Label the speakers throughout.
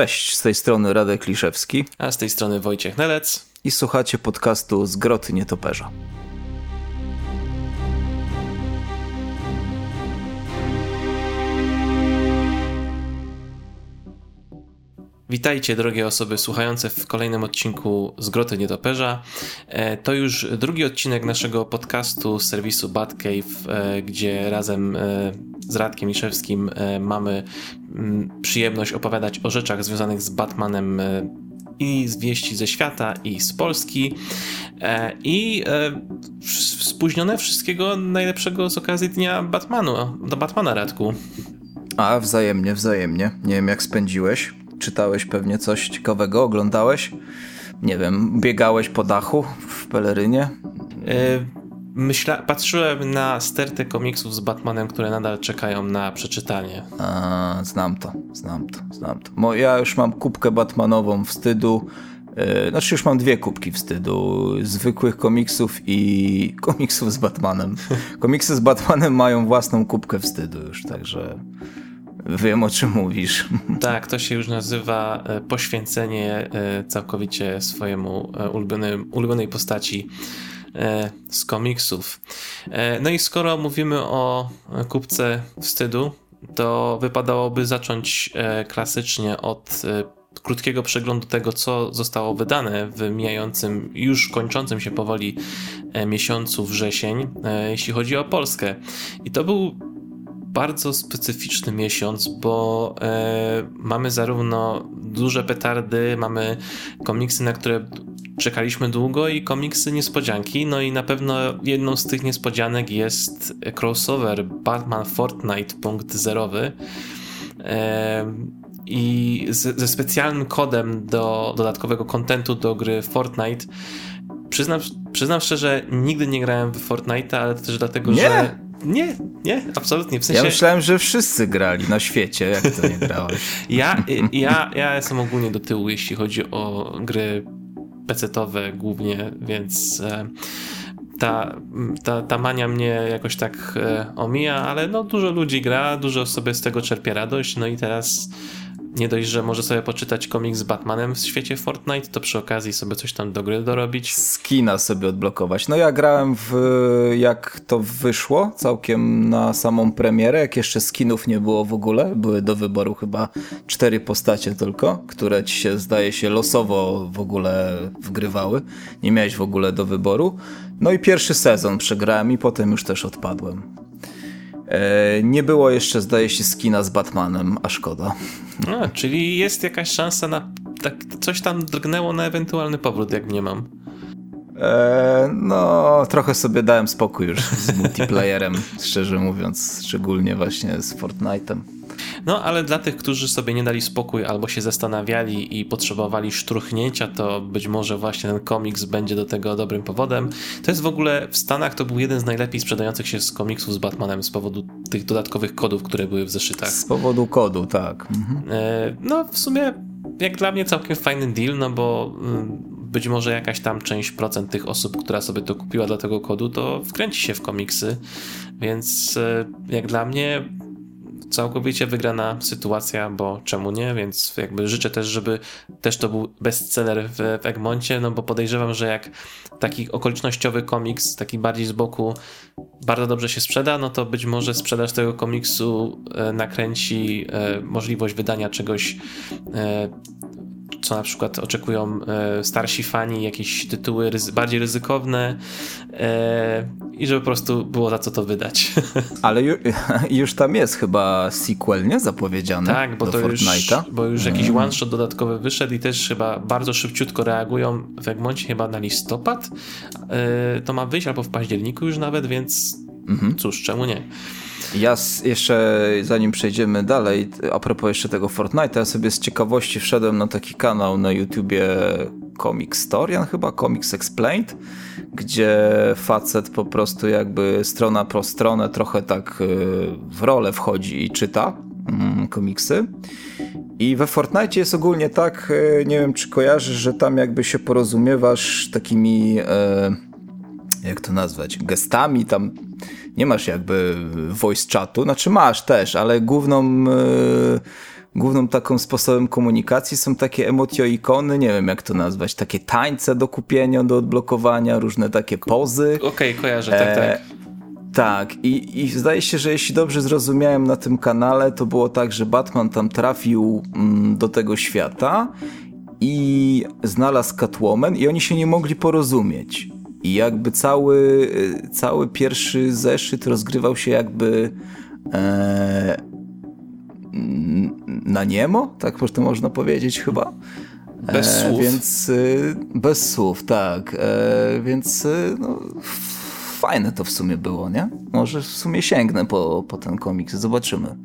Speaker 1: Cześć, z tej strony Radek Liszewski.
Speaker 2: A z tej strony Wojciech Nelec.
Speaker 1: I słuchacie podcastu z Groty Nietoperza.
Speaker 2: Witajcie, drogie osoby słuchające w kolejnym odcinku z Groty Nietoperza. E, to już drugi odcinek naszego podcastu z serwisu Batcave, e, gdzie razem e, z Radkiem Liszewskim mamy mm, przyjemność opowiadać o rzeczach związanych z Batmanem i z wieści ze świata, i z Polski. I spóźnione wszystkiego najlepszego z okazji Dnia Batmanu, do Batmana, Radku.
Speaker 1: A, wzajemnie, wzajemnie. Nie wiem, jak spędziłeś czytałeś pewnie coś ciekawego, oglądałeś? Nie wiem, biegałeś po dachu w pelerynie?
Speaker 2: Yy, myśla, patrzyłem na stertę komiksów z Batmanem, które nadal czekają na przeczytanie.
Speaker 1: A, znam to, znam to, znam to. Mo, ja już mam kubkę Batmanową wstydu. Yy, znaczy już mam dwie kubki wstydu. Zwykłych komiksów i komiksów z Batmanem. Komiksy z Batmanem mają własną kubkę wstydu już, także Wiem o czym mówisz.
Speaker 2: Tak, to się już nazywa e, poświęcenie e, całkowicie swojemu e, ulubionym, ulubionej postaci z komiksów. No i skoro mówimy o kupce wstydu, to wypadałoby zacząć klasycznie od krótkiego przeglądu tego, co zostało wydane w mijającym, już kończącym się powoli miesiącu wrzesień, jeśli chodzi o Polskę. I to był bardzo specyficzny miesiąc, bo e, mamy zarówno duże petardy, mamy komiksy, na które czekaliśmy długo i komiksy niespodzianki. No i na pewno jedną z tych niespodzianek jest crossover Batman Fortnite punkt zerowy. E, I z, ze specjalnym kodem do dodatkowego kontentu do gry Fortnite. Przyznam, przyznam szczerze, nigdy nie grałem w Fortnite, ale też dlatego,
Speaker 1: nie.
Speaker 2: że nie, nie, absolutnie. W sensie...
Speaker 1: Ja myślałem, że wszyscy grali na świecie, jak to nie grałeś.
Speaker 2: ja, ja, ja jestem ogólnie do tyłu, jeśli chodzi o gry pecetowe głównie, więc e, ta, ta, ta mania mnie jakoś tak e, omija, ale no dużo ludzi gra, dużo sobie z tego czerpie radość, no i teraz nie dość, że może sobie poczytać komiks z Batmanem w świecie Fortnite, to przy okazji sobie coś tam do gry dorobić.
Speaker 1: Skina sobie odblokować. No ja grałem w, jak to wyszło, całkiem na samą premierę, jak jeszcze skinów nie było w ogóle. Były do wyboru chyba cztery postacie tylko, które ci się zdaje się losowo w ogóle wgrywały. Nie miałeś w ogóle do wyboru. No i pierwszy sezon przegrałem i potem już też odpadłem. E, nie było jeszcze, zdaje się, skina z Batmanem, a szkoda.
Speaker 2: A, czyli jest jakaś szansa na. Tak, coś tam drgnęło na ewentualny powrót, jak nie mam.
Speaker 1: E, no, trochę sobie dałem spokój już z multiplayerem, szczerze mówiąc, szczególnie właśnie z Fortnite'em.
Speaker 2: No, ale dla tych, którzy sobie nie dali spokój albo się zastanawiali i potrzebowali szturchnięcia, to być może właśnie ten komiks będzie do tego dobrym powodem. To jest w ogóle w Stanach to był jeden z najlepiej sprzedających się z komiksów z Batmanem z powodu tych dodatkowych kodów, które były w zeszytach.
Speaker 1: Z powodu kodu, tak. Mhm.
Speaker 2: E, no, w sumie jak dla mnie całkiem fajny deal, no bo mm, być może jakaś tam część procent tych osób, która sobie to kupiła dla tego kodu, to wkręci się w komiksy, więc e, jak dla mnie całkowicie wygrana sytuacja, bo czemu nie, więc jakby życzę też, żeby też to był bestseller w, w Egmoncie, no bo podejrzewam, że jak taki okolicznościowy komiks, taki bardziej z boku bardzo dobrze się sprzeda, no to być może sprzedaż tego komiksu e, nakręci e, możliwość wydania czegoś e, co na przykład oczekują e, starsi fani, jakieś tytuły ryzy bardziej ryzykowne e, i żeby po prostu było za co to wydać.
Speaker 1: Ale ju, już tam jest chyba sequel, nie? Zapowiedziany
Speaker 2: Tak, bo
Speaker 1: do
Speaker 2: to już, bo już jakiś mm. one-shot dodatkowy wyszedł i też chyba bardzo szybciutko reagują w Egmoncie chyba na listopad. E, to ma wyjść albo w październiku już nawet, więc mhm. cóż, czemu nie?
Speaker 1: Ja jeszcze, zanim przejdziemy dalej, a propos jeszcze tego Fortnite, ja sobie z ciekawości wszedłem na taki kanał na YouTubie Comic Storian chyba, Comics Explained, gdzie facet po prostu jakby strona po stronę trochę tak y, w rolę wchodzi i czyta mm, komiksy. I we Fortnite jest ogólnie tak, y, nie wiem czy kojarzysz, że tam jakby się porozumiewasz takimi, y, jak to nazwać, gestami, tam nie masz jakby voice chatu, znaczy masz też, ale główną, główną taką sposobem komunikacji są takie emotioikony, nie wiem jak to nazwać, takie tańce do kupienia, do odblokowania, różne takie pozy.
Speaker 2: Okej, okay, kojarzę, tak, tak. E,
Speaker 1: tak, i, i zdaje się, że jeśli dobrze zrozumiałem na tym kanale, to było tak, że Batman tam trafił mm, do tego świata i znalazł Catwoman i oni się nie mogli porozumieć. I jakby cały, cały pierwszy zeszyt rozgrywał się jakby e, na niemo, tak to można powiedzieć chyba.
Speaker 2: Bez e, słów.
Speaker 1: Więc e, bez słów, tak. E, więc e, no, fajne to w sumie było, nie? Może w sumie sięgnę po, po ten komiks, zobaczymy.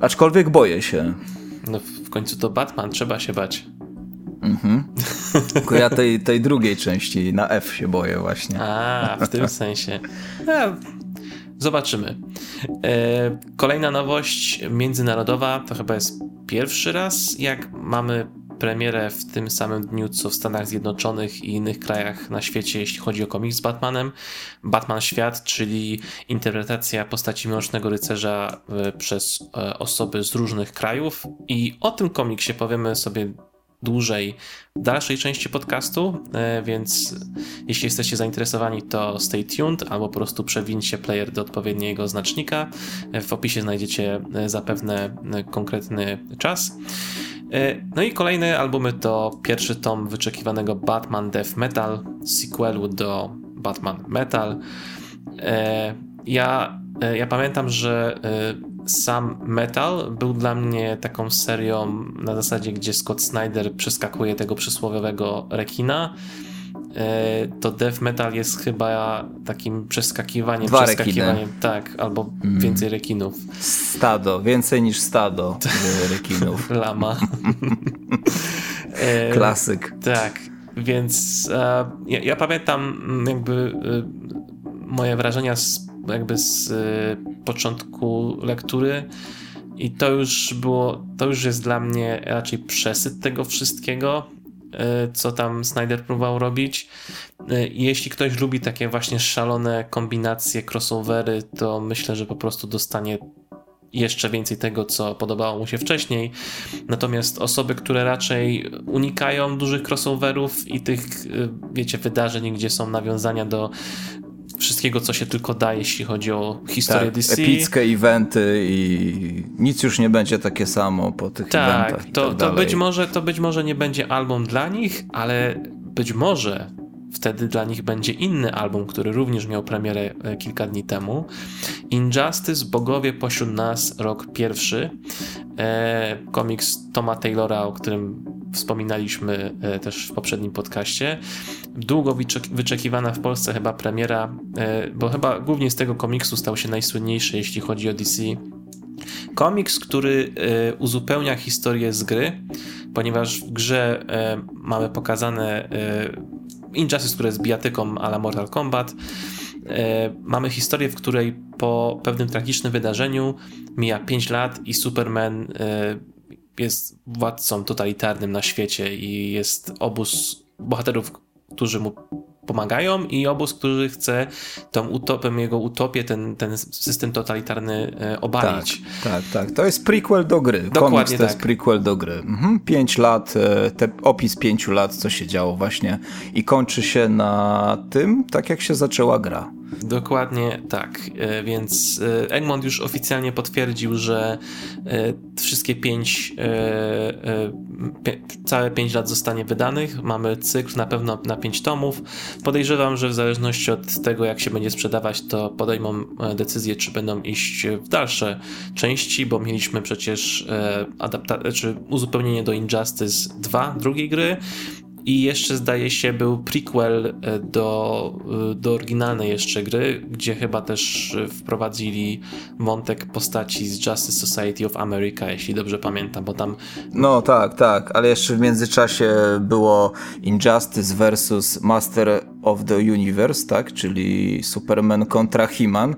Speaker 1: Aczkolwiek boję się.
Speaker 2: No w końcu to Batman, trzeba się bać.
Speaker 1: Mhm. Tylko ja tej, tej drugiej części na F się boję właśnie.
Speaker 2: A, w tym sensie. Ja, zobaczymy. E, kolejna nowość międzynarodowa to chyba jest pierwszy raz, jak mamy premierę w tym samym dniu, co w Stanach Zjednoczonych i innych krajach na świecie, jeśli chodzi o komiks z Batmanem. Batman Świat, czyli interpretacja postaci Mrocznego Rycerza e, przez e, osoby z różnych krajów. I o tym komiksie powiemy sobie dłużej w dalszej części podcastu, e, więc jeśli jesteście zainteresowani, to stay tuned albo po prostu przewincie player do odpowiedniego znacznika. W opisie znajdziecie zapewne konkretny czas. E, no i kolejne albumy to pierwszy tom wyczekiwanego Batman Death Metal, sequelu do Batman Metal. E, ja, e, ja pamiętam, że sam Metal był dla mnie taką serią na zasadzie, gdzie Scott Snyder przeskakuje tego przysłowiowego rekina E, to death metal jest chyba takim przeskakiwaniem,
Speaker 1: Dwa
Speaker 2: przeskakiwaniem,
Speaker 1: rekiny.
Speaker 2: tak, albo mm. więcej rekinów.
Speaker 1: Stado, więcej niż stado rekinów.
Speaker 2: Lama.
Speaker 1: E, Klasyk.
Speaker 2: Tak, więc e, ja, ja, pamiętam jakby moje wrażenia z, jakby z początku lektury i to już było, to już jest dla mnie raczej przesyt tego wszystkiego E, co tam Snyder próbował robić. E, jeśli ktoś lubi takie właśnie szalone kombinacje, crossovery, to myślę, że po prostu dostanie jeszcze więcej tego, co podobało mu się wcześniej. Natomiast osoby, które raczej unikają dużych crossoverów i tych, e, wiecie, wydarzeń, gdzie są nawiązania do wszystkiego, co się tylko da, jeśli chodzi o historię
Speaker 1: tak,
Speaker 2: DC.
Speaker 1: Epickie eventy i nic już nie będzie takie samo po tych tak, eventach.
Speaker 2: To,
Speaker 1: tak
Speaker 2: to, być może, to być może nie będzie album dla nich, ale być może wtedy dla nich będzie inny album, który również miał premierę e, kilka dni temu. Injustice, Bogowie pośród nas, rok pierwszy. E, komiks Toma Taylora, o którym wspominaliśmy e, też w poprzednim podcaście. Długo wyczekiwana w Polsce chyba premiera, bo chyba głównie z tego komiksu stał się najsłynniejszy, jeśli chodzi o DC. Komiks, który uzupełnia historię z gry, ponieważ w grze mamy pokazane Injustice, które jest bijatyką ala Mortal Kombat. Mamy historię, w której po pewnym tragicznym wydarzeniu mija 5 lat i Superman jest władcą totalitarnym na świecie i jest obóz bohaterów, którzy mu pomagają i obóz, który chce tą utopię, jego utopię, ten, ten system totalitarny e, obalić.
Speaker 1: Tak, tak, tak. To jest prequel do gry. Dokładnie Komiks to tak. jest prequel do gry. Mhm. Pięć lat, e, te, opis pięciu lat, co się działo właśnie i kończy się na tym, tak jak się zaczęła gra.
Speaker 2: Dokładnie tak, e, więc e, Egmont już oficjalnie potwierdził, że e, wszystkie pięć, całe pięć lat zostanie wydanych. Mamy cykl na pewno na pięć tomów. Podejrzewam, że w zależności od tego, jak się będzie sprzedawać, to podejmą decyzję, czy będą iść w dalsze części, bo mieliśmy przecież adapta- czy uzupełnienie do Injustice 2, drugiej gry. I jeszcze zdaje się był prequel e, do, e, do oryginalnej jeszcze gry, gdzie chyba też e, wprowadzili wątek postaci z Justice Society of America, jeśli dobrze pamiętam, bo tam...
Speaker 1: No tak, tak, ale jeszcze w międzyczasie było Injustice versus Master of the Universe, tak, czyli Superman kontra He-Man.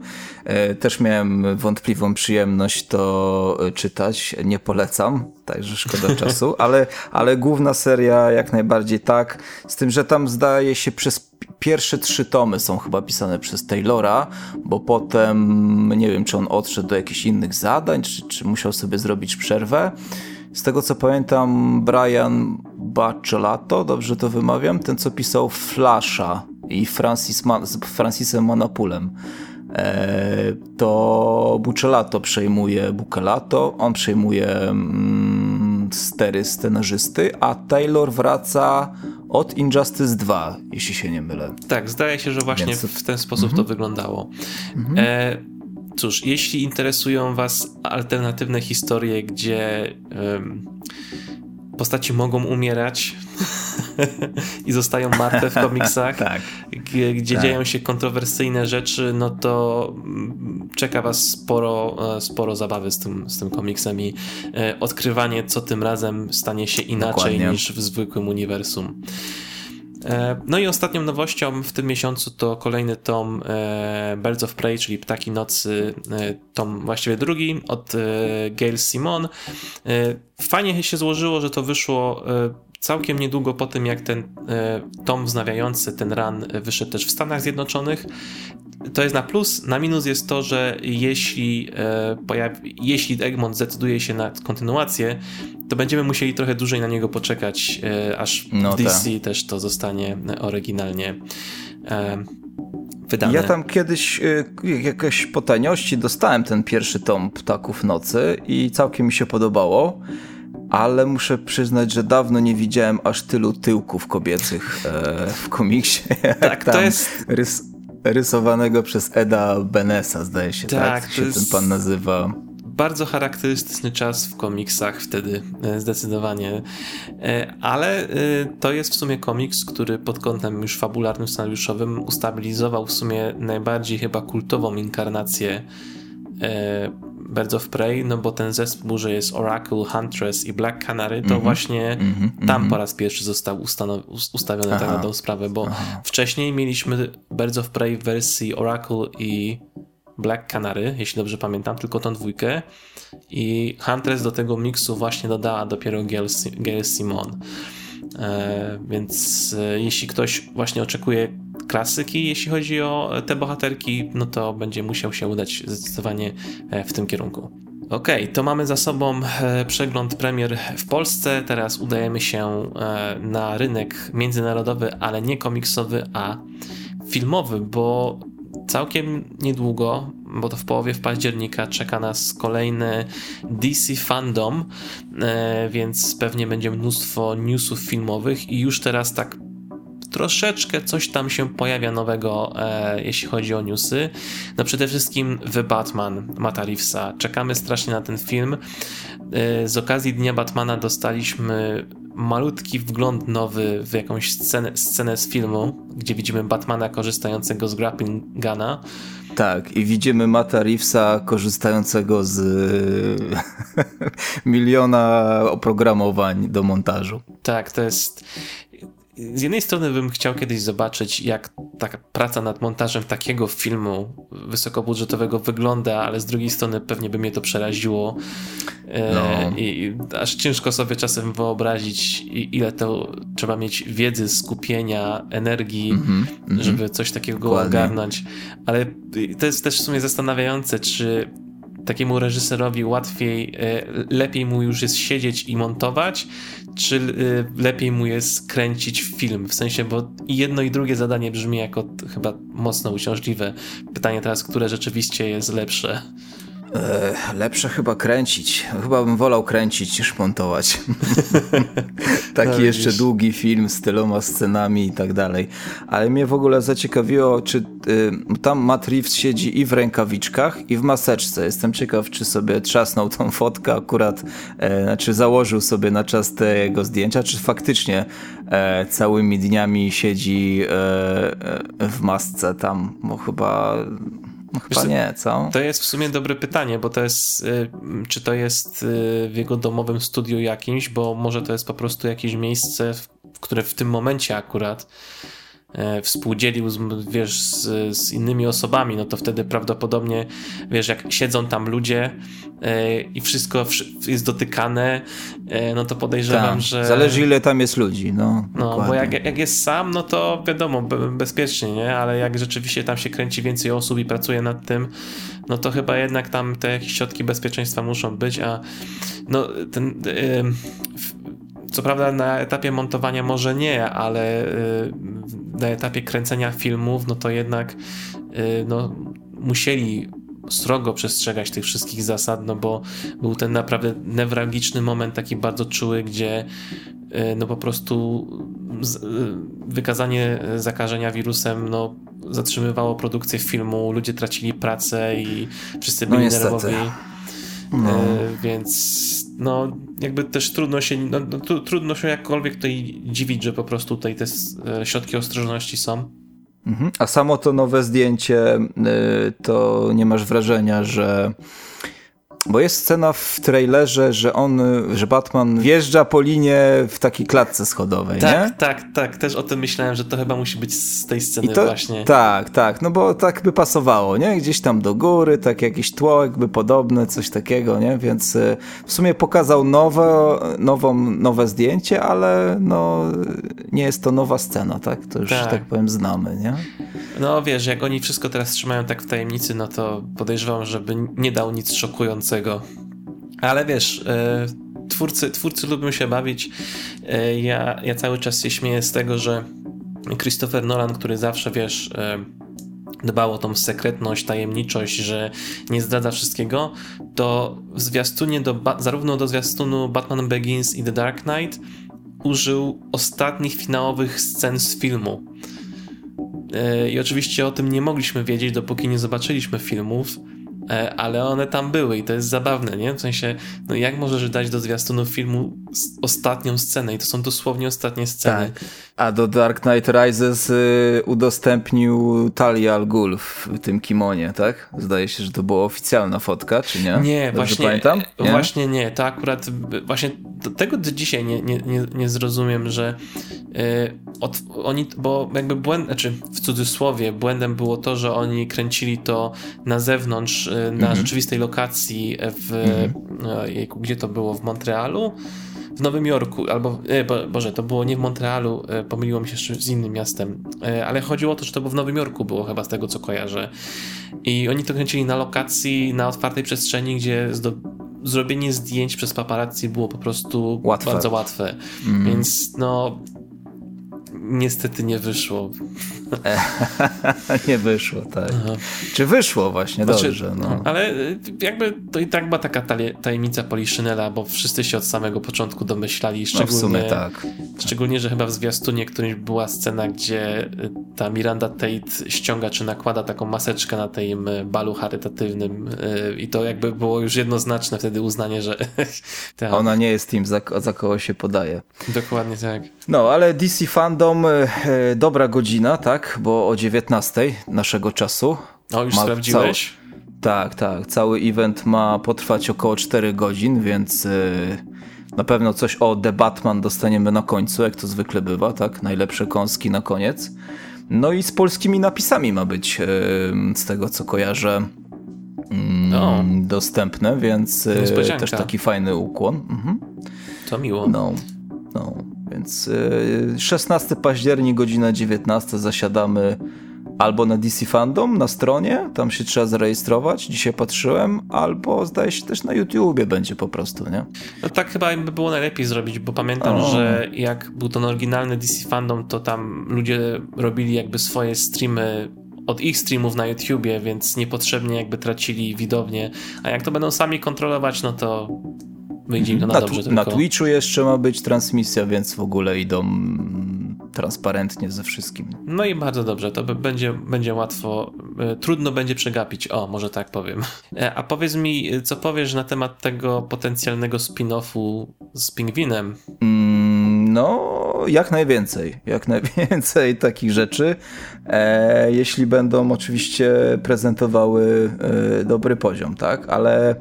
Speaker 1: Też miałem wątpliwą przyjemność to czytać, nie polecam, także szkoda czasu, ale, ale główna seria jak najbardziej tak, z tym, że tam zdaje się przez pierwsze trzy tomy są chyba pisane przez Taylora, bo potem nie wiem, czy on odszedł do jakichś innych zadań, czy, czy musiał sobie zrobić przerwę. Z tego co pamiętam, Brian Baccelato, dobrze to wymawiam, ten co pisał Flasha i Francis Man z Francisem Manapulem. E, to Buccelato przejmuje Bucelato, on przejmuje mm, stery scenarzysty, a Taylor wraca od Injustice 2, jeśli się nie mylę.
Speaker 2: Tak, zdaje się, że właśnie Więc... w ten sposób to mhm. wyglądało. Mhm. E, cóż, jeśli interesują Was alternatywne historie, gdzie postaci mogą umierać i zostają martwe w komiksach, tak. gdzie, tak. dzieją się kontrowersyjne rzeczy, no to mm, czeka was sporo, e, sporo zabawy z tym, z tym komiksem i e, odkrywanie, co tym razem stanie się inaczej Dokładnie. niż w zwykłym uniwersum. E, no i ostatnią nowością w tym miesiącu to kolejny tom e, Birds of Prey, czyli Ptaki Nocy, e, tom właściwie drugi od Gail Simon. Fajnie się złożyło, że to wyszło całkiem niedługo po tym, jak ten tom wznawiający ten run wyszedł też w Stanach Zjednoczonych to jest na plus. Na minus jest to, że jeśli, e, pojawi, jeśli Egmont zdecyduje się na kontynuację, to będziemy musieli trochę dłużej na niego poczekać, e, aż no w DC tak. też to zostanie oryginalnie e, wydane.
Speaker 1: Ja tam kiedyś e, jakoś po taniości dostałem ten pierwszy tom Ptaków Nocy i całkiem mi się podobało ale muszę przyznać, że dawno nie widziałem aż tylu tyłków kobiecych e, w komiksie.
Speaker 2: Tak, to jest. Rys
Speaker 1: rysowanego przez Eda Benesa, zdaje się, tak? tak? się ten pan nazywa.
Speaker 2: Bardzo charakterystyczny czas w komiksach wtedy, e, zdecydowanie. E, ale e, to jest w sumie komiks, który pod kątem już fabularnym, scenariuszowym ustabilizował w sumie najbardziej chyba kultową inkarnację Birds of Prey, no bo ten zespół, że jest Oracle, Huntress i Black Canary, to mm -hmm. właśnie mm -hmm. tam po raz pierwszy został ustawiony tak na tą sprawę, bo Aha. wcześniej mieliśmy Birds of Prey w wersji Oracle i Black Canary, jeśli dobrze pamiętam, tylko tą dwójkę i Huntress do tego miksu właśnie dodała dopiero Gail, Gail Simon. E, więc e, jeśli ktoś właśnie oczekuje klasyki, jeśli chodzi o te bohaterki, no to będzie musiał się udać zdecydowanie e, w tym kierunku. Ok, to mamy za sobą przegląd premier w Polsce. Teraz udajemy się na rynek międzynarodowy, ale nie komiksowy, a filmowy, bo całkiem niedługo, bo to w połowie w października czeka nas kolejny DC Fandom, e, więc pewnie będzie mnóstwo newsów filmowych i już teraz tak troszeczkę coś tam się pojawia nowego, e, jeśli chodzi o newsy. No przede wszystkim The Batman Mata Reevesa. Czekamy strasznie na ten film. E, z okazji Dnia Batmana dostaliśmy malutki wgląd nowy w jakąś scenę, scenę z filmu, gdzie widzimy Batmana korzystającego z grappling guna.
Speaker 1: Tak, i widzimy Mata Reevesa korzystającego z miliona oprogramowań do montażu.
Speaker 2: Tak, to jest z jednej strony bym chciał kiedyś zobaczyć, jak taka praca nad montażem takiego filmu wysokobudżetowego wygląda, ale z drugiej strony pewnie by mnie to przeraziło. E, no. I aż ciężko sobie czasem wyobrazić, ile to trzeba mieć wiedzy, skupienia, energii, mm -hmm, żeby coś takiego Dokładnie. ogarnąć. Ale to jest też w sumie zastanawiające, czy takiemu reżyserowi łatwiej, e, lepiej mu już jest siedzieć i montować, czy e, lepiej mu jest kręcić film? W sensie, bo jedno i drugie zadanie brzmi jako chyba mocno uciążliwe. Pytanie teraz, które rzeczywiście jest lepsze?
Speaker 1: Lepsze chyba kręcić. Chyba bym wolał kręcić niż montować. Taki no, jeszcze długi film z tyloma scenami i tak dalej. Ale mnie w ogóle zaciekawiło, czy y, tam Matt Reeves siedzi i w rękawiczkach, i w maseczce. Jestem ciekaw, czy sobie trzasnął tą fotkę akurat, e, znaczy założył sobie na czas tego zdjęcia, czy faktycznie e, całymi dniami siedzi e, e w masce tam, bo chyba no chyba Wiesz, nie, co?
Speaker 2: To jest w sumie dobre pytanie, bo to jest, y, czy to jest y, w jego domowym studiu jakimś, bo może to jest po prostu jakieś miejsce, w które w tym momencie akurat współdzielił z, wiesz, z, z, innymi osobami, no to wtedy prawdopodobnie, wiesz, jak siedzą tam ludzie e, i wszystko jest dotykane, e, no to podejrzewam,
Speaker 1: tak,
Speaker 2: że...
Speaker 1: Zależy ile tam jest ludzi, no.
Speaker 2: No, bo jak, jak jest sam, no to wiadomo, bezpiecznie, nie? Ale jak rzeczywiście tam się kręci więcej osób i pracuje nad tym, no to chyba jednak tam te jakieś środki bezpieczeństwa muszą być, a no ten... co prawda na etapie montowania może nie, ale y, na etapie kręcenia filmów, no to jednak y, no, musieli srogo przestrzegać tych wszystkich zasad, no bo był ten naprawdę newralgiczny moment, taki bardzo czuły, gdzie y, no po prostu wykazanie zakażenia wirusem no, zatrzymywało produkcję filmu, ludzie tracili pracę i wszyscy byli no nerwowi. No. Więc no jakby też trudno się, no, no, trudno się jakkolwiek tutaj dziwić, że po prostu tutaj te e, środki ostrożności są.
Speaker 1: Mhm. A samo to nowe zdjęcie, e, to nie masz wrażenia, że bo jest scena w trailerze, że on, że Batman wjeżdża po linie w takiej klatce schodowej,
Speaker 2: tak,
Speaker 1: nie?
Speaker 2: Tak, tak, też o tym myślałem, że to chyba musi być z tej sceny to, właśnie.
Speaker 1: Tak, tak, no bo tak by pasowało, nie? Gdzieś tam do góry, tak jakieś tło jakby podobne, coś takiego, nie? Więc y, w sumie pokazał nowe, nową, nowe zdjęcie, ale no nie jest to nowa scena, tak? To już, tak, tak powiem, znamy, nie?
Speaker 2: No wiesz, jak oni wszystko teraz trzymają tak w tajemnicy, no to podejrzewam, żeby nie dał nic szokującego. Ale wiesz, e, twórcy, twórcy lubią się bawić. E, ja, ja cały czas się śmieję z tego, że Christopher Nolan, który zawsze, wiesz, e, dbał o tą sekretność, tajemniczość, że nie zdradza wszystkiego, to w zwiastunie do, zarówno do zwiastunu Batman Begins i The Dark Knight użył ostatnich finałowych scen z filmu. I oczywiście o tym nie mogliśmy wiedzieć, dopóki nie zobaczyliśmy filmów, ale one tam były i to jest zabawne, nie? W sensie, no jak możesz dać do zwiastunu filmu ostatnią scenę i to są dosłownie ostatnie sceny. Tak.
Speaker 1: A do Dark Knight Rises y, udostępnił Talia Al Ghul w tym kimonie, tak? Zdaje się, że to była oficjalna fotka, czy nie?
Speaker 2: Nie, Dobrze właśnie, pamiętam? Nie? właśnie nie. To akurat, właśnie tego do dzisiaj nie, nie, nie, nie zrozumiem, że y, od, oni, bo jakby błęd, znaczy w cudzysłowie, błędem było to, że oni kręcili to na zewnątrz, y, na mhm. rzeczywistej lokacji w, mhm. jejku, gdzie to było, w Montrealu? w Nowym Jorku, albo, e, bo, Boże, to było nie w Montrealu, e, pomyliło mi się z innym miastem, e, ale chodziło o to, że to było w Nowym Jorku było chyba z tego, co kojarzę. I oni to kręcili na lokacji, na otwartej przestrzeni, gdzie zrobienie zdjęć przez paparazzi było po prostu łatwe. bardzo łatwe. Mm. Więc no, niestety nie wyszło.
Speaker 1: nie wyszło, tak. Aha. Czy wyszło właśnie, znaczy, dobrze. No.
Speaker 2: Ale y, jakby to i tak była taka tajemnica Poliszynela, bo wszyscy się od samego początku domyślali, szczególnie, no w sumie tak. szczególnie, że chyba w zwiastunie którymś była scena, gdzie y, ta Miranda Tate ściąga czy nakłada taką maseczkę na tym y, balu charytatywnym i to jakby było już jednoznaczne wtedy uznanie, że
Speaker 1: ona nie jest tym, za, za kogo się podaje.
Speaker 2: Dokładnie tak.
Speaker 1: No, ale DC Fandom, dobra godzina, tak? Tak, bo o 19 naszego czasu.
Speaker 2: O, już sprawdziłeś?
Speaker 1: Tak, tak. Cały event ma potrwać około 4 godzin, więc yy, na pewno coś o The Batman dostaniemy na końcu, jak to zwykle bywa, tak? Najlepsze kąski na koniec. No i z polskimi napisami ma być, yy, z tego co kojarzę, no. dostępne, więc yy, też taki fajny ukłon. Mhm.
Speaker 2: To miło.
Speaker 1: No, no. Więc 16 y, październik, godzina 19 zasiadamy albo na DC Fandom na stronie, tam się trzeba zarejestrować, dzisiaj patrzyłem, albo zdaje się też na YouTubie będzie po prostu, nie?
Speaker 2: No tak chyba by było najlepiej zrobić, bo pamiętam, o. że jak był ten oryginalny DC Fandom, to tam ludzie robili jakby swoje streamy od ich streamów na YouTubie, więc niepotrzebnie jakby tracili widownię, a jak to będą sami kontrolować, no to wyjdzie im to na, na dobrze.
Speaker 1: Na Twitchu jeszcze ma być transmisja, więc w ogóle idą transparentnie ze wszystkim.
Speaker 2: No i bardzo dobrze, to będzie, będzie łatwo, e, trudno będzie przegapić, o, może tak powiem. E, a powiedz mi, co powiesz na temat tego potencjalnego spin-offu z Pingwinem?
Speaker 1: Mm, no, jak najwięcej, jak najwięcej takich rzeczy, e, jeśli będą oczywiście prezentowały e, dobry poziom, tak, ale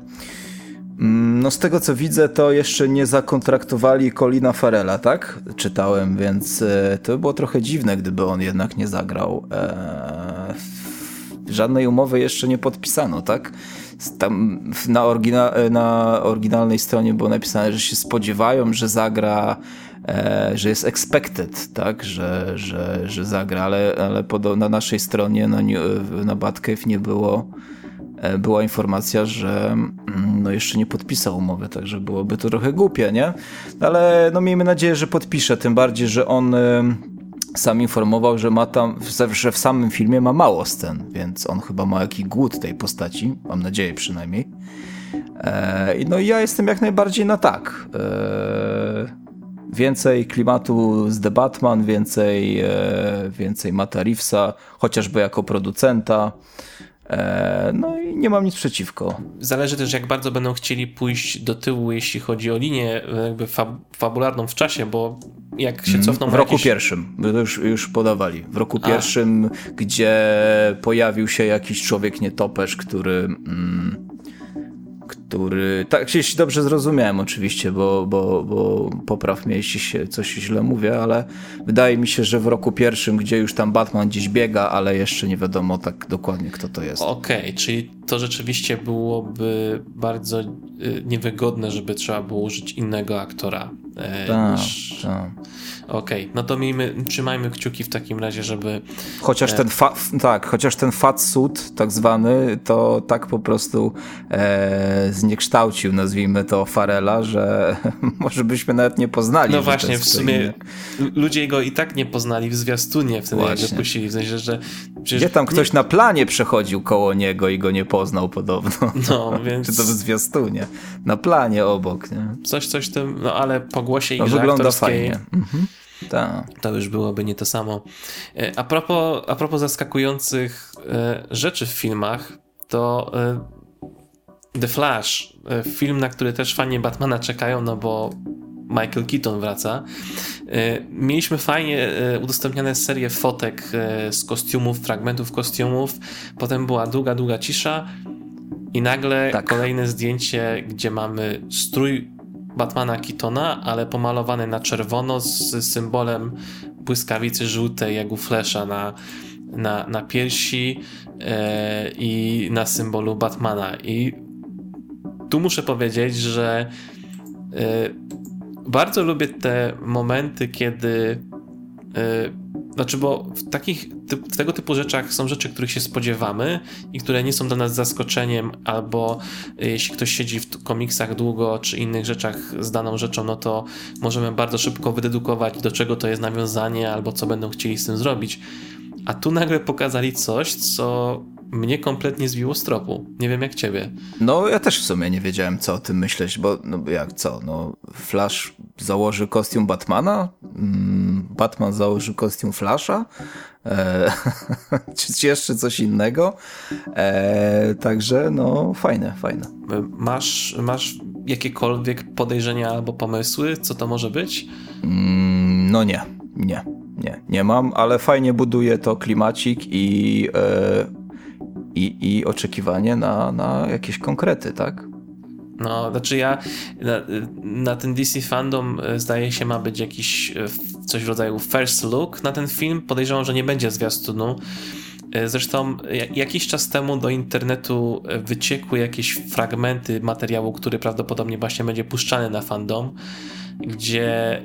Speaker 1: no z tego co widzę, to jeszcze nie zakontraktowali Colina Farela, tak? Czytałem, więc e, to by było trochę dziwne, gdyby on jednak nie zagrał. E, żadnej umowy jeszcze nie podpisano, tak? Tam na, orygina na oryginalnej stronie było napisane, że się spodziewają, że zagra e, że jest expected, tak, że, że, że zagra, ale, ale na naszej stronie na, na Batcave nie było E, była informacja, że mm, no jeszcze nie podpisał umowy, także byłoby to trochę głupie, nie? Ale no miejmy nadzieję, że podpisze, tym bardziej, że on e, sam informował, że ma tam, że w samym filmie ma mało scen, więc on chyba ma jakiś głód tej postaci, mam nadzieję przynajmniej. E, no i ja jestem jak najbardziej na tak. Więcej klimatu z The Batman, więcej, więcej Mata Reevesa, chociażby jako producenta. E, no i nie mam nic przeciwko.
Speaker 2: Zależy też, jak bardzo będą chcieli pójść do tyłu, jeśli chodzi o linię jakby fab fabularną w czasie, bo jak się mm, cofną...
Speaker 1: W roku jakieś... pierwszym, to już, już podawali. W roku A. pierwszym, gdzie pojawił się jakiś człowiek nietoperz, który... Mm, który, tak jeśli dobrze zrozumiałem oczywiście, bo, bo, bo popraw mnie, jeśli się coś źle mówię, ale wydaje mi się, że w roku pierwszym, gdzie już tam Batman gdzieś biega, ale jeszcze nie wiadomo tak dokładnie, kto to jest.
Speaker 2: Okej, okay, czyli to rzeczywiście byłoby bardzo y, niewygodne, żeby trzeba było użyć innego aktora.
Speaker 1: E, tak, niż... tak.
Speaker 2: Okej, okay, no to miejmy, trzymajmy kciuki w takim razie, żeby...
Speaker 1: Chociaż e, ten, fa tak, chociaż ten fat suit tak zwany, to tak po prostu e, zniekształcił, nazwijmy to, Farela, że może byśmy nawet nie poznali.
Speaker 2: No właśnie, w sumie ludzie go i tak nie poznali w zwiastunie wtedy, właśnie. jak wypuścili, w sensie, że...
Speaker 1: Gdzie tam ktoś nie... na planie przechodził koło niego i go nie poznał podobno.
Speaker 2: No, więc...
Speaker 1: Czy to w zwiastunie, na planie obok, nie?
Speaker 2: Coś, coś tym, no ale po głosie i no, wygląda fajnie. Mhm.
Speaker 1: Tak.
Speaker 2: To już byłoby nie to samo. E, a propos, a propos zaskakujących e, rzeczy w filmach, to e, The Flash, film, na który też fani Batmana czekają, no bo Michael Keaton wraca. Mieliśmy fajnie udostępniane serię fotek z kostiumów, fragmentów kostiumów. Potem była długa, długa cisza. I nagle tak. kolejne zdjęcie, gdzie mamy strój Batmana Keatona, ale pomalowany na czerwono z symbolem błyskawicy żółtej, jak u Flasha na, na, na piersi e, i na symbolu Batmana. I tu muszę powiedzieć, że e, bardzo lubię te momenty, kiedy e, znaczy, bo w takich w tego typu rzeczach są rzeczy, których się spodziewamy i które nie są dla nas zaskoczeniem, albo y, jeśli ktoś siedzi w komiksach długo, czy innych rzeczach z daną rzeczą, no to możemy bardzo szybko wydedukować, do czego to jest nawiązanie, albo co będą chcieli z tym zrobić. A tu nagle pokazali coś, co mnie kompletnie zbiło z tropu. Nie wiem jak ciebie.
Speaker 1: No ja też w sumie nie wiedziałem co o tym myśleć, bo no jak co, no Flash założy kostium Batmana, mm, Batman założy kostium Flasha, e, czy jeszcze coś innego. E, także no fajne, fajne.
Speaker 2: Masz, masz jakiekolwiek podejrzenia albo pomysły, co to może być?
Speaker 1: Mm, no nie, nie, nie, nie mam, ale fajnie buduje to klimacik i e, i, i oczekiwanie na, na jakieś konkrety, tak?
Speaker 2: No, znaczy ja na, na, ten DC fandom e, zdaje się ma być jakiś e, coś w rodzaju first look na ten film. Podejrzewam, że nie będzie zwiastunu. E, zresztą jakiś czas temu do internetu wyciekły jakieś fragmenty materiału, który prawdopodobnie właśnie będzie puszczany na fandom, gdzie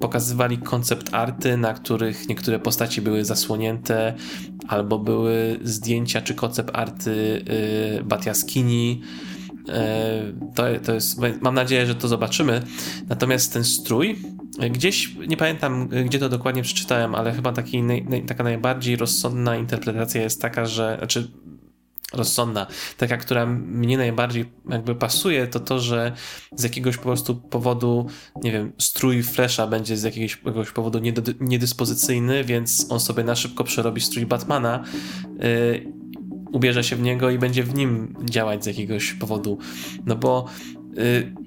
Speaker 2: pokazywali koncept arty, na których niektóre postaci były zasłonięte, albo były zdjęcia czy koncept arty yy, Batiaskini. Yy, to, to jest, mam nadzieję, że to zobaczymy. Natomiast ten strój, gdzieś, nie pamiętam gdzie to dokładnie przeczytałem, ale chyba taki, taka najbardziej rozsądna interpretacja jest taka, że, znaczy rozsądna, taka, która mnie najbardziej jakby pasuje, to to, że z jakiegoś po prostu powodu, nie wiem, strój Flasha będzie z jakiegoś, jakiegoś powodu niedyspozycyjny, więc on sobie na szybko przerobi strój Batmana, yy, ubierze się w niego i będzie w nim działać z jakiegoś powodu. No bo yy,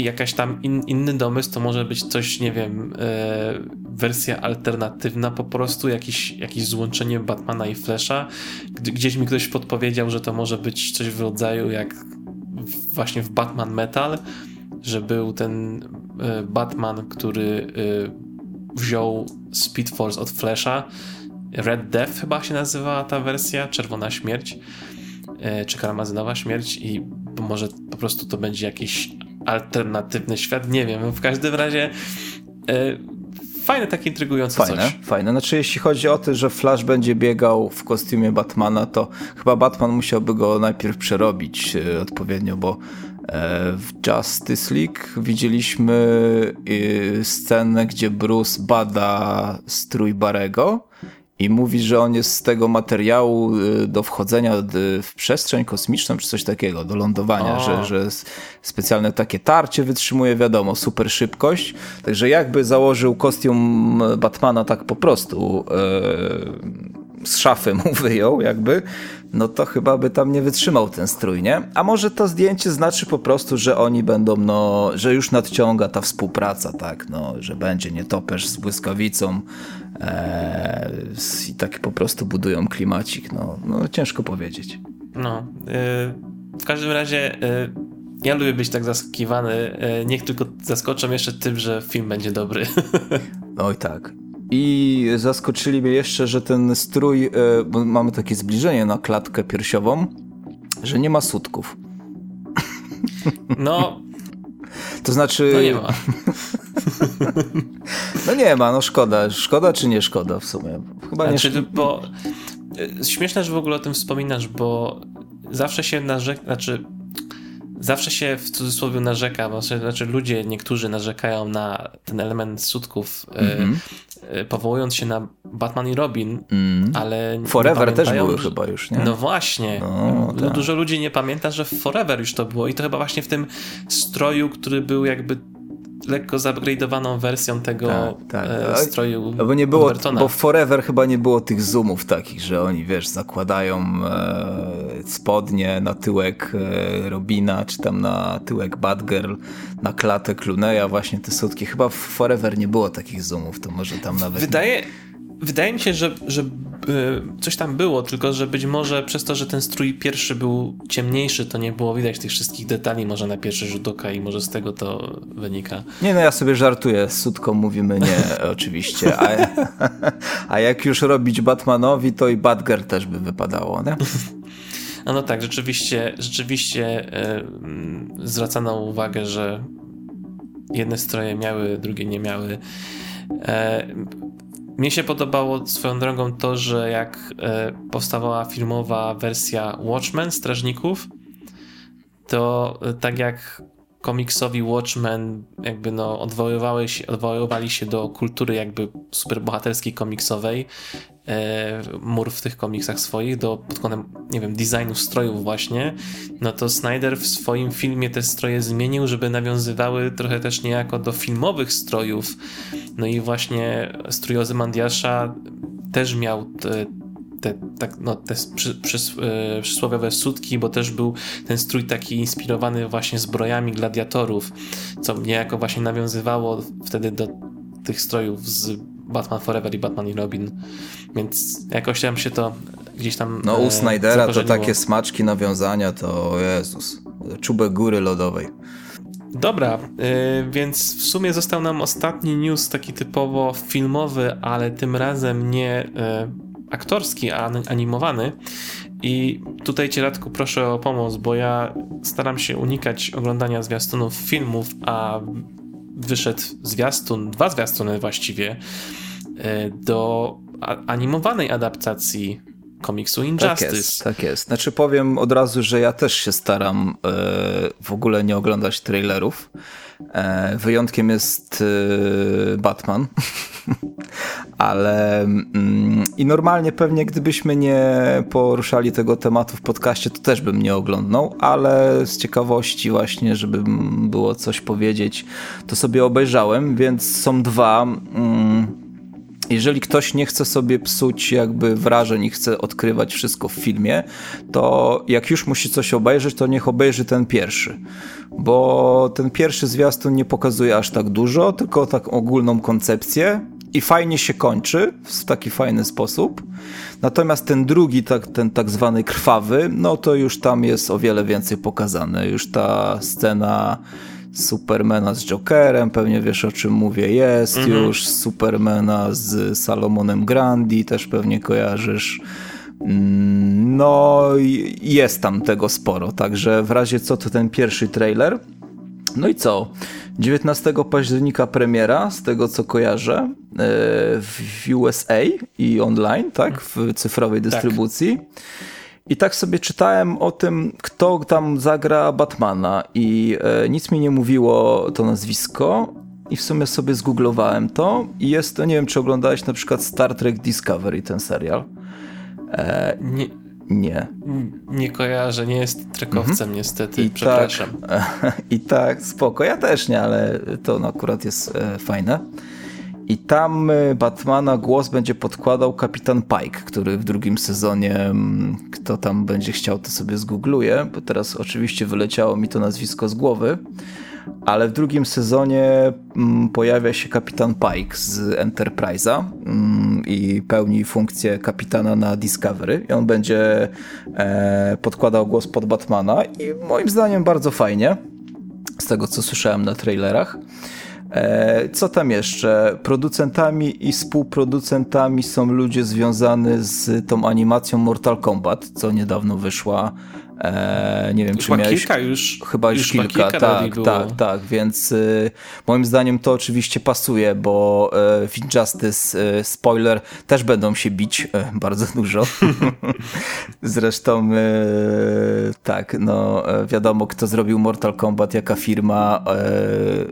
Speaker 2: i jakaś tam in, inny domysł to może być coś, nie wiem, e, wersja alternatywna po prostu, jakiś, jakieś złączenie Batmana i Flasha. Gdzieś mi ktoś podpowiedział, że to może być coś w rodzaju jak właśnie w Batman Metal, że był ten Batman, który wziął Speed Force od Flasha. Red Death chyba się nazywa ta wersja, Czerwona Śmierć, czy Karmazynowa Śmierć i może po prostu to będzie jakiś alternatywny świat, nie wiem. W każdym razie fajne, takie intrygujące
Speaker 1: fajne,
Speaker 2: coś.
Speaker 1: Fajne, Znaczy jeśli chodzi o to, że Flash będzie biegał w kostiumie Batmana, to chyba Batman musiałby go najpierw przerobić e, odpowiednio, bo e, w Justice League widzieliśmy e, scenę, gdzie Bruce bada strój Barego i mówi, że on jest z tego materiału y, do wchodzenia w przestrzeń kosmiczną, czy coś takiego, do lądowania, że, że specjalne takie tarcie wytrzymuje, wiadomo, super szybkość. Także jakby założył kostium Batmana tak po prostu yy, z szafy mu wyjął, jakby, no to chyba by tam nie wytrzymał ten strój, nie? A może to zdjęcie znaczy po prostu, że oni będą, no, że już nadciąga ta współpraca, tak, no, że będzie nietoperz z błyskawicą, Eee, I tak po prostu budują klimacik. No, no ciężko powiedzieć.
Speaker 2: No, yy, w każdym razie yy, ja lubię być tak zaskakiwany. Niech tylko zaskoczą jeszcze tym, że film będzie dobry.
Speaker 1: Oj tak. I zaskoczyli mnie jeszcze, że ten strój, e, bo mamy takie zbliżenie na klatkę piersiową, że nie ma sutków.
Speaker 2: No.
Speaker 1: To znaczy.
Speaker 2: No nie ma.
Speaker 1: no nie ma, no szkoda. Szkoda czy nie szkoda w sumie?
Speaker 2: Chyba znaczy, nie bo e, Śmieszne, że w ogóle o tym wspominasz, bo zawsze się narzeka, znaczy zawsze się w cudzysłowie narzeka, bo znaczy ludzie, niektórzy narzekają na ten element sutków, mm -hmm. powołując się na Batman i Robin, mm. ale
Speaker 1: Forever też były że... chyba już, nie?
Speaker 2: No właśnie. No, tak. Dużo ludzi nie pamięta, że Forever już to było i to chyba właśnie w tym stroju, który był jakby lekko zupgrade'owaną wersją tego tak, tak. E, stroju
Speaker 1: bo nie było, Bo w Forever chyba nie było tych zoomów takich, że oni, wiesz, zakładają e, spodnie na tyłek e, Robina, czy tam na tyłek Batgirl, na klatę Cluneya, właśnie te sutki. Chyba w Forever nie było takich zoomów, to może tam nawet...
Speaker 2: Wydaje... Nie Wydaje mi się, że, że coś tam było, tylko że być może przez to, że ten strój pierwszy był ciemniejszy, to nie było widać tych wszystkich detali może na pierwszy rzut oka i może z tego to wynika.
Speaker 1: Nie, no ja sobie żartuję, z sutką mówimy nie oczywiście, a, a jak już robić Batmanowi, to i Batgirl też by wypadało, nie?
Speaker 2: No, no tak, rzeczywiście, rzeczywiście e, zwracano uwagę, że jedne stroje miały, drugie nie miały. Mnie się podobało swoją drogą to, że jak e, powstawała filmowa wersja Watchmen, Strażników, to e, tak jak komiksowi Watchmen jakby no odwoływały się, odwoływali się do kultury jakby superbohaterskiej komiksowej e, mur w tych komiksach swoich, do pod kątem, nie wiem, designu strojów właśnie, no to Snyder w swoim filmie te stroje zmienił, żeby nawiązywały trochę też niejako do filmowych strojów. No i właśnie strój Ozymandiasza też miał te, te, tak, no, te przy, przy, e, przysłowiowe sutki, bo też był ten strój taki inspirowany właśnie zbrojami gladiatorów, co niejako właśnie nawiązywało wtedy do tych strojów z Batman Forever i Batman i Robin, więc jakoś tam się to gdzieś tam
Speaker 1: No u e, Snydera to takie smaczki nawiązania to Jezus, czubek góry lodowej.
Speaker 2: Dobra, yy, więc w sumie został nam ostatni news taki typowo filmowy, ale tym razem nie yy, aktorski, a animowany. I tutaj Cię Radku proszę o pomoc, bo ja staram się unikać oglądania zwiastunów filmów, a wyszedł zwiastun, dwa zwiastuny właściwie, e, do animowanej adaptacji komiksu Injustice. Tak
Speaker 1: jest, tak jest. Znaczy powiem od razu, że ja też się staram e, w ogóle nie oglądać trailerów. E, wyjątkiem jest Batman, ale mm, i normalnie pewnie gdybyśmy nie poruszali tego tematu w podcaście, to też bym nie oglądnął, ale z ciekawości właśnie, żeby było coś powiedzieć, to sobie obejrzałem, więc są dwa. Mm, jeżeli ktoś nie chce sobie psuć jakby wrażeń i chce odkrywać wszystko w filmie, to jak już musi coś obejrzeć, to niech obejrzy ten pierwszy. Bo ten pierwszy zwiastun nie pokazuje aż tak dużo, tylko taką ogólną koncepcję i fajnie się kończy w taki fajny sposób. Natomiast ten drugi, tak, ten tak zwany krwawy, no to już tam jest o wiele więcej pokazane. Już ta scena Supermana z Jokerem, pewnie wiesz o czym mówię, jest mhm. już Supermana z Salomonem Grandi, też pewnie kojarzysz. Mm, no, jest tam tego sporo, także w razie co to ten pierwszy trailer. No i co? 19 października premiera, z tego co kojarzę, e, w USA i online, tak? W cyfrowej tak. dystrybucji. Tak. I tak sobie czytałem o tym, kto tam zagra Batmana, i e, nic mi nie mówiło to nazwisko. I w sumie sobie zgooglowałem to. I jest to, nie wiem, czy oglądałeś na przykład Star Trek Discovery, ten serial.
Speaker 2: E, nie.
Speaker 1: Nie.
Speaker 2: Nie kojarzę, nie jest trekowcem mhm. niestety, I przepraszam.
Speaker 1: Tak, I tak, spoko, ja też nie, ale to no, akurat jest e, fajne. I tam e, Batmana głos będzie podkładał kapitan Pike, który w drugim sezonie, mm, kto tam będzie chciał, to sobie zgoogluje, bo teraz oczywiście wyleciało mi to nazwisko z głowy, ale w drugim sezonie mm, pojawia się kapitan Pike z Enterprise'a mm, i pełni funkcję kapitana na Discovery i on będzie e, podkładał głos pod Batmana i moim zdaniem bardzo fajnie, z tego co słyszałem na trailerach. E, co tam jeszcze? Producentami i współproducentami są ludzie związani z tą animacją Mortal Kombat, co niedawno wyszła E, nie wiem,
Speaker 2: chyba
Speaker 1: czy miałeś...
Speaker 2: kilka już.
Speaker 1: Chyba już, już kilka, kilka tak, tak, tak, więc y, moim zdaniem to oczywiście pasuje, bo y, w Injustice, y, spoiler, też będą się bić y, bardzo dużo. Zresztą tak, no wiadomo, kto zrobił Mortal Kombat, jaka firma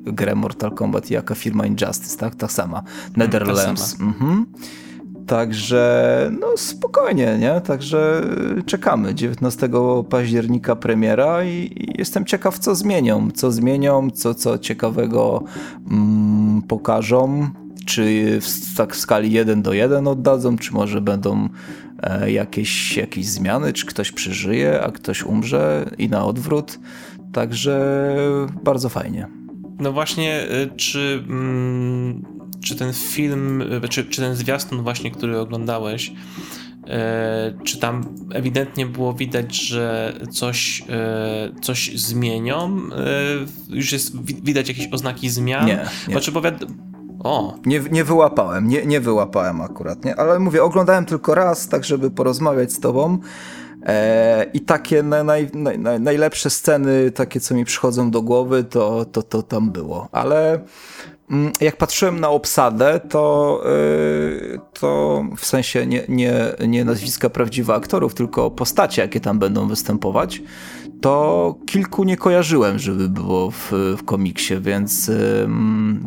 Speaker 1: grę Mortal Kombat i jaka firma Injustice, tak? Ta sama. Netherlands. Ta sama. Mhm. Także no spokojnie, nie? Także czekamy. 19 października premiera i, i jestem ciekaw, co zmienią. Co zmienią, co, co ciekawego mm, pokażą. Czy w, tak w skali 1 do 1 oddadzą, czy może będą e, jakieś, jakieś zmiany, czy ktoś przeżyje, a ktoś umrze i na odwrót. Także bardzo fajnie.
Speaker 2: No właśnie, y, czy. Mm czy ten film, czy, czy ten zwiastun właśnie, który oglądałeś, e, czy tam ewidentnie było widać, że coś, e, coś zmienią? E, już jest widać jakieś oznaki zmian?
Speaker 1: Nie. nie.
Speaker 2: Znaczy powiad... O.
Speaker 1: Nie, nie wyłapałem, nie, nie wyłapałem akurat, nie? ale mówię, oglądałem tylko raz, tak żeby porozmawiać z tobą. I takie naj, naj, naj, najlepsze sceny, takie co mi przychodzą do głowy, to, to, to tam było. Ale jak patrzyłem na obsadę, to, y, to w sensie nie, nie, nie nazwiska prawdziwych aktorów, tylko postacie, jakie tam będą występować, to kilku nie kojarzyłem, żeby było w, w komiksie, więc,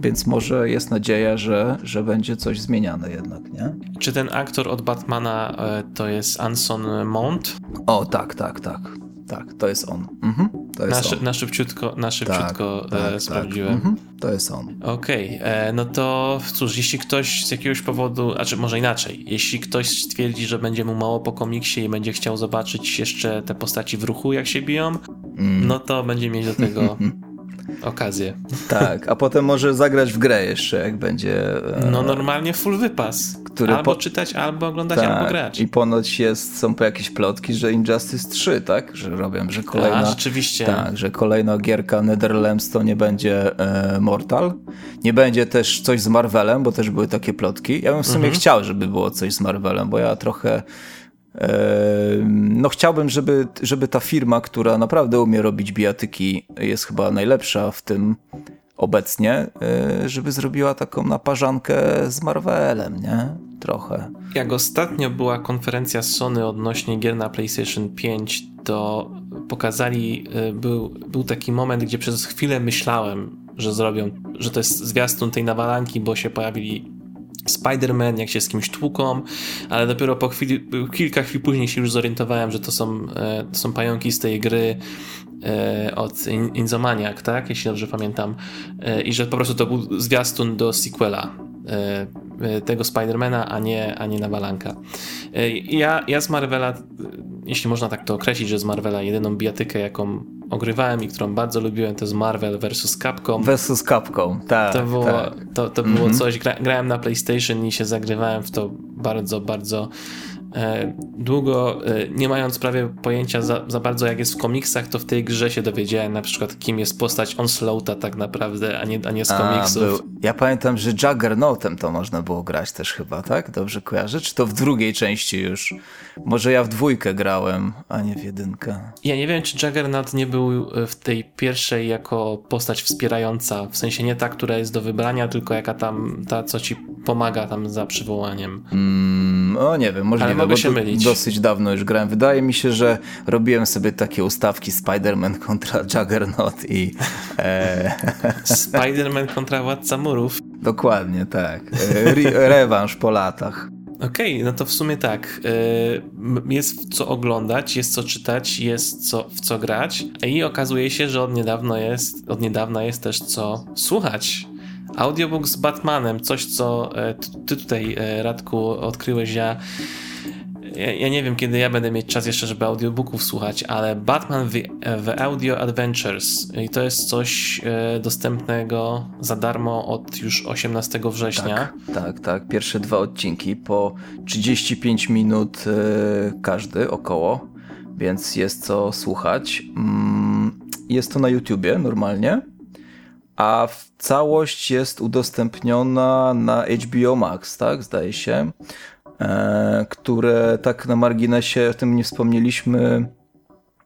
Speaker 1: więc może jest nadzieja, że, że będzie coś zmieniane jednak, nie?
Speaker 2: Czy ten aktor od Batmana e, to jest Anson Mount?
Speaker 1: O, tak, tak, tak tak, to jest on. Mhm, to jest
Speaker 2: na, on. na szybciutko, na szybciutko tak, e, tak, sprawdziłem. Tak. Mhm,
Speaker 1: to jest on.
Speaker 2: Okej, okay. E, no to cóż, jeśli ktoś z jakiegoś powodu, a czy może inaczej, jeśli ktoś stwierdzi, że będzie mu mało po komiksie i będzie chciał zobaczyć jeszcze te postaci w ruchu, jak się biją, mm. no to będzie mieć do tego okazję.
Speaker 1: Tak, a potem może zagrać w grę jeszcze, jak będzie.
Speaker 2: E, no normalnie full wypas. Który albo po... czytać, albo oglądać, tak, albo grać.
Speaker 1: I ponoć jest, są po jakieś plotki, że Injustice 3, tak? Że robią, że kolejna. A,
Speaker 2: rzeczywiście.
Speaker 1: Tak, że kolejna gierka Netherlands to nie będzie e, Mortal. Nie będzie też coś z Marvelem, bo też były takie plotki. Ja bym w sumie mhm. chciał, żeby było coś z Marvelem, bo ja trochę no chciałbym, żeby, żeby ta firma, która naprawdę umie robić bijatyki, jest chyba najlepsza w tym obecnie, e, żeby zrobiła taką naparzankę z Marvelem, nie? Trochę.
Speaker 2: Jak ostatnio była konferencja Sony odnośnie gier na PlayStation 5, to pokazali, e, był, był taki moment, gdzie przez chwilę myślałem, że zrobią, że to jest zwiastun tej nawalanki, bo się pojawili Spider-Man, jak się z kimś tłuką, ale dopiero po chwili, kilka chwil później się już zorientowałem, że to są, e, to są pająki z tej gry e, od Inzomaniac, tak? Jeśli dobrze pamiętam. E, I że po prostu to był zwiastun do sequela tego Spidermana, a nie, a nie nawalanka. Ja, ja z Marvela, jeśli można tak to określić, że z Marvela jedyną bijatykę, jaką ogrywałem i którą bardzo lubiłem, to jest Marvel vs. Capcom.
Speaker 1: Versus Capcom, tak.
Speaker 2: To było,
Speaker 1: tak.
Speaker 2: To, to było mm -hmm. coś, gra, grałem na PlayStation i się zagrywałem w to bardzo, bardzo E, długo, e, nie mając prawie pojęcia za, za, bardzo jak jest w komiksach, to w tej grze się dowiedziałem na przykład kim jest postać Onslaughta tak naprawdę, a nie, a nie z komiksów. A, był,
Speaker 1: ja pamiętam, że Juggernautem to można było grać też chyba, tak? Dobrze kojarzę? Czy to w drugiej części już? Może ja w dwójkę grałem, a nie w jedynkę.
Speaker 2: Ja nie wiem, czy Juggernaut nie był w tej pierwszej jako postać wspierająca, w sensie nie ta, która jest do wybrania, tylko jaka tam, ta co ci pomaga tam za przywołaniem.
Speaker 1: Mm, o nie wiem, możliwe
Speaker 2: mogę się mylić.
Speaker 1: Dosyć dawno już grałem. Wydaje mi się, że robiłem sobie takie ustawki Spider-Man kontra Juggernaut i... E...
Speaker 2: Spider-Man kontra Władca Murów.
Speaker 1: Dokładnie, tak. E, re rewanż po latach.
Speaker 2: Okej, okay, no to w sumie tak. E, jest co oglądać, jest co czytać, jest co, w co grać i okazuje się, że od niedawna jest, od niedawna jest też co słuchać. Audiobook z Batmanem, coś co e, ty tutaj, Radku, odkryłeś. Ja ja, ja, nie wiem, kiedy ja będę mieć czas jeszcze, żeby audiobooków słuchać, ale Batman The, Audio Adventures i to jest coś e, dostępnego za darmo od już 18 września.
Speaker 1: Tak, tak, tak. Pierwsze dwa odcinki po 35 minut e, każdy około, więc jest co słuchać. Mm, jest to na YouTubie normalnie, a całość jest udostępniona na HBO Max, tak, zdaje się. E, które tak na marginesie, o tym nie wspomnieliśmy,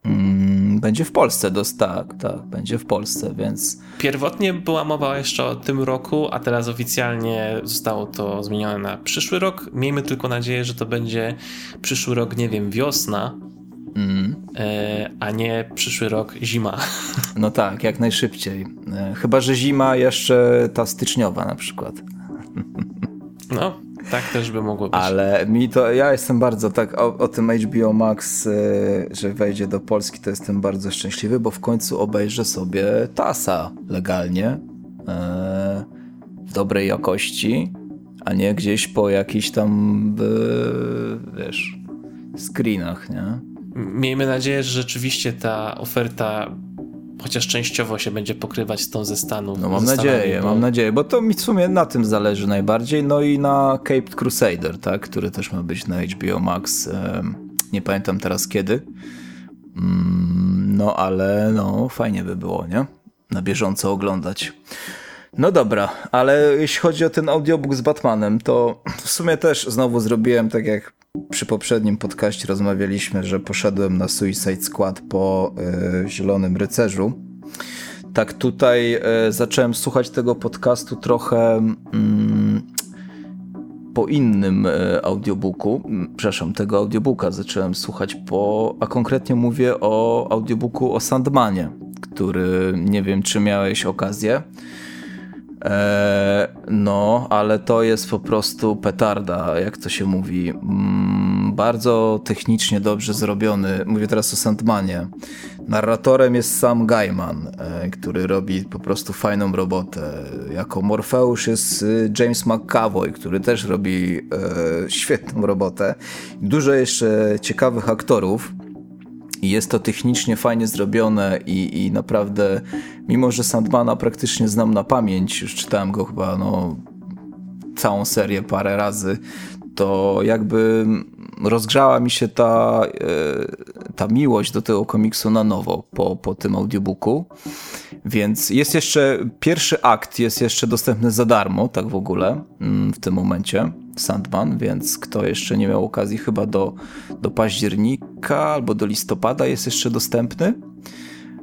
Speaker 1: mm, będzie w Polsce, dos tak, tak, będzie w Polsce, więc...
Speaker 2: Pierwotnie była mowa jeszcze o tym roku, a teraz oficjalnie zostało to zmienione na przyszły rok. Miejmy tylko nadzieję, że to będzie przyszły rok, nie wiem, wiosna, Mm. a nie przyszły rok zima.
Speaker 1: No tak, jak najszybciej. E, chyba, że zima jeszcze ta styczniowa na przykład.
Speaker 2: No, tak też by mogło być.
Speaker 1: Ale mi to, ja jestem bardzo tak o, o tym HBO Max, y, że wejdzie do Polski, to jestem bardzo szczęśliwy, bo w końcu obejrzę sobie Tasa legalnie, y, w dobrej jakości, a nie gdzieś po jakichś tam, y, wiesz, screenach, nie?
Speaker 2: Miejmy nadzieję, że rzeczywiście ta oferta chociaż częściowo się będzie pokrywać z tą ze Stanów.
Speaker 1: No mam nadzieję, bo... mam nadzieję, bo to mi w sumie na tym zależy najbardziej, no i na Cape Crusader, tak, który też ma być na HBO Max, nie pamiętam teraz kiedy, mm, no ale no fajnie by było, nie? Na bieżąco oglądać. No dobra, ale jeśli chodzi o ten audiobook z Batmanem, to w sumie też znowu zrobiłem tak jak przy poprzednim podcaście rozmawialiśmy, że poszedłem na Suicide Squad po y, Zielonym Rycerzu. Tak tutaj y, zacząłem słuchać tego podcastu trochę mm, po innym y, audiobooku. Przepraszam, tego audiobooka zacząłem słuchać po, a konkretnie mówię o audiobooku o Sandmanie, który nie wiem, czy miałeś okazję. E, no, ale to jest po prostu petarda, jak to się mówi. Mm, bardzo technicznie dobrze zrobiony. Mówię teraz o Sandmanie. Narratorem jest Sam Gaiman, e, który robi po prostu fajną robotę. Jako Morfeusz jest y, James McAvoy, który też robi e, świetną robotę. Dużo jeszcze ciekawych aktorów. Jest to technicznie fajnie zrobione i, i naprawdę, mimo że Sandmana praktycznie znam na pamięć, już czytałem go chyba no, całą serię parę razy, to jakby rozgrzała mi się ta, e, ta miłość do tego komiksu na nowo po, po tym audiobooku. Więc jest jeszcze, pierwszy akt jest jeszcze dostępny za darmo, tak w ogóle, mm, w tym momencie. Sandman, więc kto jeszcze nie miał okazji, chyba do, do października albo do listopada jest jeszcze dostępny.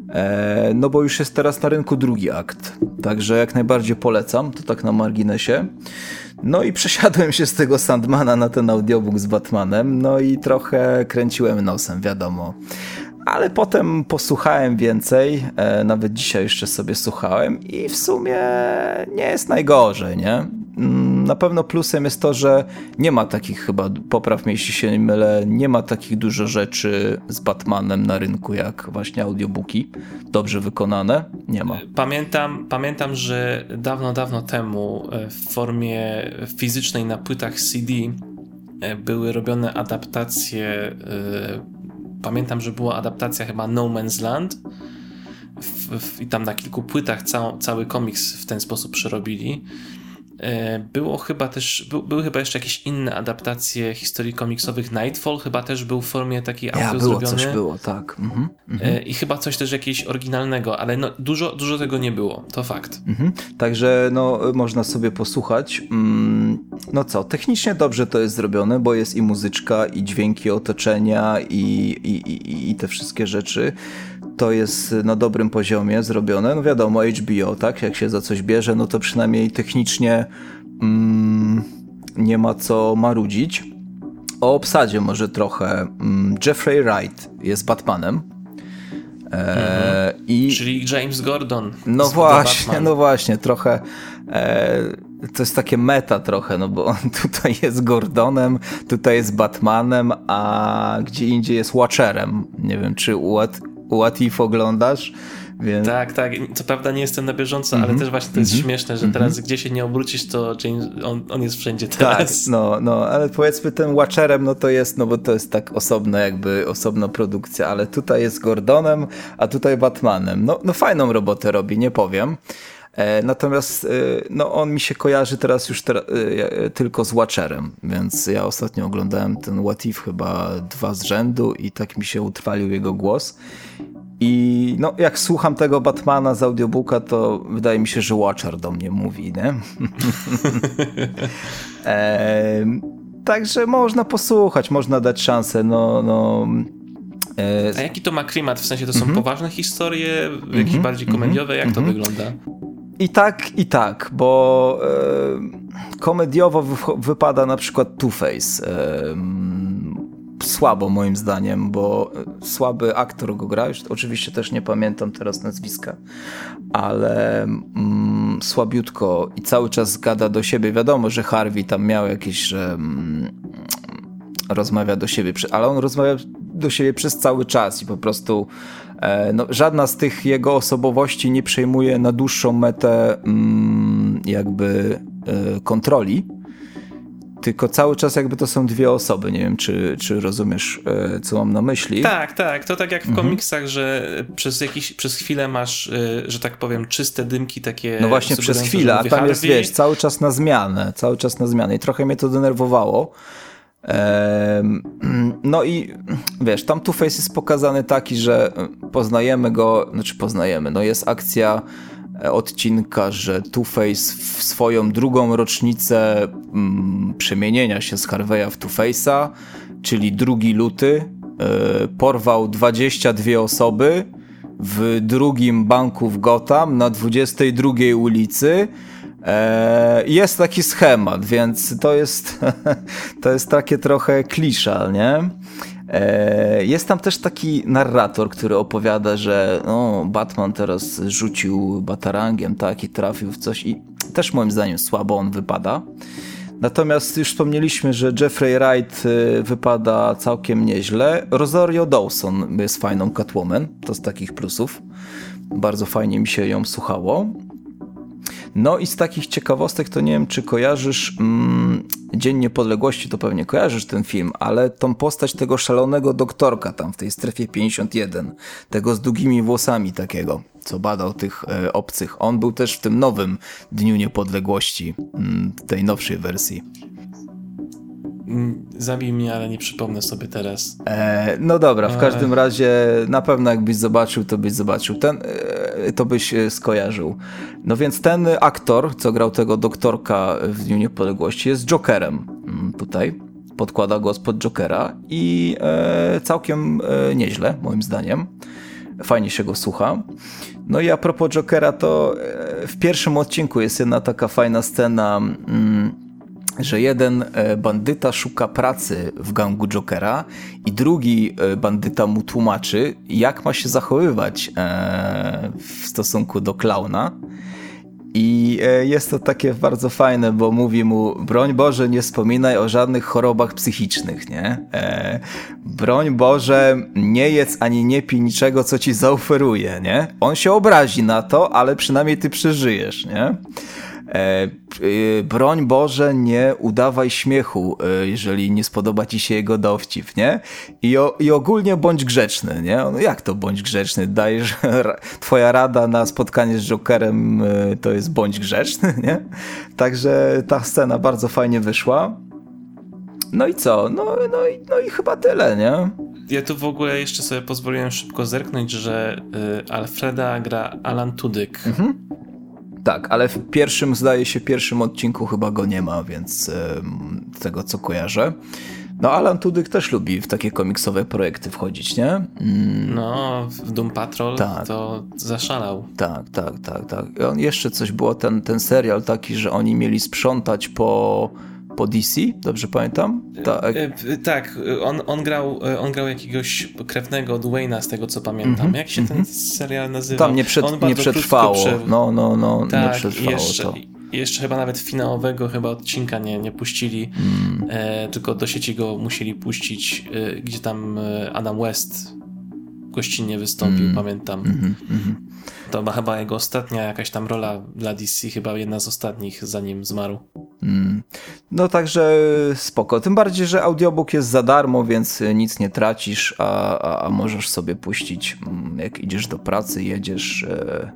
Speaker 1: E, no bo już jest teraz na rynku drugi akt, także jak najbardziej polecam, to tak na marginesie. No i przesiadłem się z tego Sandmana na ten audiobook z Batmanem, no i trochę kręciłem nosem, wiadomo. Ale potem posłuchałem więcej, e, nawet dzisiaj jeszcze sobie słuchałem i w sumie nie jest najgorzej, nie? Mm, na pewno plusem jest to, że nie ma takich chyba, popraw mnie jeśli się nie mylę, nie ma takich dużo rzeczy z Batmanem na rynku jak właśnie audiobooki, dobrze wykonane, nie ma.
Speaker 2: Pamiętam, pamiętam że dawno, dawno temu e, w formie fizycznej na płytach CD e, były robione adaptacje, e, pamiętam, że była adaptacja chyba No Man's Land, w, w, i tam na kilku płytach cał, cały komiks w ten sposób przerobili. E, było chyba też, był, były chyba jeszcze jakieś inne adaptacje historii komiksowych. Nightfall chyba też był w formie takiej
Speaker 1: ja, audio było, zrobiony. coś było, tak. Mhm,
Speaker 2: mhm. I chyba coś też jakiegoś oryginalnego, ale no, dużo, dużo tego nie było, to fakt. Mhm.
Speaker 1: Także no, można sobie posłuchać. Mm, no co, technicznie dobrze to jest zrobione, bo jest i muzyczka, i dźwięki otoczenia, i, i, i, i te wszystkie rzeczy to jest na dobrym poziomie zrobione. No wiadomo, HBO, tak? Jak się za coś bierze, no to przynajmniej technicznie mm, nie ma co marudzić. O obsadzie może trochę. Mm, Jeffrey Wright jest Batmanem.
Speaker 2: E, mhm. i, Czyli James Gordon.
Speaker 1: No właśnie, no właśnie, trochę. E, to jest takie meta trochę, no bo on tutaj jest Gordonem, tutaj jest Batmanem, a gdzie indziej jest Watcherem. Nie wiem, czy If oglądasz. Więc...
Speaker 2: Tak, tak. Co prawda nie jestem na bieżąco, mm -hmm. ale mhm. też właśnie to jest mm -hmm. śmieszne, że teraz mm -hmm. gdzie się nie obrócisz, to James, on, on jest wszędzie tak, teraz.
Speaker 1: Tak, no, no, ale powiedzmy tym Watcherem, no to jest, no bo to jest tak osobna jakby, osobna produkcja, ale tutaj jest Gordonem, a tutaj Batmanem. No, no fajną robotę robi, nie powiem. E, natomiast e, no, on mi się kojarzy teraz już tera e, tylko z Watcherem, więc ja ostatnio oglądałem ten What If chyba dwa z rzędu i tak mi się utrwalił jego głos. I no, jak słucham tego Batmana z audiobooka, to wydaje mi się, że Watcher do mnie mówi, nie? e, także można posłuchać, można dać szansę, no, no
Speaker 2: e, a jaki to ma klimat? W sensie to są mm -hmm. poważne historie, jakieś mm -hmm. bardziej komediowe? Jak mm -hmm. to mhm. wygląda?
Speaker 1: I tak, i tak, bo e, komediowo wypada na przykład Two-Face. E, słabo moim zdaniem, bo słaby aktor go gra, już oczywiście też nie pamiętam teraz nazwiska, ale mm, słabiutko i cały czas gada do siebie. Wiadomo, że Harvey tam miał jakieś, że mm, rozmawia do siebie, ale on rozmawia do siebie przez cały czas i po prostu E, no, żadna z tych jego osobowości nie przejmuje na dłuższą metę mm, jakby e, kontroli, tylko cały czas jakby to są dwie osoby. Nie wiem, czy, czy rozumiesz, e, co mam na myśli.
Speaker 2: Tak, tak. To tak jak w mhm. komiksach, że przez, jakiś, przez chwilę masz, że tak powiem, czyste dymki takie.
Speaker 1: No właśnie przez chwilę, a tam jest, wiesz, cały czas na zmianę, cały czas na zmianę i trochę mnie to denerwowało. No i wiesz, tam Two-Face jest pokazany taki, że poznajemy go, znaczy poznajemy, no jest akcja e, odcinka, że Two-Face w swoją drugą rocznicę mm, przemienienia się z Harveya w Two-Face'a, czyli 2 luty, e, porwał 22 osoby w drugim banku w Gotham na 22 ulicy jest taki schemat, więc to jest, to jest takie trochę klisza, nie? E, jest tam też taki narrator, który opowiada, że no, Batman teraz rzucił batarangiem, tak, i trafił w coś i też moim zdaniem słabo on wypada. Natomiast już wspomnieliśmy, że Jeffrey Wright y, wypada całkiem nieźle. Rosario Dawson jest fajną Catwoman, to z takich plusów. Bardzo fajnie mi się ją słuchało. No i z takich ciekawostek to nie wiem, czy kojarzysz mm, Dzień Niepodległości, to pewnie kojarzysz ten film, ale tą postać tego szalonego doktorka tam w tej strefie 51, tego z długimi włosami takiego, co badał tych e, obcych, on był też w tym nowym Dniu Niepodległości, mm, tej nowszej wersji.
Speaker 2: Mm, zabij mnie, ale nie przypomnę sobie teraz.
Speaker 1: E, no dobra, w każdym razie na pewno jakbyś zobaczył, to byś zobaczył. Ten, e, to byś e, skojarzył. No więc ten aktor, co grał tego doktorka w Dniu Niepodległości, jest Jokerem mm, tutaj. Podkłada głos pod Jokera i e, całkiem e, nieźle, moim zdaniem. Fajnie się go słucha. No i a propos Jokera, to e, w pierwszym odcinku jest jedna taka fajna scena. Mm, że jeden e, bandyta szuka pracy w gangu Jokera i drugi e, bandyta mu tłumaczy, jak ma się zachowywać e, w stosunku do klauna. I jest to takie bardzo fajne, bo mówi mu, broń Boże, nie wspominaj o żadnych chorobach psychicznych, nie? broń Boże, nie jedz ani nie pij niczego, co ci zaoferuje, nie? On się obrazi na to, ale przynajmniej ty przeżyjesz, nie? E, broń Boże, nie udawaj śmiechu, jeżeli nie spodoba ci się jego dowcip, nie? I, o, i ogólnie bądź grzeczny, nie? No jak to bądź grzeczny? Dajesz, twoja rada na spotkanie z Jokerem to jest bądź grzeczny, nie? Także ta scena bardzo fajnie wyszła. No i co? No, no, i, no i chyba tyle, nie?
Speaker 2: Ja tu w ogóle jeszcze sobie pozwoliłem szybko zerknąć, że y, Alfreda gra Alan Tudyk. Mhm.
Speaker 1: Tak, ale w pierwszym, zdaje się, pierwszym odcinku chyba go nie ma, więc y, tego co kojarzę. No, Alan Tudyk też lubi w takie komiksowe projekty wchodzić, nie?
Speaker 2: Mm. No, w Doom Patrol tak. to zaszalał.
Speaker 1: Tak, tak, tak, tak. I on jeszcze coś było, ten, ten serial taki, że oni mieli sprzątać po po DC, dobrze pamiętam?
Speaker 2: Tak, tak on, on, grał, on grał jakiegoś krewnego Dwayna, z tego co pamiętam. Mm -hmm, Jak się ten mhm. serial nazywa?
Speaker 1: Tam nie, przed, nie przetrwało. Prze... No, no, no, tak, nie przetrwało
Speaker 2: jeszcze,
Speaker 1: to.
Speaker 2: Jeszcze chyba nawet finałowego chyba odcinka nie, nie puścili, mm. e, tylko do sieci go musieli puścić, e, gdzie tam e, Adam West gościnnie wystąpił, mm. pamiętam. Mm -hmm, to ma chyba jego ostatnia jakaś tam rola dla DC, chyba jedna z ostatnich, zanim zmarł.
Speaker 1: Mm. No także spoko. Tym bardziej, że audiobook jest za darmo, więc nic nie tracisz, a, a, a możesz sobie puścić, mm, jak idziesz do pracy, jedziesz, e,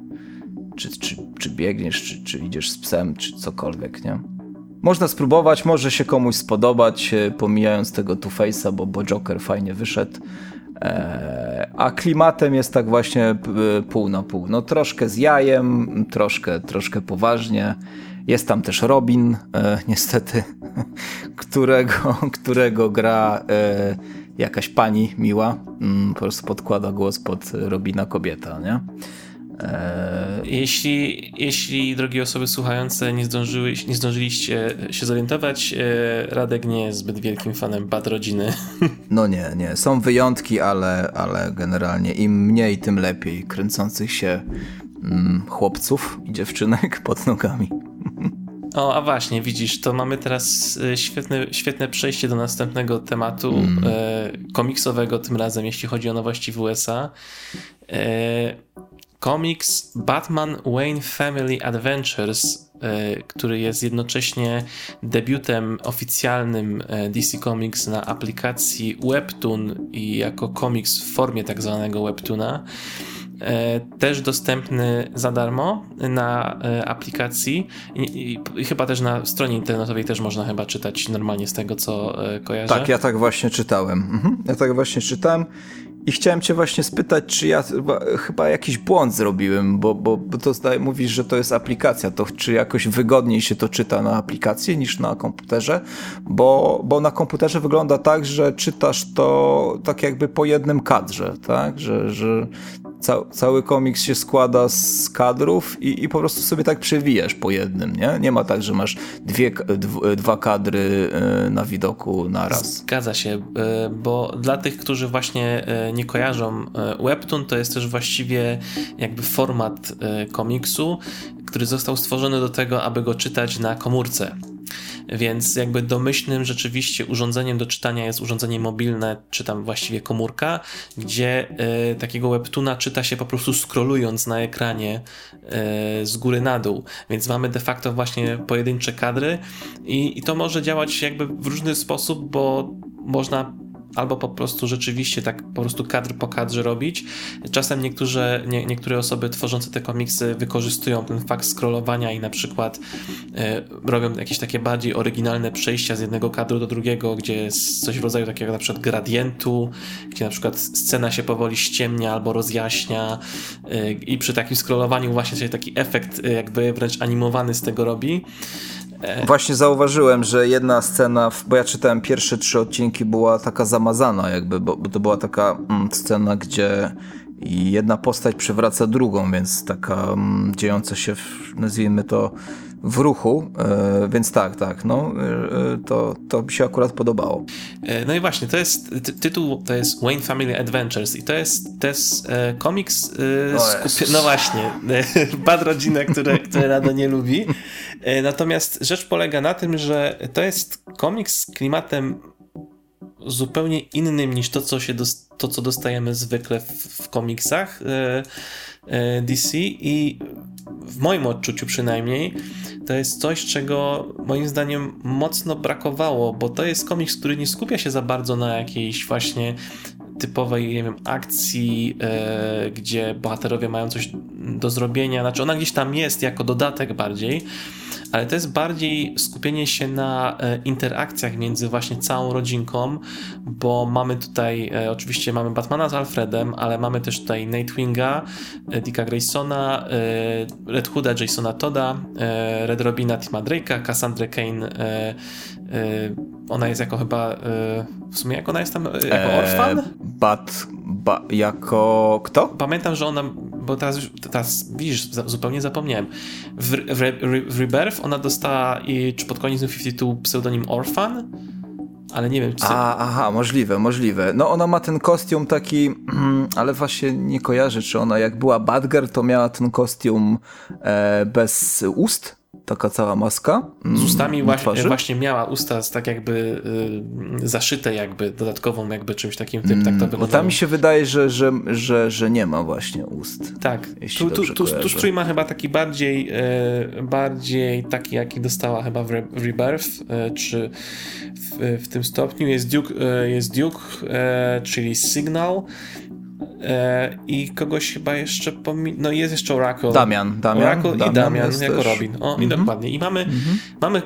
Speaker 1: czy, czy, czy biegniesz, czy, czy idziesz z psem, czy cokolwiek, nie? Można spróbować, może się komuś spodobać, e, pomijając tego Two-Face'a, bo, bo Joker fajnie wyszedł. E, a klimatem jest tak właśnie pół na pół. No troszkę z jajem, troszkę, troszkę poważnie. Jest tam też Robin, e, niestety, którego, którego gra e, jakaś pani miła. Mm, po prostu podkłada głos pod Robina kobieta, nie?
Speaker 2: E, jeśli, jeśli, drogie osoby słuchające, nie, zdążyły, nie zdążyliście się zorientować, e, Radek nie jest zbyt wielkim fanem bad rodziny.
Speaker 1: No nie, nie. Są wyjątki, ale, ale generalnie im mniej, tym lepiej kręcących się mm, chłopców i dziewczynek pod nogami.
Speaker 2: O, a właśnie, widzisz, to mamy teraz e, świetne, świetne przejście do następnego tematu mm. komiksowego, tym razem, jeśli chodzi o nowości w USA. Komiks Batman Wayne Family Adventures, e, który jest jednocześnie debiutem oficjalnym e, DC Comics na aplikacji Webtoon i jako komiks w formie tak zwanego Webtoona. E, też dostępny za darmo na aplikacji i, i, chyba też na stronie internetowej też można chyba czytać normalnie z tego co kojarzę.
Speaker 1: Tak, ja tak właśnie czytałem. Mhm. Ja tak właśnie czytałem i chciałem cię właśnie spytać, czy ja chyba, chyba jakiś błąd zrobiłem, bo, bo, bo to zdaje, mówisz, że to jest aplikacja, to czy jakoś wygodniej się to czyta na aplikacji niż na komputerze? Bo, bo na komputerze wygląda tak, że czytasz to tak jakby po jednym kadrze, tak? Że, że cały komiks się składa z kadrów i, i po prostu sobie tak przewijasz po jednym, nie? Nie ma tak, że masz dwie, dwa kadry e, na widoku naraz.
Speaker 2: Zgadza się, e, bo dla tych, którzy właśnie e, nie kojarzą, Webtoon to jest też właściwie jakby format komiksu, który został stworzony do tego, aby go czytać na komórce. Więc jakby domyślnym rzeczywiście urządzeniem do czytania jest urządzenie mobilne, czy tam właściwie komórka, gdzie y, takiego webtuna czyta się po prostu scrollując na ekranie y, z góry na dół. Więc mamy de facto właśnie pojedyncze kadry i, i to może działać jakby w różny sposób, bo można albo po prostu rzeczywiście tak po prostu kadr po kadrze robić. Czasem niektóre, nie, niektóre osoby tworzące te komiksy wykorzystują ten fakt scrollowania i na przykład e, robią jakieś takie bardziej oryginalne przejścia z jednego kadru do drugiego, gdzie jest coś w rodzaju takiego na przykład gradientu, gdzie na przykład scena się powoli ściemnia albo rozjaśnia e, i przy takim scrollowaniu właśnie się taki efekt e, jakby wręcz animowany z tego robi.
Speaker 1: Właśnie zauważyłem, że jedna scena, bo ja czytałem pierwsze trzy odcinki, była taka zamazana, jakby, bo, to była taka mm, scena, gdzie jedna postać przewraca drugą, więc taka mm, dziejąca się, w, nazwijmy to, w ruchu, e, więc tak, tak, no, e, to, to mi się akurat podobało.
Speaker 2: E, no i właśnie, to jest, ty, tytuł to jest Wayne Family Adventures i to jest, to jest komiks no właśnie, bad rodzina, które, które Rado nie lubi, natomiast rzecz polega na tym, że to jest komiks z klimatem zupełnie innym niż to, co, się to, co dostajemy zwykle w, w komiksach DC i w moim odczuciu przynajmniej to jest coś, czego moim zdaniem mocno brakowało, bo to jest komiks, który nie skupia się za bardzo na jakiejś właśnie typowej, nie wiem, akcji, e, gdzie bohaterowie mają coś do zrobienia. Znaczy, ona gdzieś tam jest jako dodatek bardziej, ale to jest bardziej skupienie się na e, interakcjach między właśnie całą rodzinką, bo mamy tutaj, e, oczywiście mamy Batmana z Alfredem, ale mamy też tutaj Nightwinga, Dicka Graysona, Red Hooda, Jasona Toda, Red Robina, Tima Drake'a, Cassandra Kane, ona jest jako chyba, w sumie jak ona jest tam, jako orfan?
Speaker 1: Bat, ba, jako kto?
Speaker 2: Pamiętam, że ona bo teraz, teraz widzisz, zupełnie zapomniałem. W, w, w Rebirth ona dostała, i, czy pod koniec 52 pseudonim Orphan, ale nie wiem, czy...
Speaker 1: A, aha, możliwe, możliwe. No ona ma ten kostium taki, ale właśnie nie kojarzę, czy ona jak była Badger, to miała ten kostium e, bez ust, taka cała maska.
Speaker 2: Z ustami właśnie, właśnie, miała usta tak jakby y, zaszyte jakby dodatkową jakby czymś takim tym, tak to
Speaker 1: wyglądało. Bo tam mi się wydaje, że, że, że, że nie ma właśnie ust.
Speaker 2: Tak, tu, tu, tu, tu strój ma chyba taki bardziej y, bardziej taki jaki dostała chyba w, Re, w Rebirth, y, czy w, w, tym stopniu jest Duke, y, jest Duke czyli Signal, E, I kogoś chyba jeszcze pomi- No jest jeszcze Oracle.
Speaker 1: Damian. Damian
Speaker 2: Oracle Damian i Damian jako też. Robin. O, mm-hmm. i mhm. dokładnie. I mamy, mm-hmm. mamy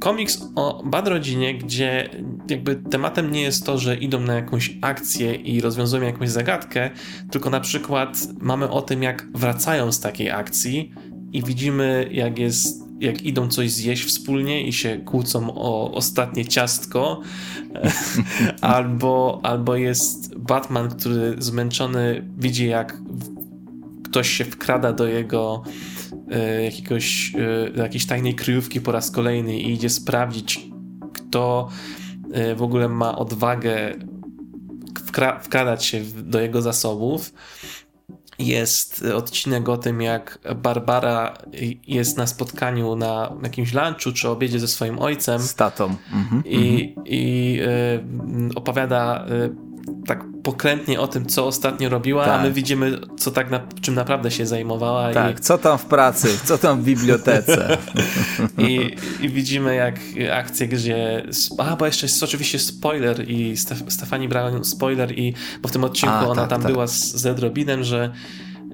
Speaker 2: komiks o Bad Rodzinie, gdzie jakby tematem nie jest to, że idą na jakąś akcję i rozwiązują jakąś zagadkę, tylko na przykład mamy o tym, jak wracają z takiej akcji i widzimy, jak jest jak idą coś zjeść wspólnie i się kłócą o ostatnie ciastko, albo, albo jest Batman, który zmęczony widzi, jak ktoś się wkrada do jego e, jakiegoś, e, jakiejś tajnej kryjówki po raz kolejny i idzie sprawdzić, kto e, w ogóle ma odwagę wkra wkradać się do jego zasobów jest odcinek o tym, jak Barbara jest na spotkaniu na jakimś lunchu czy obiedzie ze swoim ojcem.
Speaker 1: Z tatą. Mhm,
Speaker 2: I, mhm. i y, opowiada y, tak pokrętnie o tym, co ostatnio robiła, tak. a my widzimy, co tak na, czym naprawdę się zajmowała.
Speaker 1: Tak, i... co tam w pracy, co tam w bibliotece.
Speaker 2: I, I, widzimy, jak akcje, gdzie. A, bo jeszcze jest oczywiście spoiler, i Stef Stefani brała spoiler, i bo w tym odcinku a, ona tak, tam tak. była z Zed Robinem, że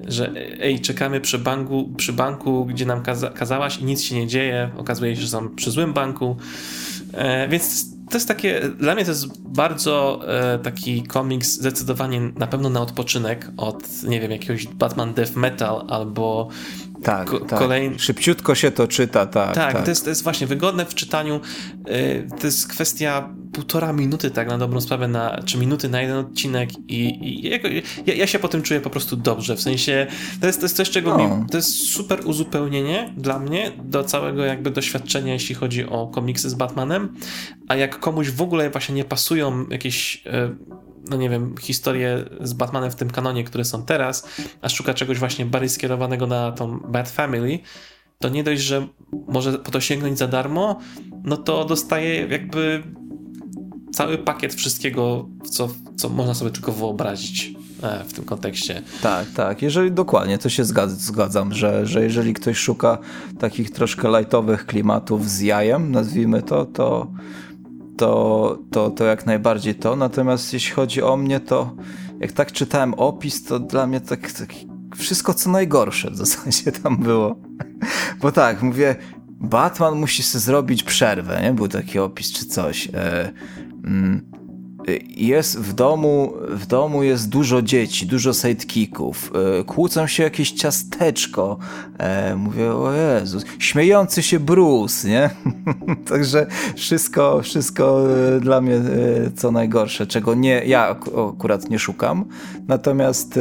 Speaker 2: że ej, czekamy przy banku, przy banku gdzie nam kaza kazałaś i nic się nie dzieje. Okazuje się, że są przy złym banku. E, więc to jest takie, dla mnie to jest bardzo e, taki komiks zdecydowanie na pewno na odpoczynek od, nie wiem, jakiegoś Batman Death Metal albo
Speaker 1: tak, tak. Kolejny... Szybciutko się to czyta, tak.
Speaker 2: Tak, tak. To, jest, to jest właśnie wygodne w czytaniu. Yy, to jest kwestia półtora minuty, tak na dobrą sprawę, na, czy minuty na jeden odcinek i, i ja, ja, się po tym czuję po prostu dobrze. W sensie to jest, to jest coś, czego no. mi, to jest super uzupełnienie dla mnie do całego jakby doświadczenia, jeśli chodzi o komiksy z Batmanem. A jak komuś w ogóle właśnie nie pasują jakieś. No nie wiem, historie z Batmanem w tym kanonie, które są teraz, a szuka czegoś właśnie bardziej skierowanego na tą Bat Family, to nie dość, że może po to sięgnąć za darmo, no to dostaje jakby cały pakiet wszystkiego, co, co można sobie tylko wyobrazić e, w tym kontekście.
Speaker 1: Tak, tak. Jeżeli dokładnie, to się zgadzam, zgadzam że, że jeżeli ktoś szuka takich troszkę lightowych klimatów z jajem, nazwijmy to, to to, to, to jak najbardziej to. Natomiast jeśli chodzi o mnie, to jak tak czytałem opis, to dla mnie tak, tak wszystko co najgorsze w zasadzie tam było. Bo tak, mówię, Batman musi sobie zrobić przerwę, nie? Był taki opis czy coś. E, mm, jest w domu, w domu jest dużo dzieci, dużo sidekicków, e, kłócą się jakieś ciasteczko, e, mówię, o Jezus, śmiejący się Bruce, nie? Także wszystko, wszystko e, dla mnie co najgorsze, czego nie, ja akurat nie szukam, natomiast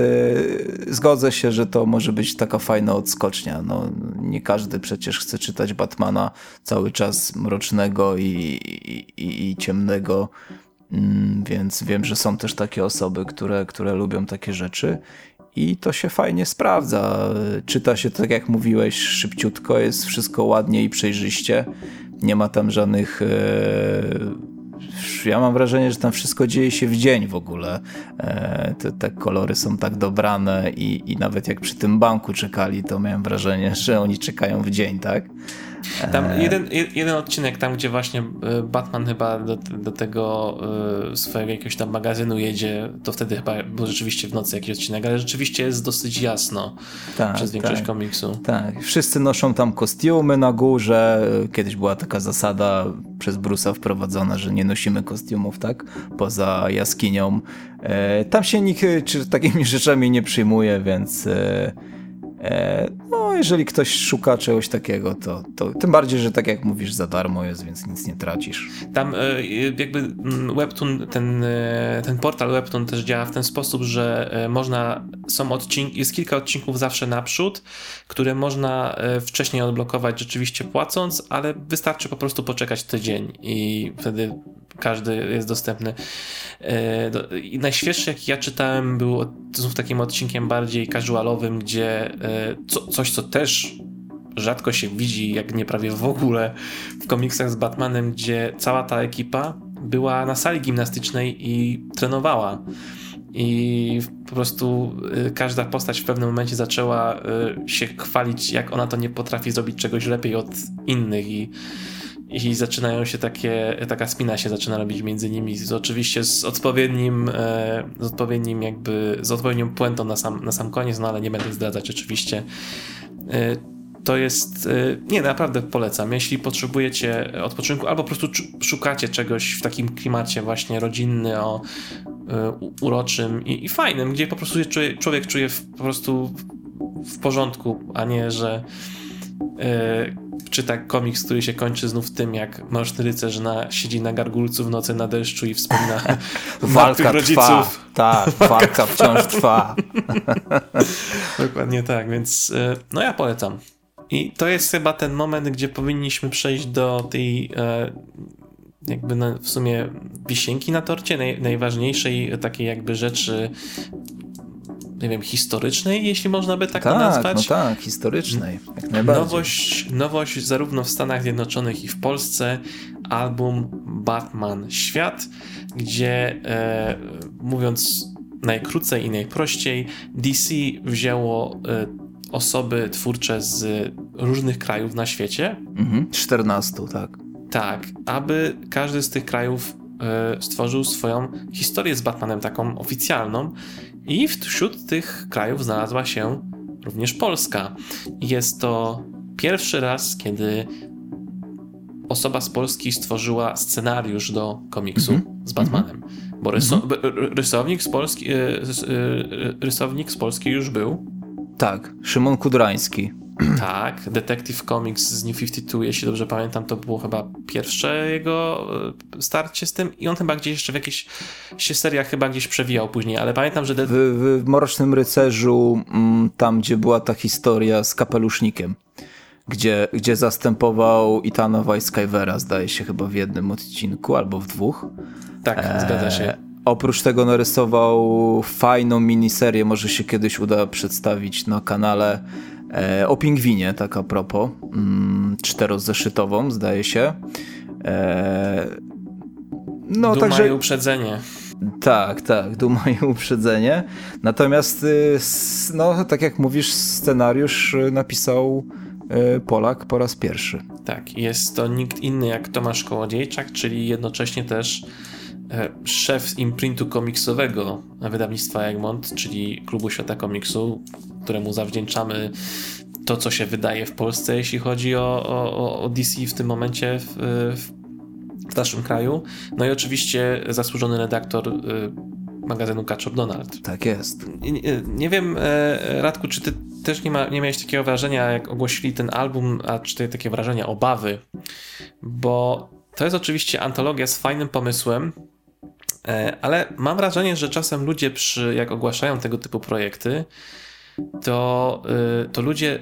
Speaker 1: zgodzę się, że to może być taka fajna odskocznia, no nie każdy przecież chce czytać Batmana cały czas mrocznego i, i, i ciemnego, więc wiem, że są też takie osoby, które, które lubią takie rzeczy i to się fajnie sprawdza. Czyta się, tak jak mówiłeś, szybciutko, jest wszystko ładnie i przejrzyście. Nie ma tam żadnych. E, ja mam wrażenie, że tam wszystko dzieje się w dzień w ogóle. E, te, te kolory są tak dobrane i, i nawet jak przy tym banku czekali, to miałem wrażenie, że oni czekają w dzień, tak?
Speaker 2: Tam e, jeden, jeden odcinek, tam gdzie właśnie e, Batman chyba do, do tego e, swojego jakiegoś tam magazynu jedzie, to wtedy chyba był rzeczywiście w nocy jakiś odcinek, ale rzeczywiście jest dosyć jasno tak, przez większość
Speaker 1: tak,
Speaker 2: komiksu.
Speaker 1: Tak, wszyscy noszą tam kostiumy na górze. Kiedyś była taka zasada przez Bruce'a wprowadzona, że nie nosimy kostiumów, tak? Poza jaskinią. Tam się nikt czy takimi rzeczami nie przyjmuje, więc no, jeżeli ktoś szuka czegoś takiego, to, to tym bardziej, że tak jak mówisz, za darmo jest, więc nic nie tracisz.
Speaker 2: Tam e, jakby mm, Webtoon, ten, e, ten portal Webtoon też działa w ten sposób, że można, są odcinki, jest kilka odcinków zawsze naprzód, które można wcześniej odblokować rzeczywiście płacąc, ale wystarczy po prostu poczekać tydzień i wtedy każdy jest dostępny. I najświeższy, jaki ja czytałem, był znów takim odcinkiem bardziej casualowym, gdzie co, coś, co też rzadko się widzi, jak nie prawie w ogóle w komiksach z Batmanem, gdzie cała ta ekipa była na sali gimnastycznej i trenowała. I po prostu y, każda postać w pewnym momencie zaczęła y, się chwalić, jak ona to nie potrafi zrobić czegoś lepiej od innych. I i zaczynają się takie, taka spina się zaczyna robić między nimi, z, oczywiście z odpowiednim, e, z odpowiednim jakby, z odpowiednią puentą na sam, na sam koniec, no ale nie będę zdradzać oczywiście. E, to jest, e, nie, naprawdę polecam. Jeśli potrzebujecie odpoczynku albo po prostu szukacie czegoś w takim klimacie właśnie rodzinny, o uroczym i, i fajnym, gdzie po prostu człowiek czuje w, po prostu w porządku, a nie, że czyta komiks, który się kończy znów tym, jak mroczny rycerz na, siedzi na gargulcu w nocy na deszczu i wspomina
Speaker 1: walka rodziców. Trwa. Tak, walka wciąż trwa.
Speaker 2: Dokładnie tak, więc e, no ja polecam. I to jest chyba ten moment, gdzie powinniśmy przejść do tej e, jakby na, w sumie wisienki na torcie, naj, najważniejszej takiej jakby rzeczy nie wiem, historycznej, jeśli można by tak,
Speaker 1: tak
Speaker 2: nazwać.
Speaker 1: No tak, historycznej, jak najbardziej.
Speaker 2: Nowość, nowość zarówno w Stanach Zjednoczonych i w Polsce, album Batman Świat, gdzie e, mówiąc najkrócej i najprościej, DC wzięło e, osoby twórcze z różnych krajów na świecie.
Speaker 1: Mhm, 14, tak.
Speaker 2: Tak, aby każdy z tych krajów e, stworzył swoją historię z Batmanem, taką oficjalną. I wśród tych krajów znalazła się również Polska. Jest to pierwszy raz, kiedy osoba z Polski stworzyła scenariusz do komiksu mm -hmm. z Batmanem. Bo ryso mm -hmm. rysownik, z Polski, e, e, rysownik z Polski już był.
Speaker 1: Tak, Szymon Kudrański.
Speaker 2: Tak, Detective Comics z New 52, jeśli dobrze pamiętam, to było chyba pierwsze jego e, starcie z tym i on chyba gdzieś jeszcze w jakichś się seriach chyba gdzieś przewijał później, ale pamiętam, że...
Speaker 1: W, w Mrocznym Rycerzu, mm, tam gdzie była ta historia z kapelusznikiem, gdzie, gdzie zastępował Itana Weisskywera, zdaje się chyba w jednym odcinku albo w dwóch.
Speaker 2: Tak, e, zgadza się.
Speaker 1: Oprócz tego narysował fajną miniserię, może się kiedyś uda przedstawić na kanale E, o pingwinie, tak a propos, mm, czterozeszytową, zdaje się.
Speaker 2: E, no, Duma także... i uprzedzenie.
Speaker 1: Tak, tak, duma i uprzedzenie. Natomiast, y, no, tak jak mówisz, scenariusz napisał y, Polak po raz pierwszy.
Speaker 2: Tak, jest to nikt inny jak Tomasz Kołodziejczak, czyli jednocześnie też szef imprintu komiksowego wydawnictwa Egmont, czyli Klubu Świata Komiksu, któremu zawdzięczamy to, co się wydaje w Polsce, jeśli chodzi o, o, o DC w tym momencie w, w, naszym kraju. No i oczywiście zasłużony redaktor y, magazynu Kaczor Donald.
Speaker 1: Tak jest.
Speaker 2: Nie, nie, wiem, e, Radku, czy ty też nie, ma, nie miałeś takiego wrażenia, jak ogłosili ten album, a czy ty takie wrażenia, obawy? Bo to jest oczywiście antologia z fajnym pomysłem, e, ale mam wrażenie, że czasem ludzie, przy, jak ogłaszają tego typu projekty, to, y, to ludzie y,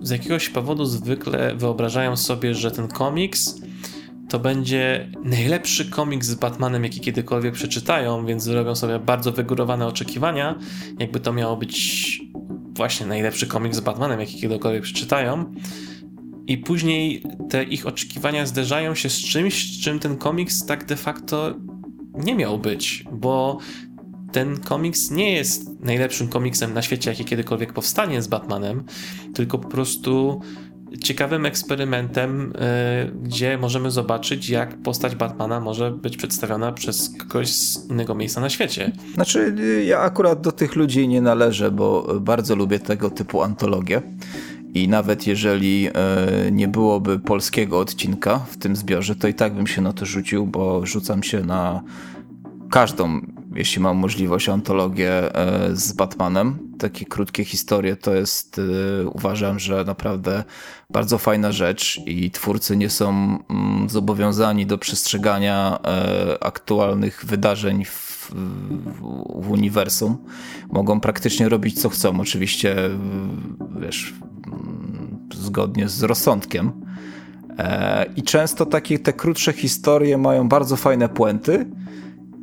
Speaker 2: z jakiegoś powodu zwykle wyobrażają sobie, że ten komiks to będzie najlepszy komiks z Batmanem, jaki kiedykolwiek przeczytają, więc zrobią sobie bardzo wygórowane oczekiwania, jakby to miało być właśnie najlepszy komiks z Batmanem, jaki kiedykolwiek przeczytają. I później te ich oczekiwania zderzają się z czymś, z czym ten komiks tak de facto nie miał być, bo ten komiks nie jest najlepszym komiksem na świecie, jaki kiedykolwiek powstanie z Batmanem, tylko po prostu ciekawym eksperymentem, y, gdzie możemy zobaczyć, jak postać Batmana może być przedstawiona przez kogoś z innego miejsca na świecie.
Speaker 1: Znaczy, ja akurat do tych ludzi nie należę, bo bardzo lubię tego typu antologie. I nawet jeżeli e, nie byłoby polskiego odcinka w tym zbiorze, to i tak bym się na to rzucił, bo rzucam się na każdą, jeśli mam możliwość, antologię e, z Batmanem. Takie krótkie historie to jest, e, uważam, że naprawdę bardzo fajna rzecz i twórcy nie są mm, zobowiązani do przestrzegania aktualnych wydarzeń w, w uniwersum. Mogą praktycznie robić co chcą. Oczywiście, wiesz, zgodnie z rozsądkiem. E, I często takie te krótsze historie mają bardzo fajne puenty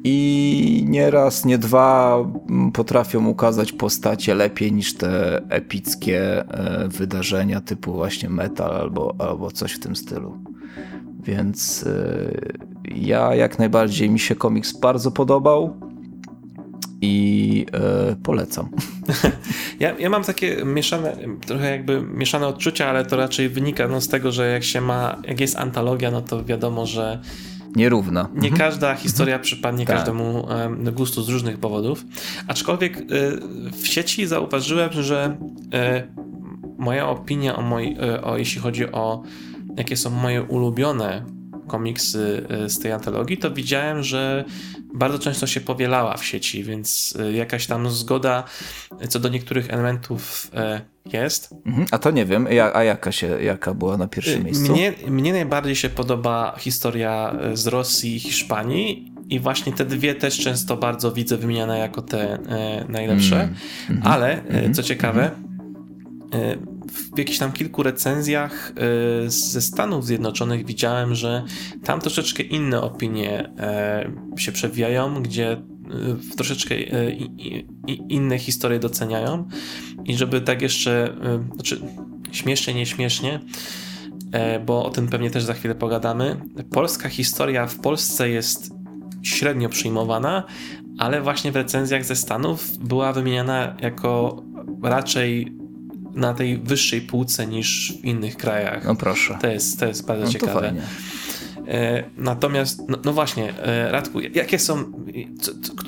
Speaker 1: i nieraz, nie dwa potrafią ukazać postacie lepiej niż te epickie e, wydarzenia typu właśnie metal albo, albo coś w tym stylu. Więc e, ja jak najbardziej mi się komiks bardzo podobał i e, polecam.
Speaker 2: Ja, ja mam takie mieszane, trochę jakby mieszane odczucia, ale to raczej wynika no, z tego, że jak się ma, jak jest antologia, no to wiadomo, że
Speaker 1: nierówna.
Speaker 2: Nie mhm. każda historia mhm. przypadnie tak. każdemu um, gustu z różnych powodów. Aczkolwiek y, w sieci zauważyłem, że y, moja opinia o, moj, y, o jeśli chodzi o jakie są moje ulubione komiksy z tej antologii, to widziałem, że bardzo często się powielała w sieci, więc e, jakaś tam zgoda co do niektórych elementów e, jest.
Speaker 1: Mhm, a to nie wiem, a jaka, się, jaka była na pierwszym e, miejscu?
Speaker 2: Mnie, mnie najbardziej się podoba historia z Rosji i Hiszpanii i właśnie te dwie też często bardzo widzę wymieniane jako te najlepsze, mm, mm, ale mm, co ciekawe, w jakichś tam kilku recenzjach e, ze Stanów Zjednoczonych widziałem, że tam troszeczkę inne opinie e, się przewijają, gdzie e, troszeczkę inne historie doceniają i żeby tak jeszcze, znaczy śmiesznie, nieśmiesznie, bo o tym pewnie też za chwilę pogadamy. Polska historia w Polsce jest średnio przyjmowana, ale właśnie w recenzjach ze Stanów była wymieniana jako raczej na tej wyższej półce niż w innych krajach.
Speaker 1: No proszę.
Speaker 2: To jest, to jest bardzo no ciekawe. Fajnie. E, natomiast, no, no, właśnie, e, Radku, jakie są,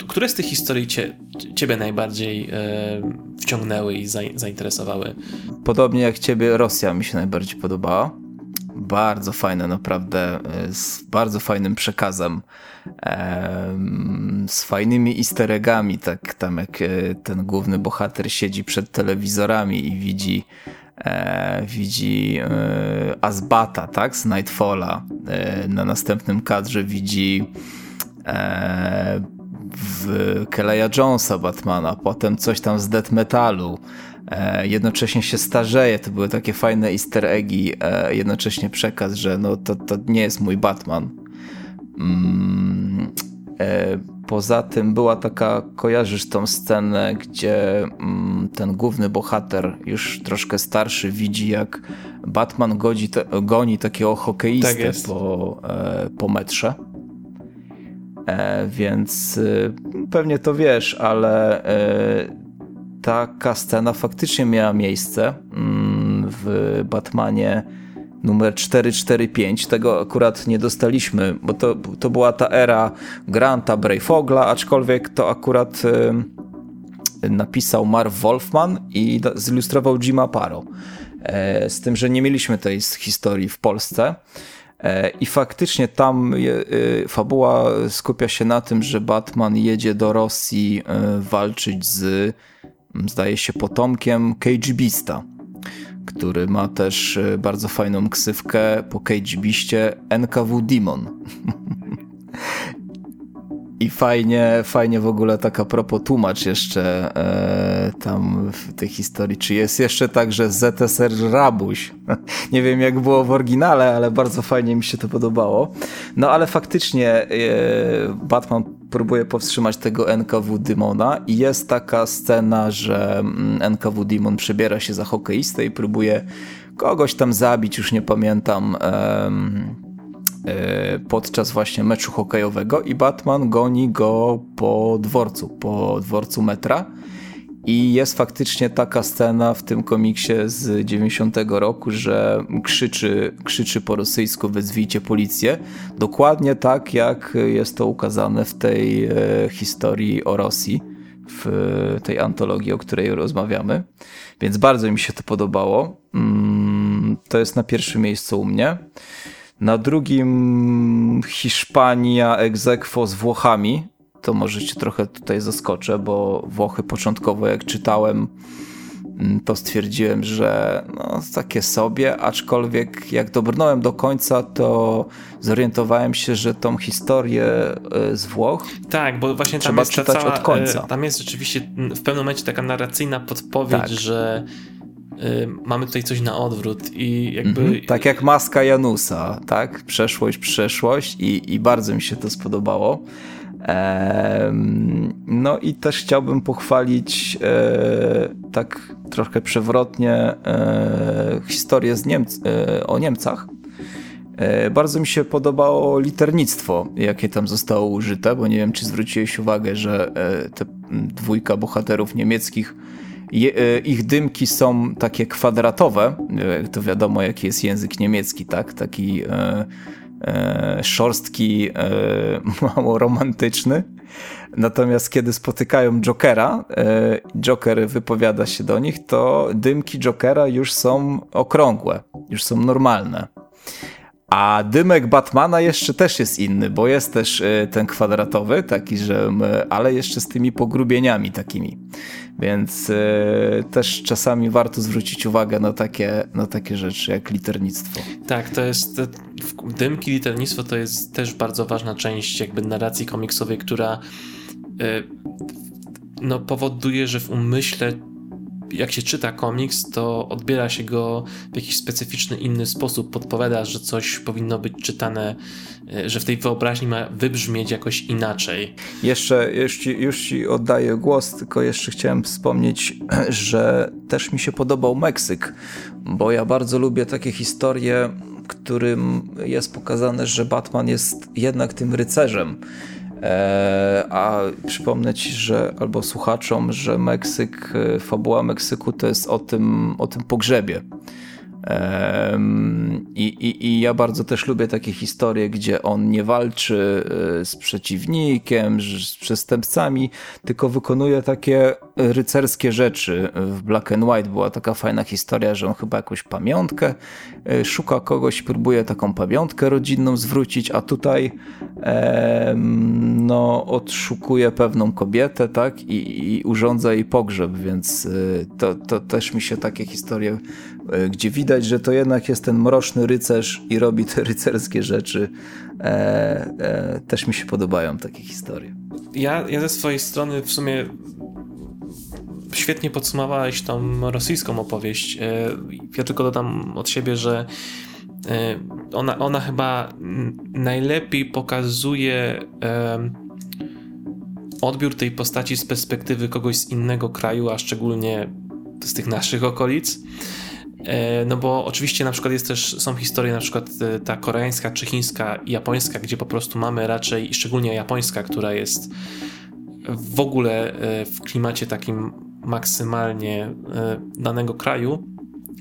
Speaker 2: które z tych historii cię, ciebie najbardziej e, wciągnęły i zainteresowały?
Speaker 1: Podobnie jak ciebie, Rosja mi się najbardziej podobała. Bardzo fajne, naprawdę, z bardzo fajnym przekazem z fajnymi easter eggami, tak tam jak e, ten główny bohater siedzi przed telewizorami i widzi e, widzi e, Azbata, tak, z Nightfalla. E, na następnym kadrze widzi e, w Kelleya Jonesa Batmana, potem coś tam z death metalu. E, jednocześnie się starzeje, to były takie fajne easter eggi, jednocześnie przekaz, że no to, to nie jest mój Batman, Mm, e, poza tym była taka, kojarzysz tą scenę, gdzie mm, ten główny bohater, już troszkę starszy, widzi jak Batman godzi goni takiego hokeistę tak po, e, po metrze. E, więc pewnie to wiesz, ale taka scena faktycznie miała miejsce mm, w Batmanie numer 445. Tego akurat nie dostaliśmy, bo to, to była ta era Granta Brayfogla, aczkolwiek to akurat napisał Marv Wolfman i zilustrował Jima Paro. E, z tym, że nie mieliśmy tej historii w Polsce. E, I faktycznie tam y, fabuła skupia się na tym, że Batman jedzie do Rosji y, walczyć z, zdaje się, potomkiem KGBista który ma też e, bardzo fajną ksywkę po KGBiście NKW Demon. I fajnie, fajnie w ogóle taka propos tłumacz jeszcze e, tam w tej historii, czy jest jeszcze tak, że ZSR Rabuś. Nie wiem jak było w oryginale, ale bardzo fajnie mi się to podobało. No ale faktycznie e, Batman próbuje powstrzymać tego NKW Demona i jest taka scena, że mm, NKW Demon przebiera się za hokeistę i próbuje kogoś tam zabić, już nie pamiętam. E, podczas właśnie meczu hokejowego i Batman goni go po dworcu, po dworcu metra I jest faktycznie taka scena w tym komiksie z 90 roku, że krzyczy, krzyczy po rosyjsku wezwijcie policję. Dokładnie tak, jak jest to ukazane w tej e, historii o Rosji, w tej antologii, o której rozmawiamy. Więc bardzo mi się to podobało. Mm, to jest na pierwszym miejscu u mnie. Na drugim Hiszpania egzekwo z Włochami to może cię trochę tutaj zaskoczę, bo Włochy początkowo jak czytałem, mm, to stwierdziłem, że no, takie sobie, aczkolwiek jak dobrnąłem do końca, to zorientowałem się, że tą historię e, z Włoch
Speaker 2: tak, bo właśnie
Speaker 1: trzeba
Speaker 2: tam jest
Speaker 1: czytać
Speaker 2: cała,
Speaker 1: od końca.
Speaker 2: E, tam jest rzeczywiście w pewnym momencie taka narracyjna podpowiedź, tak. że y, mamy tutaj coś na odwrót i jakby... Mhm,
Speaker 1: tak jak maska Janusa, tak? Przeszłość, przeszłość i, i bardzo mi się to spodobało. No i też chciałbym pochwalić e, tak trochę przewrotnie e, historię z Niemc e, o Niemcach. Bardzo mi się podobało liternictwo, jakie tam zostało użyte, bo nie wiem, czy zwróciłeś uwagę, że te dwójka bohaterów niemieckich, ich dymki są takie kwadratowe. To wiadomo, jaki jest język niemiecki, tak? Taki e, szorstki, e, mało romantyczny. Natomiast kiedy spotykają Jokera, e, Joker wypowiada się do nich, to dymki Jokera już są okrągłe, już są normalne. A dymek Batmana jeszcze też jest inny, bo jest też e, ten kwadratowy, taki, że, ale jeszcze z tymi pogrubieniami takimi. Więc e, też czasami warto zwrócić uwagę na takie, na takie rzeczy jak liternictwo.
Speaker 2: Tak, to jest. Dymki liternictwo to jest też bardzo ważna część jakby narracji komiksowej, która e, no, powoduje, że w umyśle jak się czyta komiks, to odbiera się go w jakiś specyficzny, inny sposób. Podpowiada, że coś powinno być czytane, e, że w tej wyobraźni ma wybrzmieć jakoś inaczej.
Speaker 1: Jeszcze, już ci, już ci oddaję głos, tylko jeszcze chciałem wspomnieć, że też mi się podobał Meksyk, bo ja bardzo lubię takie historie, którym jest pokazane, że Batman jest jednak tym rycerzem a przypomnę ci, że albo słuchaczom, że Meksyk, e, fabuła Meksyku to jest o tym, o tym pogrzebie. I, i, I ja bardzo też lubię takie historie, gdzie on nie walczy e, z przeciwnikiem, z przestępcami, tylko wykonuje takie rycerskie rzeczy. W Black and White była taka fajna historia, że on chyba jakąś pamiątkę e, szuka kogoś, próbuje taką pamiątkę rodzinną zwrócić, a tutaj no, odszukuje pewną kobietę, tak, i, i urządza jej pogrzeb, więc e, to, to też mi się takie historie gdzie widać, że to jednak jest ten mroczny rycerz i robi te rycerskie rzeczy. E, e, też mi się podobają takie historie.
Speaker 2: Ja, ja ze swojej strony w sumie świetnie podsumowałeś tą rosyjską opowieść. E, ja tylko dodam od siebie, że e, ona, ona chyba najlepiej pokazuje odbiór tej postaci z perspektywy kogoś z innego kraju, a szczególnie z tych naszych okolic. E, no bo oczywiście na przykład jest też, są historie na przykład e, ta koreańska, czy chińska i japońska, gdzie po prostu mamy raczej, szczególnie japońska, która jest w ogóle e, w klimacie takim maksymalnie danego kraju,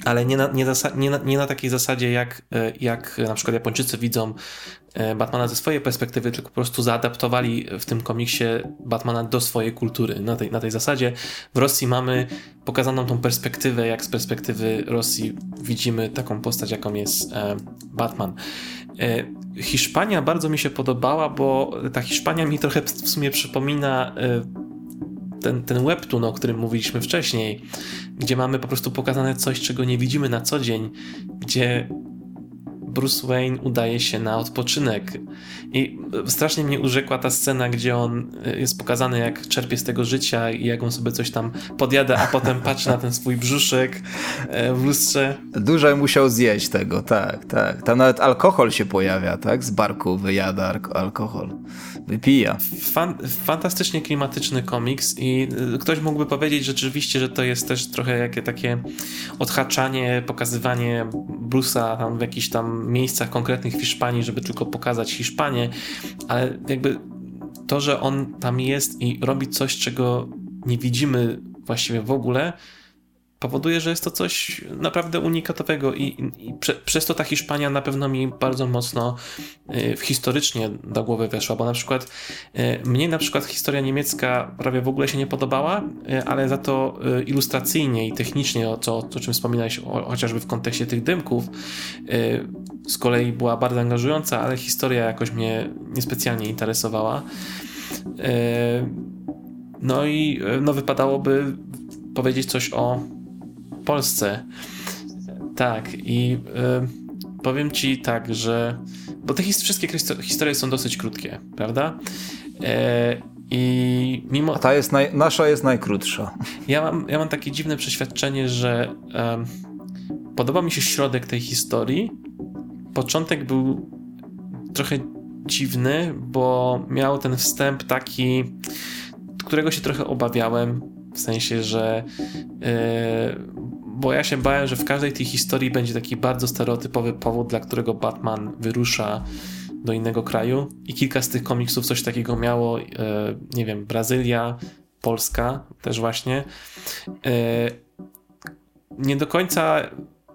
Speaker 2: ale nie na, nie, nie, na, nie na takiej zasadzie, jak, jak na przykład Japończycy widzą E, Batmana ze swojej perspektywy, tylko po prostu zaadaptowali w tym komiksie Batmana do swojej kultury. Na tej, na tej zasadzie w Rosji mamy pokazaną tą perspektywę, jak z perspektywy Rosji widzimy taką postać, jaką jest e, Batman. E, Hiszpania bardzo mi się podobała, bo ta Hiszpania mi trochę w sumie przypomina ten, ten webtoon, o którym mówiliśmy wcześniej, gdzie mamy po prostu pokazane coś, czego nie widzimy na co dzień, gdzie Bruce Wayne udaje się na odpoczynek. I strasznie mnie urzekła ta scena, gdzie on y, jest pokazany, jak czerpie z tego życia i jak on sobie coś tam podjada, a potem patrzy na ten swój brzuszek e, w lustrze.
Speaker 1: Dużo musiał zjeść tego, tak, tak. Tam nawet alkohol się pojawia, tak? Z barku wyjada alkohol wypija.
Speaker 2: Fan, fantastycznie klimatyczny komiks i ktoś mógłby powiedzieć rzeczywiście, że to jest też trochę jakie takie odhaczanie, pokazywanie Bruce'a tam w jakichś tam miejscach konkretnych w Hiszpanii, żeby tylko pokazać Hiszpanię, ale jakby to, że on tam jest i robi coś, czego nie widzimy właściwie w ogóle, powoduje, że jest to coś naprawdę unikatowego i, i, prze, przez to ta Hiszpania na pewno mi bardzo mocno y, historycznie do głowy weszła, bo na przykład y, mnie na przykład historia niemiecka prawie w ogóle się nie podobała, y, ale za to y, ilustracyjnie i technicznie, o, co, o czym wspominałeś, o, chociażby w kontekście tych dymków, y, z kolei była bardzo angażująca, ale historia jakoś mnie niespecjalnie interesowała. Y, no i no wypadałoby powiedzieć coś o Polsce. Tak, i y, powiem ci tak, że. Bo te his wszystkie historie są dosyć krótkie, prawda? E, I mimo.
Speaker 1: A ta jest naj, nasza jest najkrótsza.
Speaker 2: Ja mam, ja mam takie dziwne przeświadczenie, że podoba mi się środek tej historii. Początek był trochę dziwny, bo miał ten wstęp taki, którego się trochę obawiałem. W sensie, że yy, bo ja się bałem, że w każdej tej historii będzie taki bardzo stereotypowy powód, dla którego Batman wyrusza do innego kraju i kilka z tych komiksów coś takiego miało, e, nie wiem, Brazylia, Polska też właśnie. E, nie do końca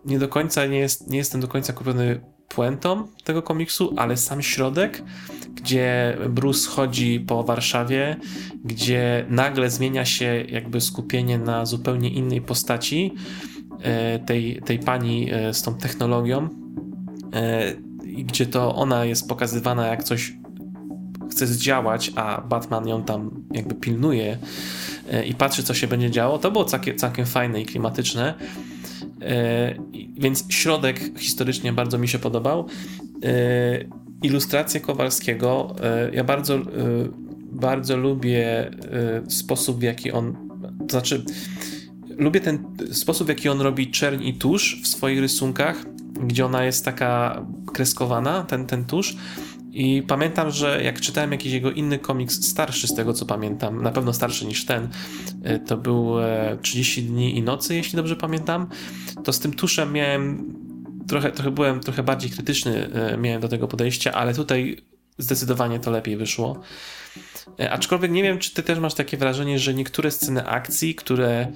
Speaker 2: nie do końca nie, jest, nie jestem do końca kupiony puentą tego komiksu, ale sam środek, gdzie Bruce chodzi po Warszawie, gdzie nagle zmienia się jakby skupienie na zupełnie innej postaci, tej, tej pani e, z tą technologią, e, gdzie to ona jest pokazywana jak coś chce zdziałać, a Batman ją tam jakby pilnuje i patrzy, co się będzie działo. To było całkiem, całkiem fajne i klimatyczne. Więc środek historycznie bardzo mi się podobał. Ilustracje Kowalskiego. Ja bardzo, bardzo lubię sposób, w jaki on. To znaczy, lubię ten sposób, w jaki on robi czerń i tusz w swoich rysunkach, gdzie ona jest taka kreskowana, ten, ten tusz. I pamiętam, że jak czytałem jakiś jego inny komiks, starszy z tego co pamiętam, na pewno starszy niż ten, e, to był 30 e, dni i nocy, jeśli dobrze pamiętam, to z tym tuszem miałem trochę, trochę byłem trochę bardziej krytyczny, e, miałem do tego podejścia, ale tutaj zdecydowanie to lepiej wyszło. Aczkolwiek nie wiem, czy ty też masz takie wrażenie, że niektóre sceny akcji, które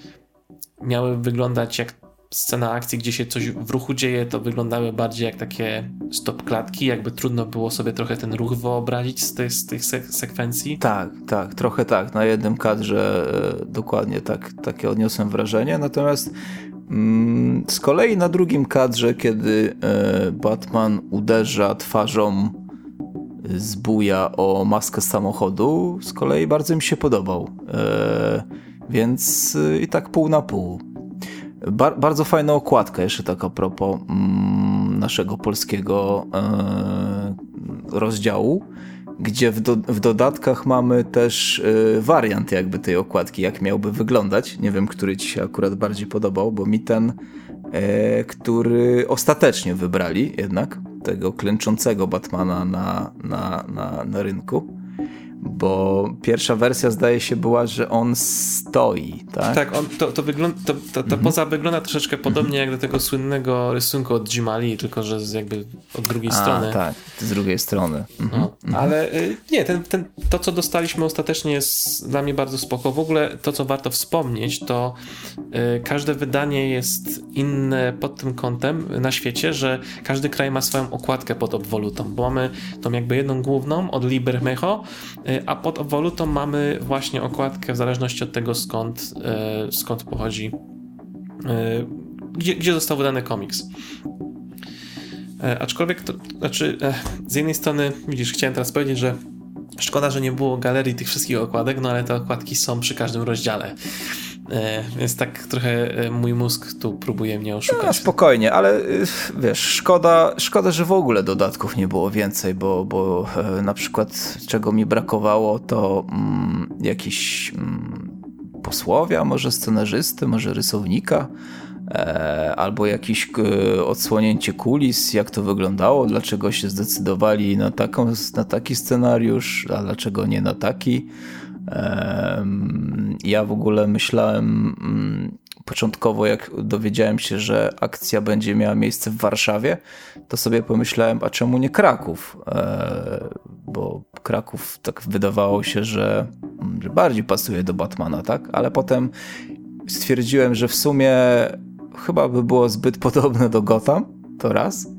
Speaker 2: miały wyglądać jak scena akcji, gdzie się coś w ruchu dzieje, to wyglądały bardziej jak takie stop klatki, jakby trudno było sobie trochę ten ruch wyobrazić z tych, z tych sekwencji.
Speaker 1: Tak, tak, trochę tak. Na jednym kadrze e, dokładnie tak, takie odniosłem wrażenie, natomiast mm, z kolei na drugim kadrze, kiedy e, Batman uderza twarzą zbuja o maskę samochodu, z kolei bardzo mi się podobał. E, więc y, i tak pół na pół. Bar bardzo fajna okładka, jeszcze tak a propos mm, naszego polskiego e, rozdziału, gdzie w, do, w, dodatkach mamy też e, wariant jakby tej okładki, jak miałby wyglądać. Nie wiem, który ci się akurat bardziej podobał, bo mi ten, e, który ostatecznie wybrali jednak, tego klęczącego Batmana na, na, na, na rynku bo pierwsza wersja zdaje się była, że on stoi, tak?
Speaker 2: Tak, on, to, to, wygląda, to, to, to mhm. poza wygląda troszeczkę podobnie jak do tego słynnego rysunku od Jimali, tylko że z jakby od drugiej
Speaker 1: A,
Speaker 2: strony.
Speaker 1: tak, z drugiej strony. Mhm.
Speaker 2: No, mhm. ale y, nie, ten, ten, to co dostaliśmy ostatecznie jest dla mnie bardzo spoko. W ogóle to co warto wspomnieć, to y, każde wydanie jest inne pod tym kątem na świecie, że każdy kraj ma swoją okładkę pod obwolutą, bo mamy tą jakby jedną główną od Liber Mecho, y, a pod obwolutą mamy właśnie okładkę w zależności od tego skąd, e, skąd pochodzi, e, gdzie, gdzie został wydany komiks. E, aczkolwiek, to, znaczy, z jednej strony, widzisz, chciałem teraz powiedzieć, że szkoda, że nie było galerii tych wszystkich okładek, no ale te okładki są przy każdym rozdziale. E, więc tak trochę e, mój mózg tu próbuje mnie oszukać. No,
Speaker 1: spokojnie, ale y, wiesz, szkoda, szkoda, że w ogóle dodatków nie było więcej, bo, bo e, na przykład czego mi brakowało, to mm, jakiś mm, posłowia, może scenarzysty, może rysownika, albo jakieś odsłonięcie kulis, jak to wyglądało, dlaczego się zdecydowali na, taką, na taki scenariusz, a dlaczego nie na taki. Ja w ogóle myślałem mm, początkowo, jak dowiedziałem się, że akcja będzie miała miejsce w Warszawie, to sobie pomyślałem, a czemu nie Kraków? E, bo Kraków tak wydawało się, że, mm, że bardziej pasuje do Batmana, tak? Ale potem stwierdziłem, że w sumie chyba by było zbyt podobne do Gotham, to raz.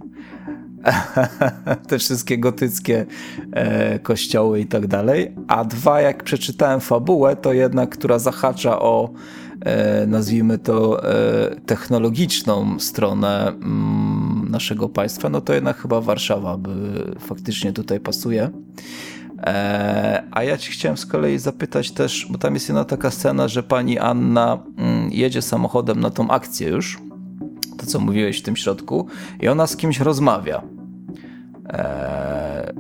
Speaker 1: Te wszystkie gotyckie e, kościoły i tak dalej. A dwa, jak przeczytałem fabułę, to jednak, która zahacza o e, nazwijmy to e, technologiczną stronę mm, naszego państwa, no to jednak chyba Warszawa by faktycznie tutaj pasuje. E, a ja ci chciałem z kolei zapytać też, bo tam jest jedna taka scena, że pani Anna mm, jedzie samochodem na tą akcję już, to co mówiłeś w tym środku, i ona z kimś rozmawia. E,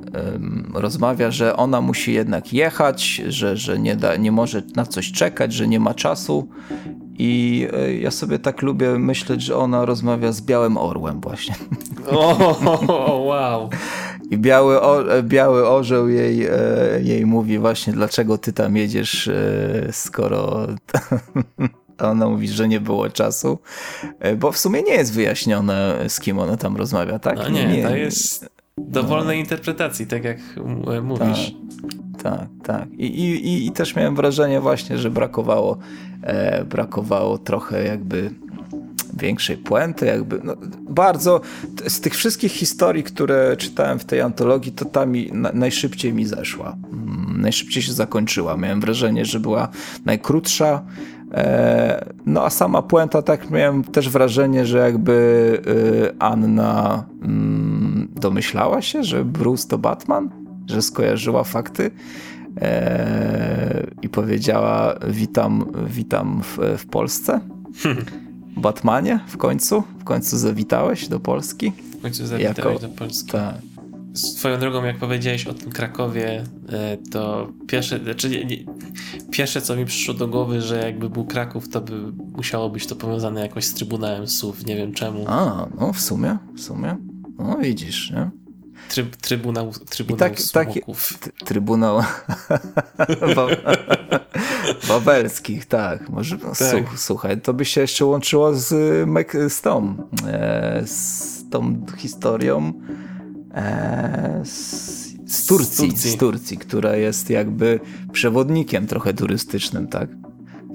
Speaker 1: rozmawia, że ona musi jednak jechać, że, że nie, da, nie może na coś czekać, że nie ma czasu. I e, ja sobie tak lubię myśleć, że ona rozmawia z Białym Orłem właśnie.
Speaker 2: O, wow.
Speaker 1: I biały, o, biały orzeł jej, e, jej mówi właśnie, dlaczego ty tam jedziesz, e, skoro... A ona mówi, że nie było czasu, e, bo w sumie nie jest wyjaśnione, z kim ona tam rozmawia, tak?
Speaker 2: No nie, nie to jest dowolnej no. interpretacji, tak jak mówisz.
Speaker 1: Tak, tak. tak. I, i, I też miałem wrażenie właśnie, że brakowało, e, brakowało trochę jakby większej puenty, jakby no, bardzo z tych wszystkich historii, które czytałem w tej antologii, to ta mi na, najszybciej mi zeszła. Mm, najszybciej się zakończyła. Miałem wrażenie, że była najkrótsza. E, no a sama puenta, tak miałem też wrażenie, że jakby y, Anna mm, domyślała się, że Bruce to Batman, że skojarzyła fakty. E, i powiedziała witam, witam w, w Polsce. Batmanie w końcu? W końcu zawitałeś do Polski?
Speaker 2: W końcu zawitałeś jako... do Polski. Tak. Swoją drogą, jak powiedziałeś o tym Krakowie, e, to pierwsze, znaczy nie, pierwsze, co mi przyszło do głowy, że jakby był Kraków, to by musiało być to powiązane jakoś z Trybunałem Słów, nie wiem czemu.
Speaker 1: A, no w sumie, w sumie. No widzisz, nie?
Speaker 2: Tryb, trybunał trybunał tak, smoków.
Speaker 1: Tak, trybunał Wawelskich, tak. Może, no, tak. Słuchaj, to by się jeszcze łączyło z, z tą, e, z tą historią z, z, Turcji, z, Turcji, z Turcji, która jest jakby przewodnikiem trochę turystycznym, tak?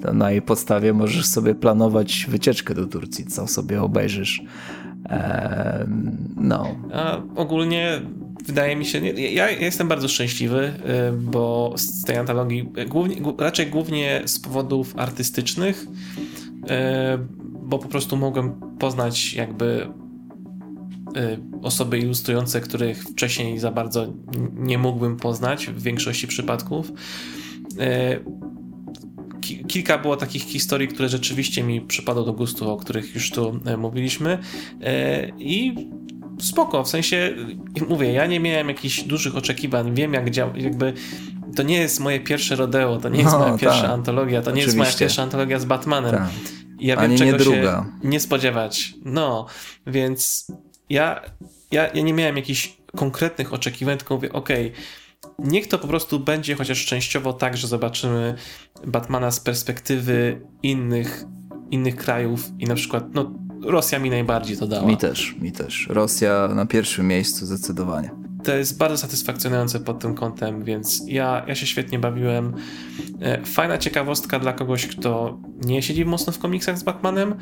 Speaker 1: To na jej podstawie możesz sobie planować wycieczkę do Turcji, co sobie obejrzysz. E, no.
Speaker 2: A ogólnie wydaje mi się, ja jestem bardzo szczęśliwy, y, bo z tej antologii, głównie, raczej głównie z powodów artystycznych, y, bo po prostu mogłem poznać jakby osoby ilustrujące, których wcześniej za bardzo nie mógłbym poznać w większości przypadków. Kilka było takich historii, które rzeczywiście mi przypadło do gustu, o których już tu mówiliśmy. I spoko, w sensie mówię, ja nie miałem jakichś dużych oczekiwań, wiem jak działa, jakby to nie jest moje pierwsze rodeo, to nie jest no, moja pierwsza tak. antologia, to Oczywiście. nie jest moja pierwsza antologia z Batmanem. Tak. Ja wiem, czego nie druga. się nie spodziewać. No, więc ja, ja, ja nie miałem jakichś konkretnych oczekiwań, tylko mówię, okej, okay, niech to po prostu będzie chociaż częściowo tak, że zobaczymy Batmana z perspektywy innych, innych krajów i na przykład, no Rosja mi najbardziej to dała.
Speaker 1: Mi też, mi też. Rosja na pierwszym miejscu zdecydowanie.
Speaker 2: To jest bardzo satysfakcjonujące pod tym kątem, więc ja, ja się świetnie bawiłem. E, fajna ciekawostka dla kogoś, kto nie siedzi mocno w komiksach z Batmanem,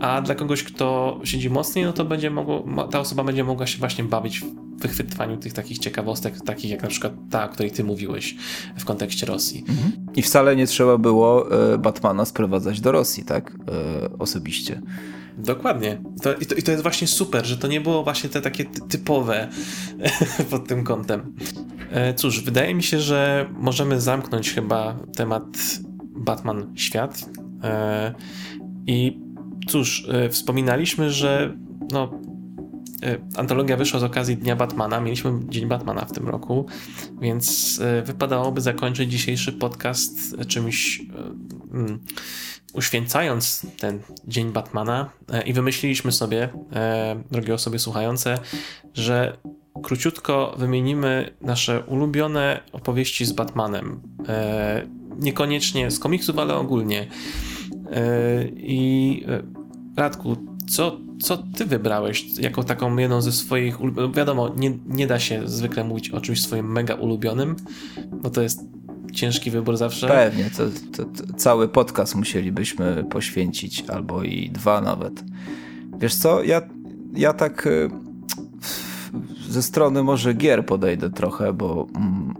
Speaker 2: a dla kogoś, kto siedzi mocniej, no to będzie mogło, ta osoba będzie mogła się właśnie bawić w wychwytywaniu tych takich ciekawostek, takich jak na przykład ta, o której ty mówiłeś w kontekście Rosji. Mhm.
Speaker 1: I wcale nie trzeba było e, Batmana sprowadzać do Rosji, tak? E, osobiście.
Speaker 2: Dokładnie. To, i, to, I to jest właśnie super, że to nie było właśnie te takie typowe pod tym kątem. E, cóż, wydaje mi się, że możemy zamknąć chyba temat Batman Świat. E, I cóż, e, wspominaliśmy, że no, antologia wyszła z okazji Dnia Batmana. Mieliśmy Dzień Batmana w tym roku, więc wypadałoby zakończyć dzisiejszy podcast czymś. Mm, uświęcając ten Dzień Batmana e, i wymyśliliśmy sobie, e, drogie osoby słuchające, że króciutko wymienimy nasze ulubione opowieści z Batmanem. E, niekoniecznie z komiksów, ale ogólnie. I Radku, co, co ty wybrałeś jako taką jedną ze swoich. Wiadomo, nie, nie da się zwykle mówić o czymś swoim mega ulubionym, bo to jest ciężki wybór zawsze.
Speaker 1: Pewnie, to, to, to, cały podcast musielibyśmy poświęcić, albo i dwa nawet. Wiesz co, ja, ja tak y, ze strony może gier podejdę trochę, bo mm,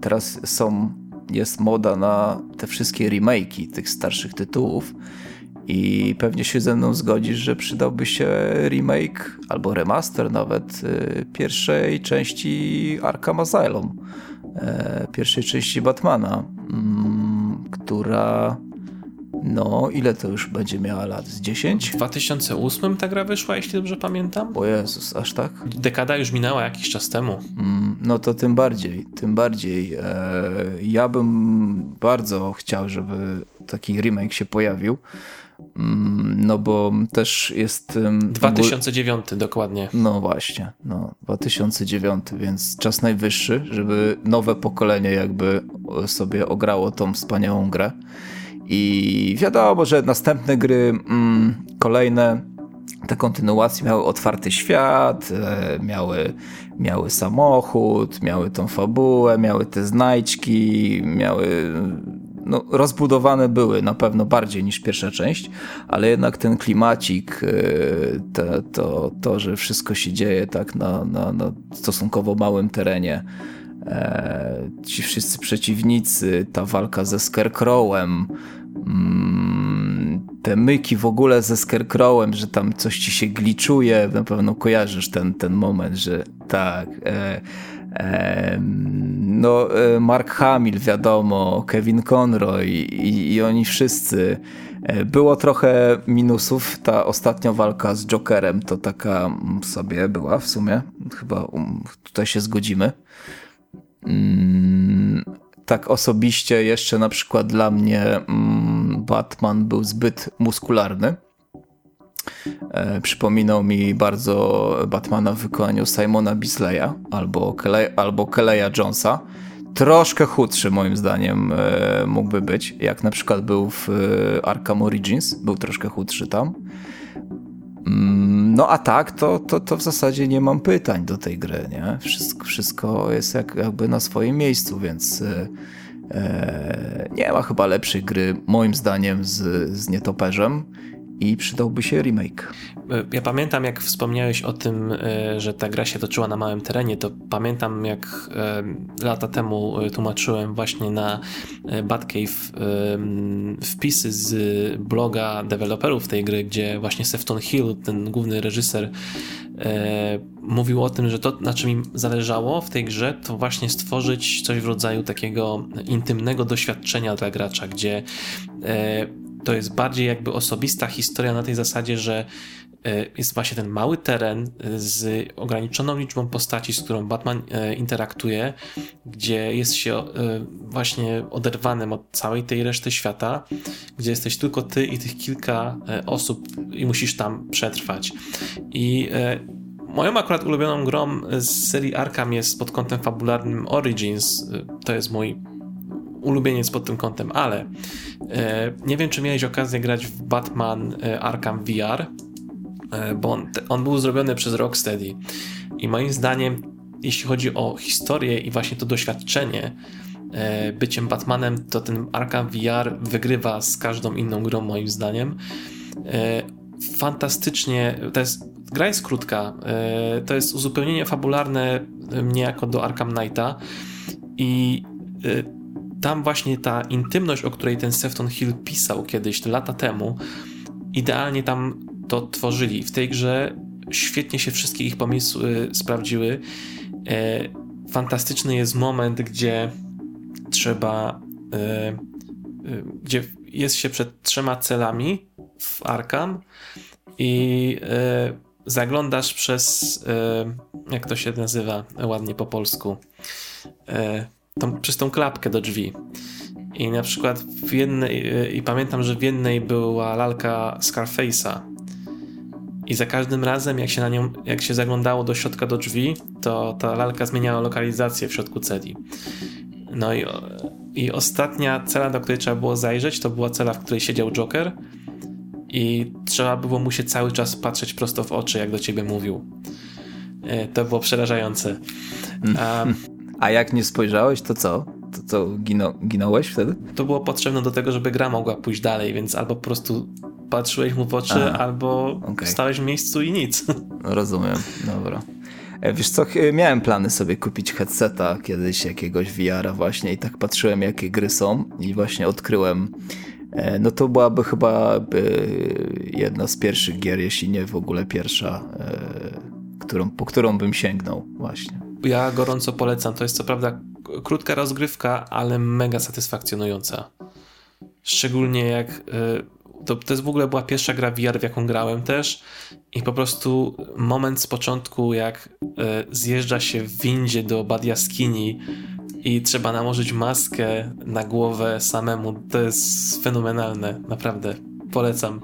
Speaker 1: teraz są, jest moda na te wszystkie remake'i tych starszych tytułów i pewnie się ze mną zgodzisz, że przydałby się remake albo remaster nawet y, pierwszej części Arkham Asylum, pierwszej części Batmana, mm, która no, ile to już będzie miała lat? Z 10?
Speaker 2: W 2008 ta gra wyszła, jeśli dobrze pamiętam.
Speaker 1: O Jezus, aż tak?
Speaker 2: Dekada już minęła jakiś czas temu.
Speaker 1: Mm, no to tym bardziej, tym bardziej. E, ja bym bardzo chciał, żeby taki remake się pojawił. Mm, no bo też jest...
Speaker 2: 2009 dokładnie.
Speaker 1: No właśnie, no 2009, więc czas najwyższy, żeby nowe pokolenie jakby sobie ograło tą wspaniałą grę. I wiadomo, że następne gry, mm, kolejne, te kontynuacje miały otwarty świat, e, miały, miały samochód, miały tą fabułę, miały te znajdźki, miały no, rozbudowane były na pewno bardziej niż pierwsza część, ale jednak ten klimacik, e, to, to, to że wszystko się dzieje tak na, na, na stosunkowo małym terenie, e, ci wszyscy przeciwnicy, ta walka ze Scarecrowem, mm, te myki w ogóle ze Scarecrowem, że tam coś ci się gliczuje, na pewno kojarzysz ten, ten moment, że tak... E, no, e, Mark Hamill, wiadomo, Kevin Conroy i, i, oni wszyscy. E, było trochę minusów. Ta ostatnia walka z Jokerem to taka mm, sobie była w sumie. Chyba um, tutaj się zgodzimy. Mm, tak osobiście jeszcze na przykład dla mnie mm, Batman był zbyt muskularny E, przypominał mi bardzo Batmana w wykonaniu Simona Bisleya albo, Kele albo Keleya Jonesa. Troszkę chudszy moim zdaniem e, mógłby być, jak na przykład był w e, Arkham Origins, był troszkę chudszy tam. Mm, no a tak, to, to, to w zasadzie nie mam pytań do tej gry, nie? Wszystko, wszystko jest jak, jakby na swoim miejscu, więc e, nie ma chyba lepszej gry, moim zdaniem, z, z nietoperzem i przydałby się remake.
Speaker 2: E, ja pamiętam, jak wspomniałeś o tym, e, że ta gra się toczyła na małym terenie, to pamiętam, jak e, lata temu tłumaczyłem właśnie na Batcave wpisy z bloga deweloperów tej gry, gdzie właśnie Sefton Hill, ten główny reżyser, mówił o tym, że to, na czym im zależało w tej grze, to właśnie stworzyć coś w rodzaju takiego intymnego doświadczenia dla gracza, gdzie to jest bardziej jakby osobista historia na tej zasadzie, że e, jest właśnie ten mały teren e, z ograniczoną liczbą postaci, z którą Batman e, interaktuje, gdzie jest się właśnie oderwanym od całej tej reszty świata, gdzie jesteś tylko ty i tych kilka osób i musisz tam przetrwać. I moją akurat ulubioną grą z serii Arkham jest pod kątem fabularnym Origins. To jest mój ulubieniec pod tym kątem, ale e, nie wiem, czy miałeś okazję grać w Batman e, Arkham VR, e, bo on, on był zrobiony przez Rocksteady i moim zdaniem, jeśli chodzi o historię i właśnie to doświadczenie byciem Batmanem, to ten Arkham VR wygrywa z każdą inną grą, moim zdaniem. Fantastycznie, to jest, gra jest krótka, to jest uzupełnienie fabularne niejako do Arkham Knighta i tam właśnie ta intymność, o której ten Sefton Hill pisał kiedyś, lata temu, idealnie tam to tworzyli. W tej grze świetnie się wszystkie ich pomysły sprawdziły. E, fantastyczny jest moment, gdzie trzeba, e, e, gdzie jest się przed trzema celami w Arkham i zaglądasz przez, jak to się nazywa ładnie po polsku, tą, przez tą klapkę do drzwi. I na przykład w jednej, i pamiętam, że w jednej była lalka Scarface'a. I za każdym razem, jak się na nią, jak się zaglądało do środka do drzwi, to ta lalka zmieniała lokalizację w środku celi. No i, i ostatnia cela, do której trzeba było zajrzeć, to była cela, w której siedział Joker. I trzeba było mu się cały czas patrzeć prosto w oczy, jak do ciebie mówił. E, to było przerażające.
Speaker 1: A, a jak nie spojrzałeś, to co? To, to gino, ginąłeś wtedy?
Speaker 2: To było potrzebne do tego, żeby gra mogła pójść dalej, więc albo po prostu patrzyłeś mu w oczy, Aha, albo okay. stałeś w miejscu i nic.
Speaker 1: Rozumiem, dobra. E, wiesz co, miałem plany sobie kupić headseta kiedyś, jakiegoś VR-a właśnie i tak patrzyłem jakie gry są i właśnie odkryłem e, no to byłaby chyba e, jedna z pierwszych gier, jeśli nie w ogóle pierwsza, którą, po którą bym sięgnął właśnie.
Speaker 2: Ja gorąco polecam. To jest co prawda krótka rozgrywka, ale mega satysfakcjonująca. Szczególnie jak to, to jest w ogóle była pierwsza gra VR, w jaką grałem też i po prostu moment z początku, jak e, zjeżdża się w windzie do Bad Jaskini i trzeba nałożyć maskę na głowę samemu, to jest fenomenalne, naprawdę, polecam.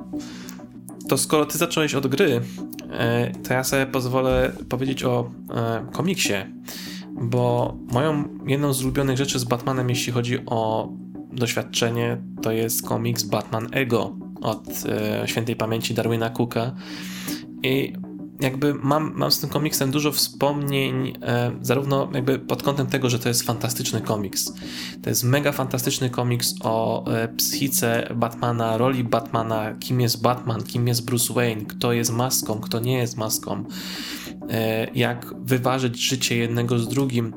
Speaker 2: To skoro ty zacząłeś od gry, e, to ja sobie pozwolę powiedzieć o e, komiksie, bo moją jedną z ulubionych rzeczy z Batmanem, jeśli chodzi o doświadczenie, to jest komiks Batman Ego od e, świętej pamięci Darwina Cooka. I jakby mam, mam z tym komiksem dużo wspomnień, e, zarówno jakby pod kątem tego, że to jest fantastyczny komiks. To jest mega fantastyczny komiks o e, psychice Batmana, roli Batmana, kim jest Batman, kim jest Bruce Wayne, kto jest maską, kto nie jest maską, e, jak wyważyć życie jednego z drugim.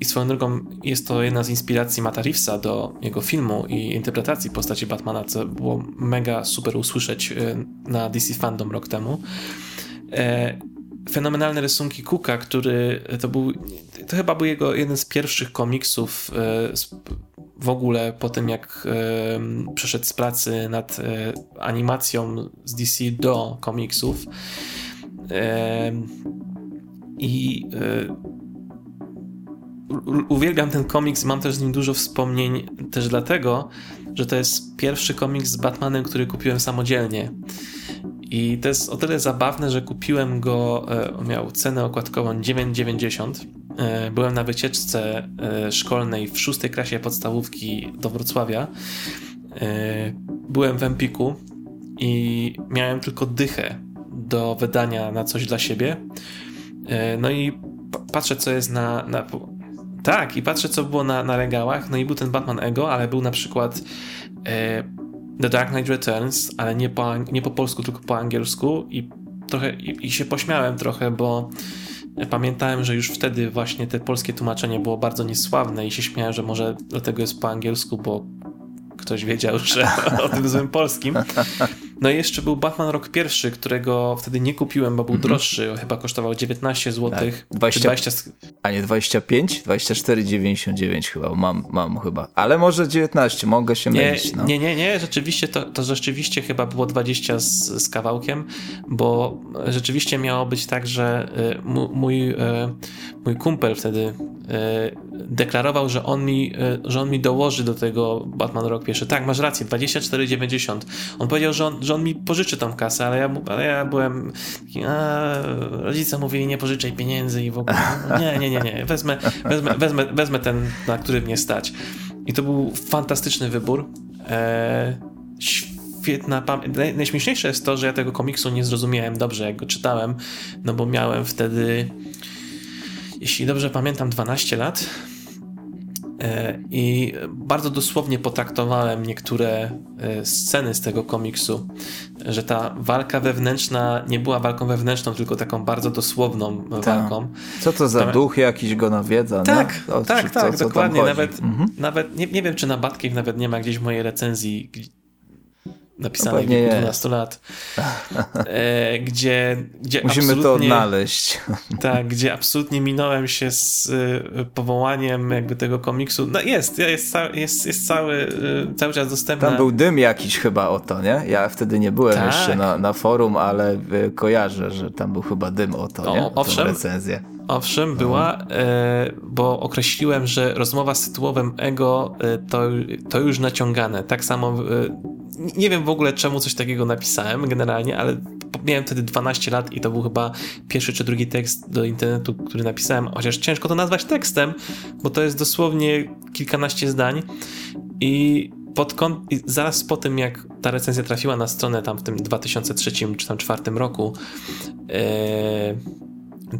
Speaker 2: I swoją drogą jest to jedna z inspiracji Mata Reevesa do jego filmu i interpretacji postaci Batmana, co było mega super usłyszeć e, na DC Fandom rok temu. E, fenomenalne rysunki Cooka, który to był, to chyba był jego jeden z pierwszych komiksów e, w ogóle po tym jak przeszedł z pracy nad animacją z DC do komiksów. I uwielbiam ten komiks, mam też z nim dużo wspomnień, też dlatego, że to jest pierwszy komiks z Batmanem, który kupiłem samodzielnie. I to jest o tyle zabawne, że kupiłem go, e, miał cenę okładkową 9,90. E, byłem na wycieczce e, szkolnej w szóstej klasie podstawówki do Wrocławia. Byłem w Empiku i miałem tylko dychę do wydania na coś dla siebie. No i patrzę, co jest na, na tak, i patrzę, co było na, na regałach. No i był ten Batman Ego, ale był na przykład The Dark Knight Returns, ale nie po, nie po polsku, tylko po angielsku. I trochę i, i się pośmiałem trochę, bo pamiętałem, że już wtedy właśnie te polskie tłumaczenie było bardzo niesławne i się śmiałem, że może dlatego jest po angielsku, bo ktoś wiedział, że o tym złym polskim. No i jeszcze był Batman Rok pierwszy, którego wtedy nie kupiłem, bo był mm -hmm. droższy, chyba kosztował 19 zł. Tak.
Speaker 1: 20, 20... A nie 25? 24,99 chyba, mam, mam chyba. Ale może 19, mogę się
Speaker 2: nie,
Speaker 1: mylić. No.
Speaker 2: Nie, nie, nie, rzeczywiście to, to rzeczywiście chyba było 20 z, z kawałkiem, bo rzeczywiście miało być tak, że y, mój, y, mój kumpel wtedy deklarował, że on, mi, że on mi dołoży do tego Batman Rok pierwszy. Tak, masz rację, 24,90. On powiedział, że on, że on mi pożyczy tą kasę, ale ja, ale ja byłem taki, a, rodzice mówili nie pożyczaj pieniędzy i w ogóle, nie, nie, nie, nie, wezmę, wezmę, wezmę, wezmę ten, na który mnie stać. I to był fantastyczny wybór. E, świetna pamięć. Najśmieszniejsze jest to, że ja tego komiksu nie zrozumiałem dobrze, jak go czytałem, no bo miałem wtedy, jeśli dobrze pamiętam, 12 lat E, I bardzo dosłownie potraktowałem niektóre e, sceny z tego komiksu, że ta walka wewnętrzna nie była walką wewnętrzną, tylko taką bardzo dosłowną Ta. walką.
Speaker 1: Co to za duch jakiś go nawiedza?
Speaker 2: Tak, o, tak, co, tak, co dokładnie. Nawet, mhm. nawet nie, nie wiem, czy na Batcave nawet nie ma gdzieś mojej recenzji napisanej no w wieku 12 lat, e, gdzie, gdzie
Speaker 1: Musimy to odnaleźć.
Speaker 2: Tak, gdzie absolutnie minąłem się z y, powołaniem jakby tego komiksu. No jest, jest, jest, jest cały, y, cały czas dostępny.
Speaker 1: Tam był dym jakiś chyba o to, nie? Ja wtedy nie byłem tak. jeszcze na, na forum, ale y, kojarzę, że tam był chyba dym o to, nie? O,
Speaker 2: owszem,
Speaker 1: recenzję.
Speaker 2: Owszem, była, e, bo określiłem, że rozmowa z tytułowym ego e, to, to już naciągane. Tak samo, e, nie wiem w ogóle czemu coś takiego napisałem generalnie, ale miałem wtedy 12 lat i to był chyba pierwszy czy drugi tekst do internetu, który napisałem, chociaż ciężko to nazwać tekstem, bo to jest dosłownie kilkanaście zdań i pod kąt, zaraz po tym, jak ta recenzja trafiła na stronę tam w tym 2003 czy tam 2004 roku,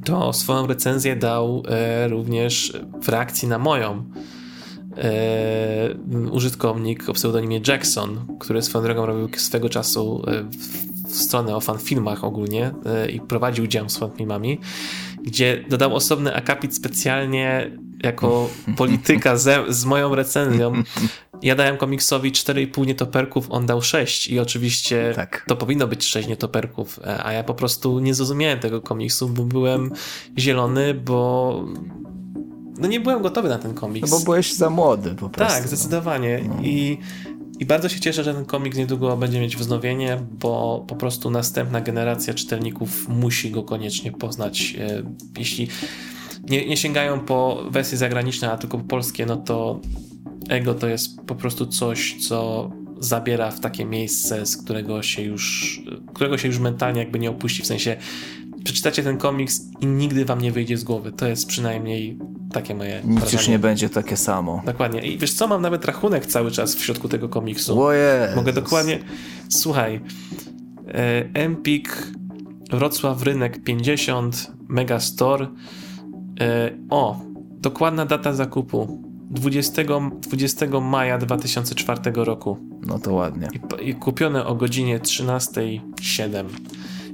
Speaker 2: to swoją recenzję dał e, również w reakcji na moją. e, użytkownik o pseudonimie Jackson, który swoją drogą robił swego czasu e, w stronę o fanfilmach ogólnie e, i prowadził dział z fanfilmami, gdzie dodał osobny akapit specjalnie jako polityka ze, z moją recenzją. Ja dałem komiksowi 4,5 nietoperków, on dał 6 i oczywiście tak. to powinno być 6 nietoperków, e, a ja po prostu nie zrozumiałem tego komiksu, bo byłem zielony, bo no nie byłem gotowy na ten komiks.
Speaker 1: No bo byłeś za młody po prostu.
Speaker 2: Tak, zdecydowanie. No. I, I bardzo się cieszę, że ten komiks niedługo będzie mieć wznowienie, bo po prostu następna generacja czytelników musi go koniecznie poznać. E, jeśli nie, nie sięgają po wersje zagraniczne, a tylko po polskie, no to ego to jest po prostu coś, co zabiera w takie miejsce, z którego się już, którego się już mentalnie jakby nie opuści, w sensie przeczytacie ten komiks i nigdy wam nie wyjdzie z głowy. To jest przynajmniej takie moje
Speaker 1: Nic wrażenie. już nie będzie takie samo.
Speaker 2: Dokładnie. I wiesz co, mam nawet rachunek cały czas w środku tego komiksu.
Speaker 1: O
Speaker 2: Mogę dokładnie... Słuchaj, e, Empik, Wrocław Rynek 50, Megastore. E, o, dokładna data zakupu. 20, 20 maja 2004 roku.
Speaker 1: No to ładnie.
Speaker 2: I, i kupione o godzinie 13.07.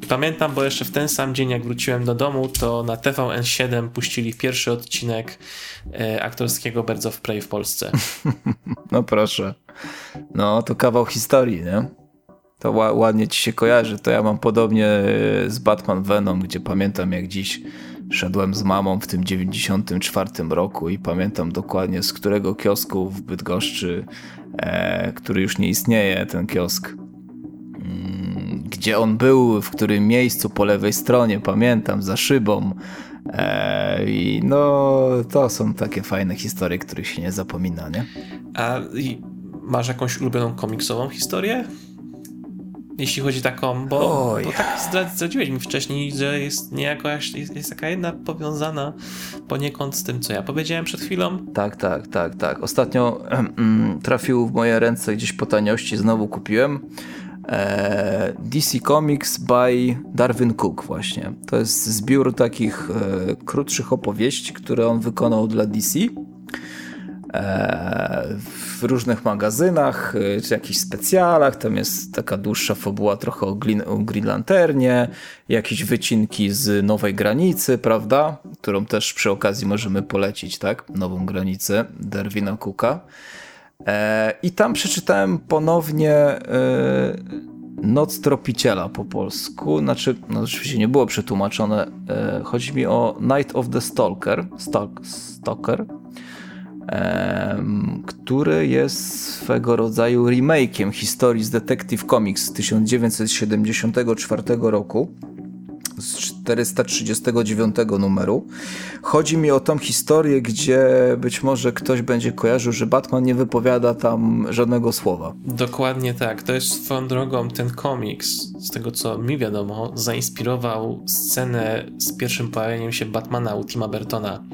Speaker 2: I pamiętam, bo jeszcze w ten sam dzień, jak wróciłem do domu, to na TVN7 puścili pierwszy odcinek e, aktorskiego Birds of Prey w Polsce.
Speaker 1: no proszę. No, to kawał historii, nie? To ładnie ci się kojarzy. To ja mam podobnie e, z Batman Venom, gdzie pamiętam jak dziś szedłem z mamą w tym 94 roku i pamiętam dokładnie z którego kiosku w Bydgoszczy, e, który już nie istnieje, ten kiosk, mm, gdzie on był, w którym miejscu po lewej stronie, pamiętam, za szybą. E, I no, to są takie fajne historie, których się nie zapomina, nie?
Speaker 2: A masz jakąś ulubioną komiksową historię? Jeśli chodzi taką, bo, bo tak zdradziłeś mi wcześniej, że jest niejako jest, jest taka jedna powiązana poniekąd z tym, co ja powiedziałem przed chwilą.
Speaker 1: Tak, tak, tak, tak. Ostatnio mm, trafił w moje ręce gdzieś po taniości, znowu kupiłem. E, DC Comics by Darwin Cook właśnie. To jest zbiór takich e, krótszych opowieści, które on wykonał dla DC. E, w różnych magazynach, e, czy jakichś specjalach. Tam jest taka dłuższa fabuła trochę o Green, Lanternie, jakieś wycinki z Nowej Granicy, prawda? Którą też przy okazji możemy polecić, tak? Nową Granicę Derwina Cooka. E, I tam przeczytałem ponownie Noc Tropiciela po polsku. Znaczy, no oczywiście nie było przetłumaczone. Chodzi mi o Night of the Stalker. Stalk, Stalker który jest swego rodzaju remake'iem historii z Detective Comics z 1974 roku z 439 numeru. Chodzi mi o tą historię, gdzie być może ktoś będzie kojarzył, że Batman nie wypowiada tam żadnego słowa.
Speaker 2: Dokładnie tak. To jest swoją drogą ten komiks, z tego co mi wiadomo, zainspirował scenę z pierwszym pojawieniem się Batmana u Tima Bertona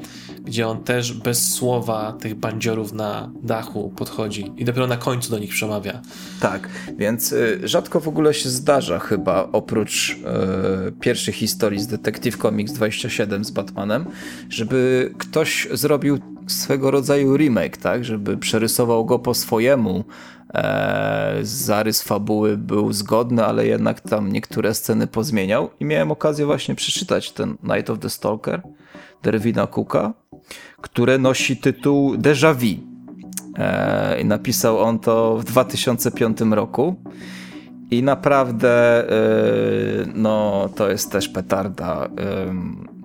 Speaker 2: gdzie on też bez słowa tych bandziorów na dachu podchodzi i dopiero na końcu do nich przemawia.
Speaker 1: Tak, więc y, rzadko w ogóle się zdarza chyba oprócz y, pierwszej historii z Detective Comics 27 z Batmanem, żeby ktoś zrobił swego rodzaju remake, tak, żeby przerysował go po swojemu, e, zarys fabuły był zgodny, ale jednak tam niektóre sceny pozmieniał i miałem okazję właśnie przeczytać ten Night of the Stalker Derwina Cooka, które nosi tytuł Déjà Vu. E, napisał on to w 2005 roku. I naprawdę, e, no, to jest też petarda. E,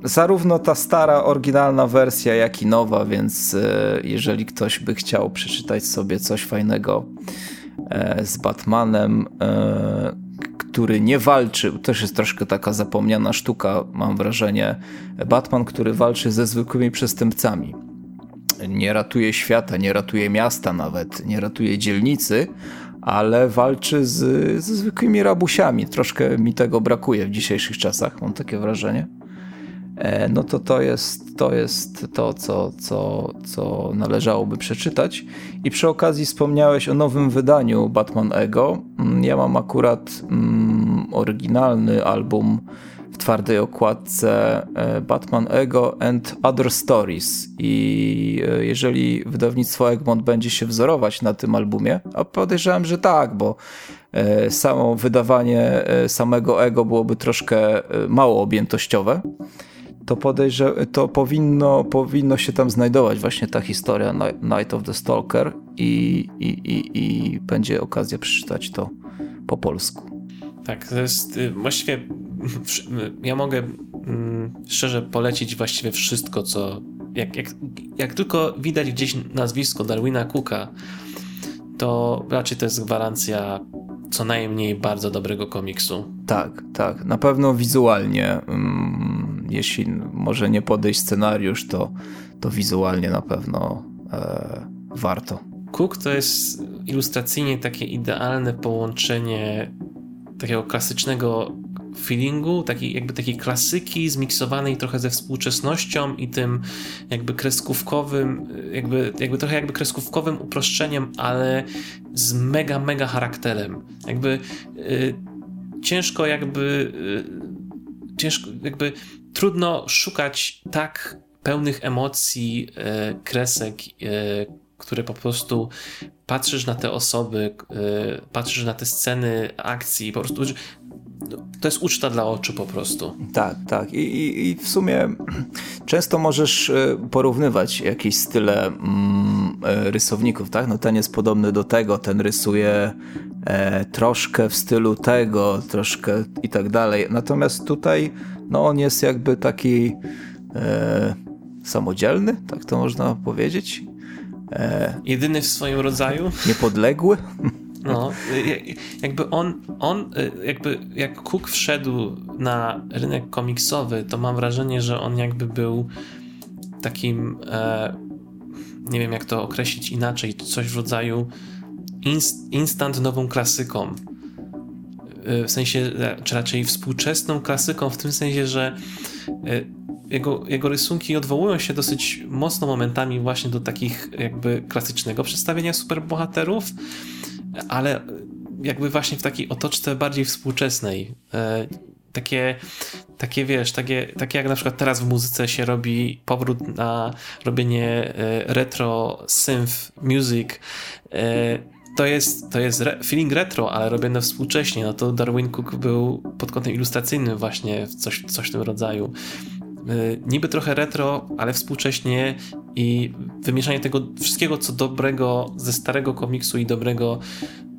Speaker 1: zarówno ta stara, oryginalna wersja, jak i nowa, więc e, jeżeli ktoś by chciał przeczytać sobie coś fajnego z Batmanem, który nie walczy, też jest troszkę taka zapomniana sztuka, mam wrażenie. Batman, który walczy ze zwykłymi przestępcami. Nie ratuje świata, nie ratuje miasta nawet, nie ratuje dzielnicy, ale walczy z, ze zwykłymi rabusiami. Troszkę mi tego brakuje w dzisiejszych czasach, mam takie wrażenie. E, no to to jest to, jest to co, co, co należałoby przeczytać. I przy okazji wspomniałeś o nowym wydaniu Batman Ego. Mm, ja mam akurat mm, oryginalny album twardej okładce Batman Ego and Other Stories. I jeżeli wydawnictwo Egmont będzie się wzorować na tym albumie, a podejrzewam, że tak, bo samo wydawanie samego Ego byłoby troszkę mało objętościowe, to podejrzewam, to powinno, powinno się tam znajdować właśnie ta historia Night of the Stalker i, i, i, i będzie okazja przeczytać to po polsku.
Speaker 2: Tak, to jest y, właściwie ja mogę mm, szczerze polecić właściwie wszystko, co jak, jak, jak tylko widać gdzieś nazwisko Darwina Cooka, to raczej to jest gwarancja co najmniej bardzo dobrego komiksu.
Speaker 1: Tak, tak. Na pewno wizualnie, mm, jeśli może nie podejść scenariusz, to, to wizualnie na pewno e, warto.
Speaker 2: Cook to jest ilustracyjnie takie idealne połączenie takiego klasycznego feelingu, takiej, jakby takiej klasyki zmiksowanej trochę ze współczesnością i tym jakby kreskówkowym, jakby, jakby trochę jakby kreskówkowym uproszczeniem, ale z mega, mega charakterem. Jakby y, ciężko jakby y, ciężko jakby trudno szukać tak pełnych emocji y, kresek, które po prostu patrzysz na te osoby, patrzysz na te sceny akcji, po prostu to jest uczta dla oczu po prostu.
Speaker 1: Tak, tak. I, i, i w sumie często możesz y, porównywać jakieś style mm, y, rysowników, tak? No ten jest podobny do tego, ten rysuje e, troszkę w stylu tego, troszkę i tak dalej. Natomiast tutaj no on jest jakby taki e, samodzielny, tak to można powiedzieć.
Speaker 2: E, Jedyny w swoim rodzaju.
Speaker 1: Niepodległy.
Speaker 2: No, jakby on, on, jakby jak Cook wszedł na rynek komiksowy, to mam wrażenie, że on jakby był takim, e, nie wiem jak to określić inaczej, coś w rodzaju inst, instant nową klasyką. E, w sensie, czy raczej współczesną klasyką, w tym sensie, że jego, jego rysunki odwołują się dosyć mocno momentami właśnie do takich jakby klasycznego przedstawienia superbohaterów, ale jakby właśnie w takiej otoczce bardziej współczesnej. E, takie, takie wiesz, takie, takie jak na przykład teraz w muzyce się robi powrót na robienie e, retro synth music. E, to jest, to jest feeling retro, ale robione współcześnie. No to Darwin Cook był pod kątem ilustracyjnym właśnie coś, coś w tym rodzaju. Y, niby trochę retro, ale współcześnie i wymieszanie tego wszystkiego, co dobrego ze starego komiksu i dobrego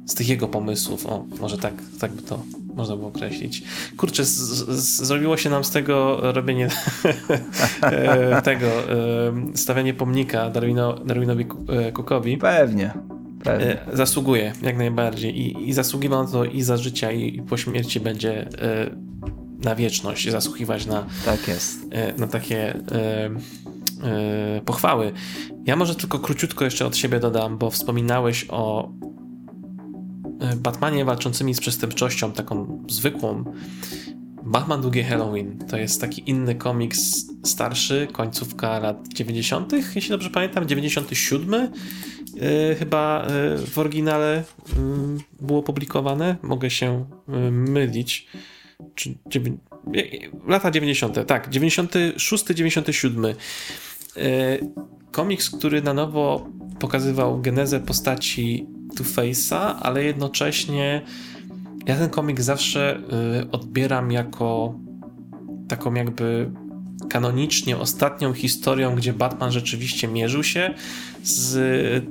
Speaker 2: z tych jego pomysłów. O, może tak, tak by to można było określić. Kurczę, z, z, zrobiło się nam z tego robienie e, tego, e, stawianie pomnika Darwino, Darwinowi e, Cookowi.
Speaker 1: Pewnie. Pewnie.
Speaker 2: Zasługuje, jak najbardziej. I, i zasługiwał na to i za życia, i, i po śmierci będzie na wieczność, zasłuchiwać na,
Speaker 1: tak jest.
Speaker 2: E, na takie e, e, pochwały. Ja może tylko króciutko jeszcze od siebie dodam, bo wspominałeś o Batmanie walczącymi z przestępczością, taką zwykłą. Batman Długie Halloween to jest taki inny komiks starszy, końcówka lat 90., jeśli dobrze pamiętam, 97 yy, chyba yy, w oryginale yy, było publikowane. Mogę się mylić czy lata 90. Tak, 96, 97. E, komiks, który na nowo pokazywał genezę postaci Two-Face'a, ale jednocześnie ja ten komiks zawsze e, odbieram jako taką jakby kanonicznie ostatnią historią, gdzie Batman rzeczywiście mierzył się z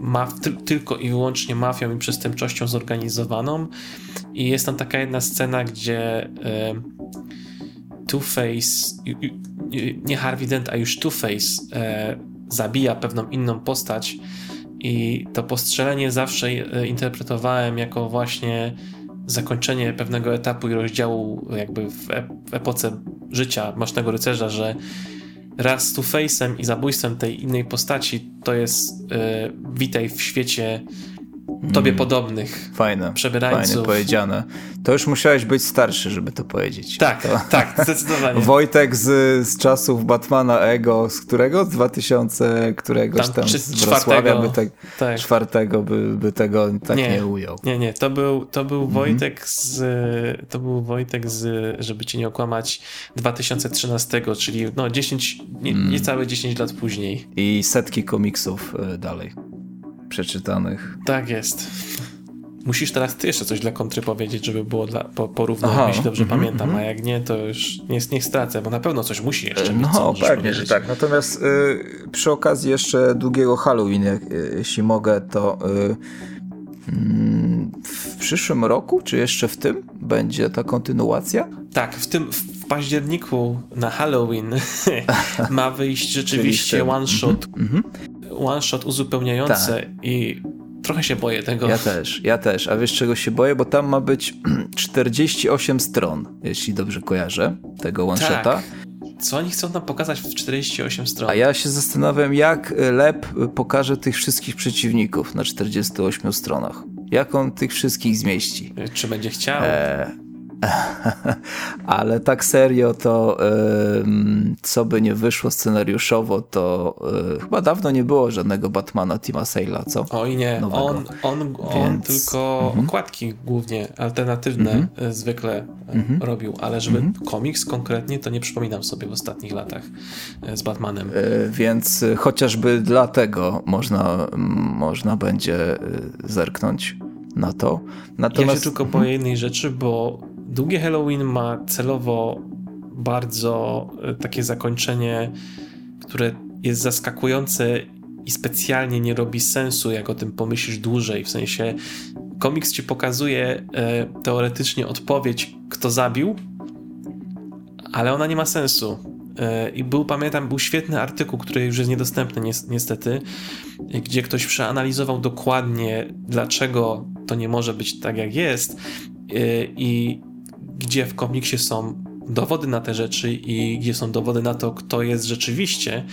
Speaker 2: tylko i wyłącznie mafią i przestępczością zorganizowaną. I jest tam taka jedna scena, gdzie e, Two-Face, nie Harvey Dent, a już Two-Face e, zabija pewną inną postać i to postrzelenie zawsze e, interpretowałem jako właśnie zakończenie pewnego etapu i rozdziału jakby w, w epoce życia Masznego Rycerza, że raz z Two-Face'em i zabójstwem tej innej postaci to jest yy, witaj w świecie tobie podobnych
Speaker 1: Fajne,
Speaker 2: przebierańców.
Speaker 1: fajnie powiedziane. To już musiałeś być starszy, żeby to powiedzieć.
Speaker 2: Tak,
Speaker 1: to...
Speaker 2: tak, zdecydowanie.
Speaker 1: Wojtek z, z czasów Batmana Ego, z którego? Z 2000 któregoś tam, tam z Wrocławia by te, tak. czwartego by, by tego tak nie, nie ujął.
Speaker 2: Nie, nie, to był, to był mhm. Wojtek z, to był Wojtek z, żeby cię nie okłamać, 2013, czyli no 10, nie, mm. niecałe 10 lat później.
Speaker 1: I setki komiksów e, dalej przeczytanych.
Speaker 2: Tak jest. Musisz teraz ty jeszcze coś dla kontry powiedzieć, żeby było dla, po, porównać, jeśli dobrze mm -hmm, pamiętam, mm -hmm. a jak nie, to już nie, niech stracę, bo na pewno coś musi jeszcze być.
Speaker 1: No, pewnie, że tak. Natomiast y, przy okazji jeszcze długiego Halloween, jak, y, jeśli mogę, to y, mm, w przyszłym roku, czy jeszcze w tym, będzie ta kontynuacja?
Speaker 2: Tak, w tym w październiku na Halloween ma wyjść rzeczywiście one shot. Mm -hmm. One shot uzupełniający tak. i trochę się boję tego.
Speaker 1: Ja też, ja też. A wiesz czego się boję? Bo tam ma być 48 stron, jeśli dobrze kojarzę, tego one shota. Tak.
Speaker 2: Co oni chcą nam pokazać w 48 stron?
Speaker 1: A ja się zastanawiam, jak Lep pokaże tych wszystkich przeciwników na 48 stronach. Jak on tych wszystkich zmieści?
Speaker 2: Czy będzie chciał? E
Speaker 1: Ale tak serio to co by nie wyszło scenariuszowo, to e, chyba dawno nie było żadnego Batmana Tima Sale'a, co?
Speaker 2: Oj nie, on, on, on tylko mhm. okładki głównie alternatywne mhm. zwykle mhm. robił, ale żeby komiks konkretnie, to nie przypominam sobie w ostatnich latach e, z Batmanem.
Speaker 1: Więc chociażby dlatego można, można będzie zerknąć na to.
Speaker 2: Natomiast... Ja się tylko boję jednej rzeczy, bo Długie Halloween ma celowo bardzo e, takie zakończenie, które jest zaskakujące i specjalnie nie robi sensu, jak o tym pomyślisz dłużej. W sensie komiks ci pokazuje e, teoretycznie odpowiedź, kto zabił, ale ona nie ma sensu. E, I był, pamiętam, był świetny artykuł, który już jest niedostępny ni niestety, gdzie ktoś przeanalizował dokładnie, dlaczego to nie może być tak, jak jest. E, I gdzie w komiksie są dowody na te rzeczy i gdzie są dowody na to, kto jest rzeczywiście.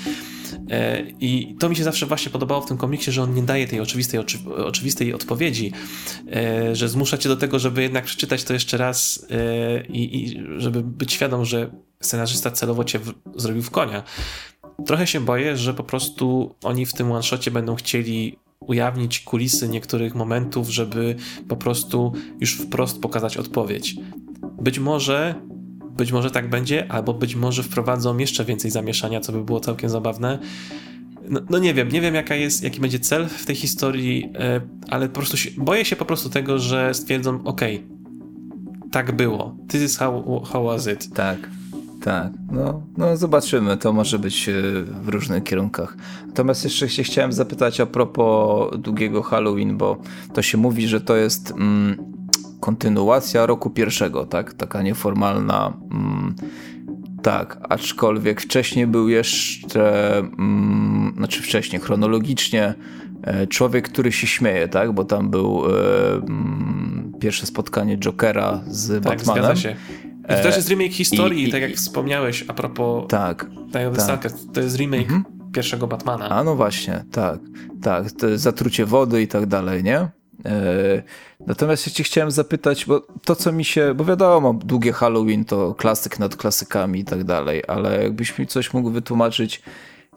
Speaker 2: E, I to mi się zawsze właśnie podobało w tym komiksie, że on nie daje tej oczywistej, oczy, oczywistej odpowiedzi, e, że zmusza cię do tego, żeby jednak przeczytać to jeszcze raz e, i, i żeby być świadom, że scenarzysta celowo cię w, zrobił w konia. Trochę się boję, że po prostu oni w tym one-shocie będą chcieli ujawnić kulisy niektórych momentów, żeby po prostu już wprost pokazać odpowiedź. Być może, być może tak będzie, albo być może wprowadzą jeszcze więcej zamieszania, co by było całkiem zabawne. No, no, nie wiem, nie wiem jaka jest, jaki będzie cel w tej historii, e, ale po prostu się, boję się po prostu tego, że stwierdzą, ok, tak było. This is how, how was it.
Speaker 1: Tak. Tak, no, no zobaczymy, to może być e, w różnych kierunkach. Natomiast jeszcze się chciałem zapytać a propos długiego Halloween, bo to się mówi, że to jest mm, kontynuacja roku pierwszego, tak? Taka nieformalna. Mm, tak, aczkolwiek wcześniej był jeszcze, mm, znaczy wcześniej, chronologicznie, e, człowiek, który się śmieje, tak? Bo tam był e, mm, pierwsze spotkanie Jokera z tak, Batmanem. Zgadza się.
Speaker 2: I to też jest remake historii, I, i, tak jak wspomniałeś a propos
Speaker 1: tak,
Speaker 2: tak. to jest remake mhm. pierwszego Batmana.
Speaker 1: A no właśnie, tak, tak, zatrucie wody i tak dalej, nie? E, natomiast cię chciałem zapytać, bo to co mi się, bo wiadomo, długie Halloween to klasyk nad klasykami i tak dalej, ale jakbyś mi coś mógł wytłumaczyć,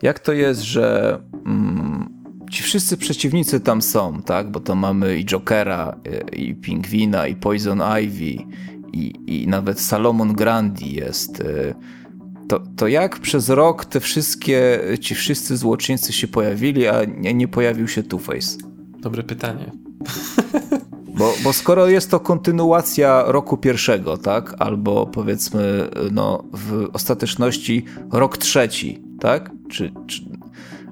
Speaker 1: jak to jest, że mm, ci wszyscy przeciwnicy tam są, tak? Bo to mamy i Jokera, i, i Pingwina, i Poison Ivy, i, i nawet Salomon Grandi jest. E, to, to jak przez rok te wszystkie, ci wszyscy złoczyńcy się pojawili, a nie, nie pojawił się Two-Face?
Speaker 2: Dobre pytanie.
Speaker 1: Bo, bo skoro jest to kontynuacja roku pierwszego, tak? Albo powiedzmy, no, w ostateczności rok trzeci, tak? Czy, czy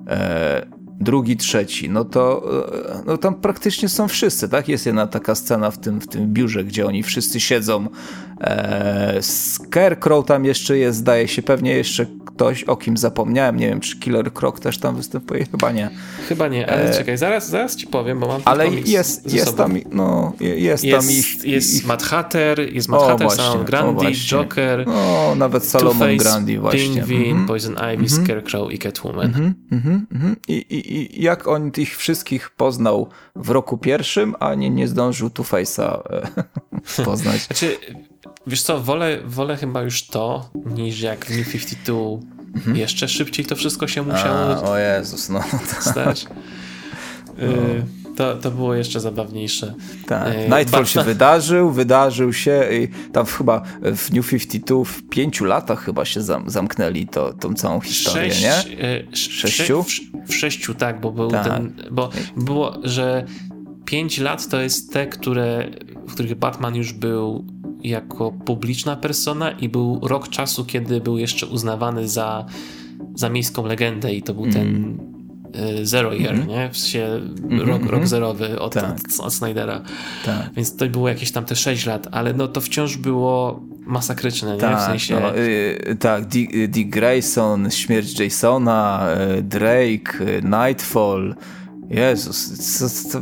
Speaker 1: e, drugi, trzeci, no to e, no, tam praktycznie są wszyscy, tak? Jest jedna taka scena w tym, w tym biurze, gdzie oni wszyscy siedzą E, Scarecrow tam jeszcze jest, zdaje się, pewnie jeszcze ktoś, o kim zapomniałem. Nie wiem, czy Killer Croc też tam występuje? Chyba nie.
Speaker 2: Chyba nie, ale e... czekaj, zaraz, zaraz ci powiem, bo mam
Speaker 1: Ale jest, jest tam, no, jest,
Speaker 2: jest
Speaker 1: tam ich...
Speaker 2: Jest
Speaker 1: ich...
Speaker 2: Mad Hatter, jest Mad Hatter, Salomon Grandi, Joker,
Speaker 1: no, nawet Salomon Grandi właśnie.
Speaker 2: Pingvin, mm -hmm. Poison Ivy, mm -hmm. Scarecrow i Catwoman. Mm
Speaker 1: -hmm. I, i, I jak on tych wszystkich poznał w roku pierwszym, a nie, nie zdążył Two-Face'a e, poznać.
Speaker 2: znaczy, wiesz co, wolę, wolę chyba już to, niż jak w New 52 mhm. jeszcze szybciej to wszystko się musiało
Speaker 1: A, o Jezus, no.
Speaker 2: stać. No. Y to, to było jeszcze zabawniejsze.
Speaker 1: Tak. Y Nightfall się wydarzył, wydarzył się i tam chyba w New 52 w pięciu latach chyba się zam zamknęli to, tą całą historię, Sześć, nie?
Speaker 2: Y Sześciu? W, w, sześciu, tak, bo był tak. ten, bo było, że pięć lat to jest te, które, w których Batman już był jako publiczna persona i był rok czasu, kiedy był jeszcze uznawany za, za miejską legendę i to był mm. ten y, Zero Year, mm -hmm. nie? W sensie mm -hmm. rok, rok zerowy od, tak. od, od Snydera. Tak. Więc to było jakieś tam te 6 lat, ale no to wciąż było masakryczne, nie?
Speaker 1: Tak,
Speaker 2: w sensie...
Speaker 1: No, y, tak, Dick, Dick Grayson, śmierć Jasona, y, Drake, y, Nightfall, Jezus, co,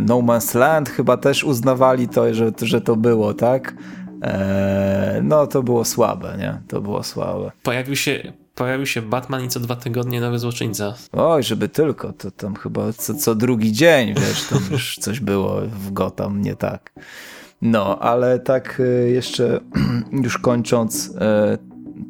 Speaker 1: No Man's Land chyba też uznawali to, że, że to było, tak? Eee, no to było słabe, nie? To było słabe.
Speaker 2: Pojawił się, pojawił się Batman i co dwa tygodnie nowy złoczyńca.
Speaker 1: Oj, żeby tylko, to tam chyba co, co drugi dzień, wiesz, tam już coś było w Gotham, nie tak. No, ale tak e, jeszcze już kończąc, e,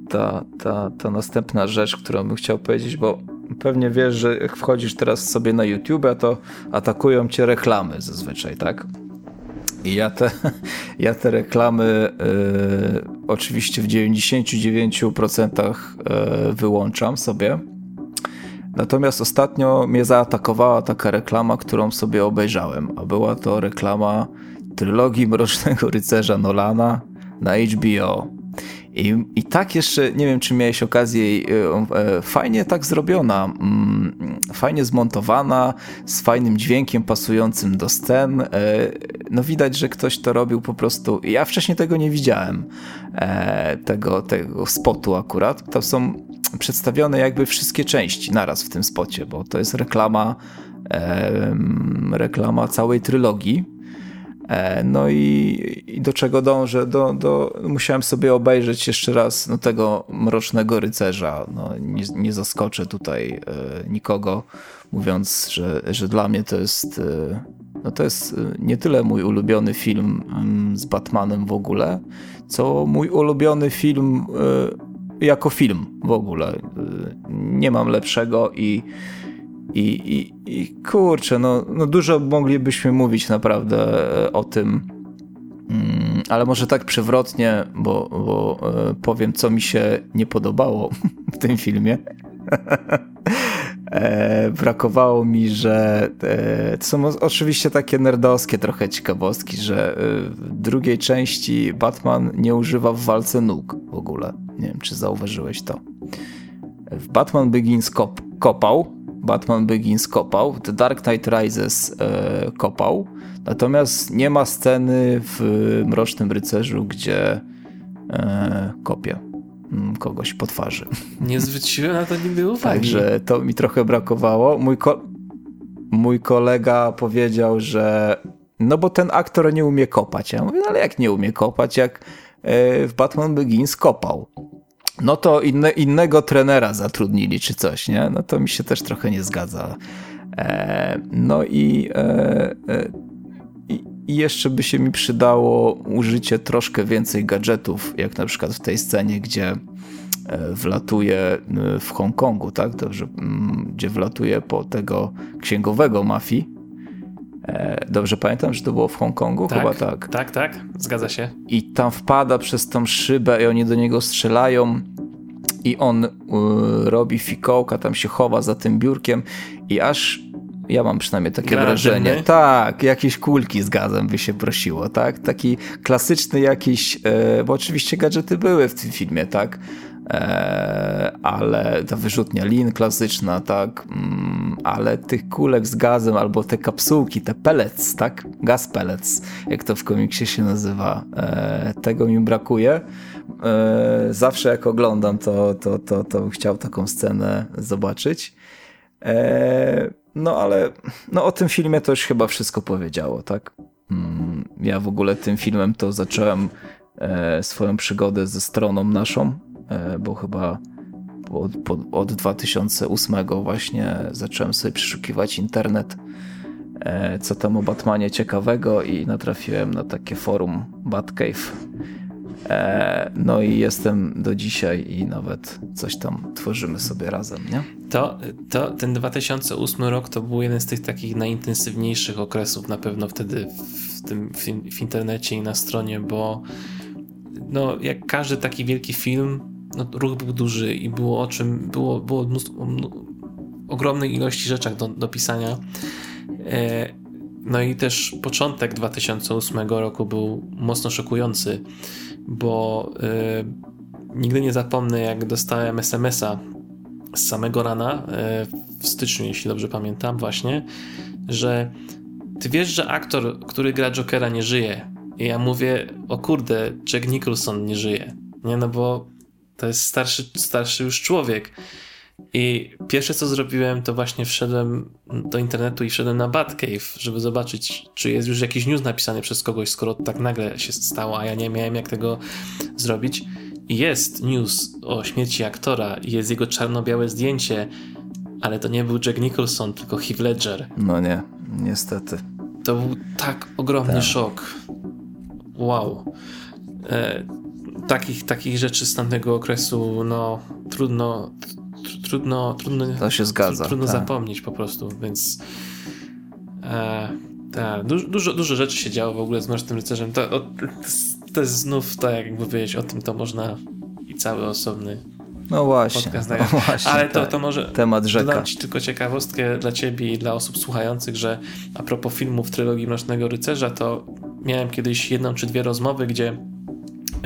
Speaker 1: ta, ta, ta następna rzecz, którą bym chciał powiedzieć, bo pewnie wiesz, że jak wchodzisz teraz sobie na YouTube, to atakują cię reklamy zazwyczaj, tak? I ja te, ja te reklamy y, oczywiście w 99% y, wyłączam sobie. Natomiast ostatnio mnie zaatakowała taka reklama, którą sobie obejrzałem, a była to reklama trylogii Mrocznego Rycerza Nolana na HBO. I, I tak jeszcze, nie wiem czy miałeś okazję, e, e, fajnie tak zrobiona, mm, fajnie zmontowana, z fajnym dźwiękiem pasującym do scen. E, no widać, że ktoś to robił po prostu, ja wcześniej tego nie widziałem, tego, tego spotu akurat. To są przedstawione jakby wszystkie części naraz w tym spocie, bo to jest reklama, reklama całej trylogii no i, i, do czego dążę? Do, do, musiałem sobie obejrzeć jeszcze raz no, tego Mrocznego Rycerza. No, nie, nie zaskoczę tutaj e, nikogo, mówiąc, że, że dla mnie to jest, e, no, to jest e, nie tyle mój ulubiony film z Batmanem w ogóle, co mój ulubiony film e, jako film w ogóle. E, nie mam lepszego i i, i, i kurczę, no, no dużo moglibyśmy mówić naprawdę e, o tym, mm, ale może tak przewrotnie, bo, bo e, powiem, co mi się nie podobało w tym filmie. E, brakowało mi, że to są oczywiście takie nerdowskie trochę ciekawostki, że w drugiej części Batman nie używa w walce nóg w ogóle. Nie wiem, czy zauważyłeś to. W Batman Begins kop kopał, Batman Begins kopał, The Dark Knight Rises e, kopał, natomiast nie ma sceny w Mrocznym Rycerzu, gdzie e, kopie mm, kogoś po twarzy.
Speaker 2: Nie zwróciłem na to nigdy uwagi.
Speaker 1: Także to mi trochę brakowało. Mój, ko mój kolega powiedział, że no bo ten aktor nie umie kopać. Ja mówię, no ale jak nie umie kopać, jak e, w Batman Begins kopał no to inne, innego trenera zatrudnili czy coś, nie? No to mi się też trochę nie zgadza. E, no i, e, e, i jeszcze by się mi przydało użycie troszkę więcej gadżetów, jak na przykład w tej scenie, gdzie e, wlatuje e, w Hongkongu, tak? Dobrze, gdzie wlatuje po tego księgowego mafii dobrze pamiętam, że to było w Hongkongu? Tak, Chyba tak.
Speaker 2: Tak, tak, zgadza się.
Speaker 1: I tam wpada przez tą szybę i oni do niego strzelają i on y, robi fikołka, tam się chowa za tym biurkiem i aż ja mam przynajmniej takie wrażenie. Tak, jakieś kulki z gazem by się prosiło, tak? Taki klasyczny jakiś, e, bo oczywiście gadżety były w tym filmie, tak? E, ale ta wyrzutnia lin klasyczna, tak, mm, ale tych kulek z gazem albo te kapsułki, te pellets, tak, gaz pellets, jak to w komiksie się nazywa, e, tego mi brakuje. E, zawsze jak oglądam, to, to, to, to chciał taką scenę zobaczyć. No ale no, o tym filmie to już chyba wszystko powiedziało, tak? Mm, ja w ogóle tym filmem to zacząłem swoją przygodę ze stroną naszą, bo chyba od, od 2008 właśnie zacząłem sobie przeszukiwać internet, e, co tam o Batmanie ciekawego i natrafiłem na takie forum Batcave. No i jestem do dzisiaj i nawet coś tam tworzymy sobie razem, nie?
Speaker 2: To, to ten 2008 rok to był jeden z tych takich najintensywniejszych okresów na pewno wtedy w, tym, w, w internecie i na stronie, bo no, jak każdy taki wielki film, no, ruch był duży i było o czym, było, było mnóstwo, ogromnej ilości rzeczach do, do pisania. E, no i też początek 2008 roku był mocno szokujący, bo e, nigdy nie zapomnę, jak dostałem SMS-a z samego rana, e, w styczniu, jeśli dobrze pamiętam, właśnie, że ty wiesz, że aktor, który gra Jokera, nie żyje. I ja mówię, o kurde, Jack Nicholson nie żyje. Nie, no bo to jest starszy, starszy już człowiek. I pierwsze co zrobiłem, to właśnie wszedłem do internetu i wszedłem na Batcave, żeby zobaczyć, czy jest już jakiś news napisany przez kogoś, skoro tak nagle się stało, a ja nie miałem jak tego zrobić jest news o śmierci aktora i jest jego czarno-białe zdjęcie, ale to nie był Jack Nicholson, tylko Heath Ledger.
Speaker 1: No nie, niestety.
Speaker 2: To był tak ogromny tak. szok. Wow. Takich, takich rzeczy z tamtego okresu, no trudno, trudno, trudno.
Speaker 1: To się zgadza.
Speaker 2: Trudno tak. zapomnieć po prostu, więc. E, tak, dużo, dużo, dużo rzeczy się działo w ogóle z Mrocznym Rycerzem. To, to, to jest znów, tak jakby powiedzieć o tym, to można i cały osobny
Speaker 1: no właśnie, no właśnie
Speaker 2: Ale to, tak. to może
Speaker 1: temat rzeka.
Speaker 2: dodam ci tylko ciekawostkę dla ciebie i dla osób słuchających, że a propos filmów trylogii Mrocznego Rycerza, to miałem kiedyś jedną czy dwie rozmowy, gdzie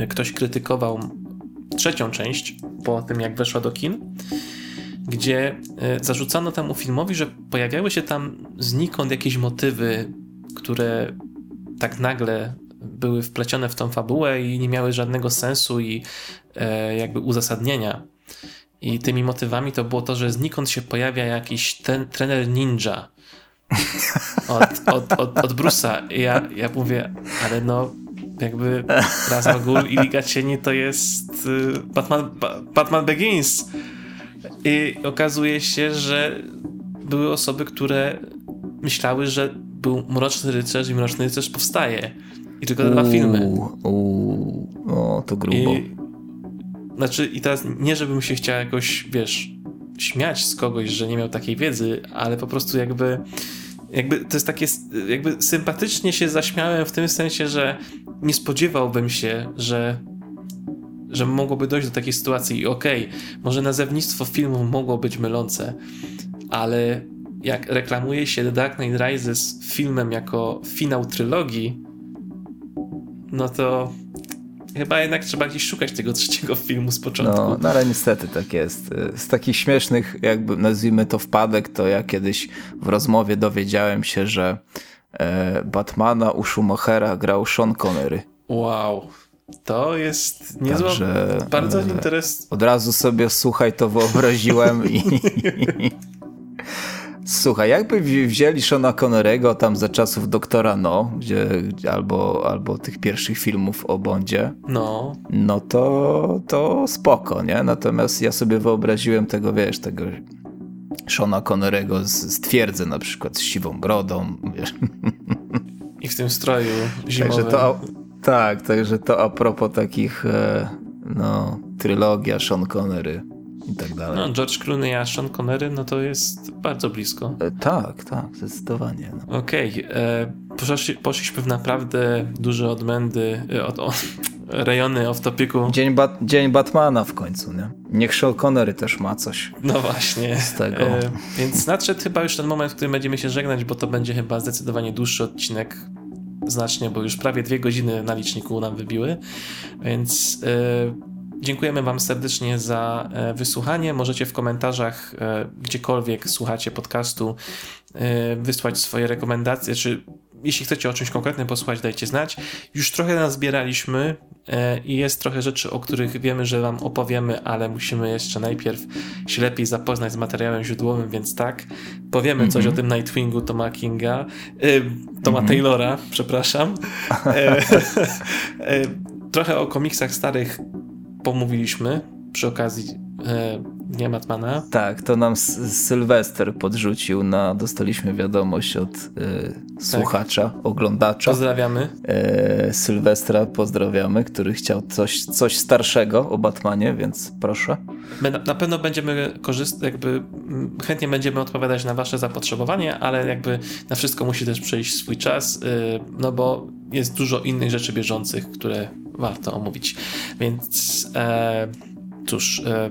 Speaker 2: ktoś krytykował trzecią część po tym, jak weszła do kin, gdzie e, zarzucano temu filmowi, że pojawiały się tam znikąd jakieś motywy, które tak nagle były wplecione w tą fabułę i nie miały żadnego sensu i e, jakby uzasadnienia. I tymi motywami to było to, że znikąd się pojawia jakiś ten, trener ninja od, od, od, od Bruce'a. I ja, ja mówię, ale no jakby Raz al Ghul i Liga Cieni to jest y, Batman, Batman Begins. I okazuje się, że były osoby, które myślały, że był Mroczny Rycerz i Mroczny Rycerz powstaje. I tylko te dwa filmy.
Speaker 1: Uuu, o, to grubo. I,
Speaker 2: znaczy, i teraz nie, żebym się chciał jakoś, wiesz, śmiać z kogoś, że nie miał takiej wiedzy, ale po prostu jakby jakby to jest takie, jakby sympatycznie się zaśmiałem w tym sensie, że nie spodziewałbym się, że że mogłoby dojść do takiej sytuacji. I okej, okay, może nazewnictwo filmu mogło być mylące, ale jak reklamuje się The Dark Knight Rises filmem jako finał trylogii, no to chyba jednak trzeba gdzieś szukać tego trzeciego filmu z początku.
Speaker 1: No, no ale niestety tak jest. Z takich śmiesznych, jakby nazwijmy to wpadek, to ja kiedyś w rozmowie dowiedziałem się, że e, Batmana u Schumachera grał Sean Connery.
Speaker 2: Wow. To jest niezła, Także, bardzo e, interesujące.
Speaker 1: Od razu sobie, słuchaj, to wyobraziłem i, Słuchaj, jakby wzięli Shona Connerego tam za czasów Doktora No, gdzie, albo, albo tych pierwszych filmów o Bondzie,
Speaker 2: no,
Speaker 1: no to, to spoko, nie? Natomiast ja sobie wyobraziłem tego, wiesz, tego Shona Connerego z, z twierdzy na przykład, z siwą brodą, wiesz.
Speaker 2: I w tym stroju zimowym.
Speaker 1: Także to, tak, także to a propos takich, e, no, trylogia Sean Connery i tak dalej.
Speaker 2: No, George Clooney a Sean Connery, no to jest bardzo blisko.
Speaker 1: E, tak, tak, zdecydowanie.
Speaker 2: No. Okej, okay. E, poszli, poszliśmy w naprawdę duże odmędy, e, od, o, rejony off-topiku.
Speaker 1: Dzień, ba Dzień Batmana w końcu, nie? Niech Sean Connery też ma coś.
Speaker 2: No właśnie. Z tego. E, więc nadszedł chyba już ten moment, w którym będziemy się żegnać, bo to będzie chyba zdecydowanie dłuższy odcinek znacznie, bo już prawie dwie godziny na liczniku nam wybiły, więc e, dziękujemy Wam serdecznie za e, wysłuchanie. Możecie w komentarzach, e, gdziekolwiek słuchacie podcastu, e, wysłać swoje rekomendacje, czy jeśli chcecie o czymś konkretnym posłuchać, dajcie znać. Już trochę nas zbieraliśmy i jest trochę rzeczy, o których wiemy, że Wam opowiemy, ale musimy jeszcze najpierw się lepiej zapoznać z materiałem źródłowym, więc tak, powiemy mm -hmm. coś o tym Nightwingu Toma Kinga, Toma mm -hmm. Taylora, przepraszam. trochę o komiksach starych pomówiliśmy przy okazji e, Dnia Matmana.
Speaker 1: Tak, to nam Sylwester podrzucił na, dostaliśmy wiadomość od e, słuchacza, tak. oglądacza.
Speaker 2: Pozdrawiamy.
Speaker 1: E, Sylwestra pozdrawiamy, który chciał coś, coś starszego o Batmanie, więc proszę.
Speaker 2: My na, na pewno będziemy korzystać, jakby chętnie będziemy odpowiadać na wasze zapotrzebowanie, ale jakby na wszystko musi też przejść swój czas, y, no bo jest dużo innych rzeczy bieżących, które warto omówić. Więc e, cóż, e,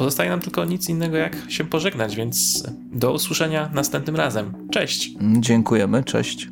Speaker 2: pozostaje nam tylko nic innego jak się pożegnać, więc do usłyszenia następnym razem. Cześć.
Speaker 1: Dziękujemy, cześć.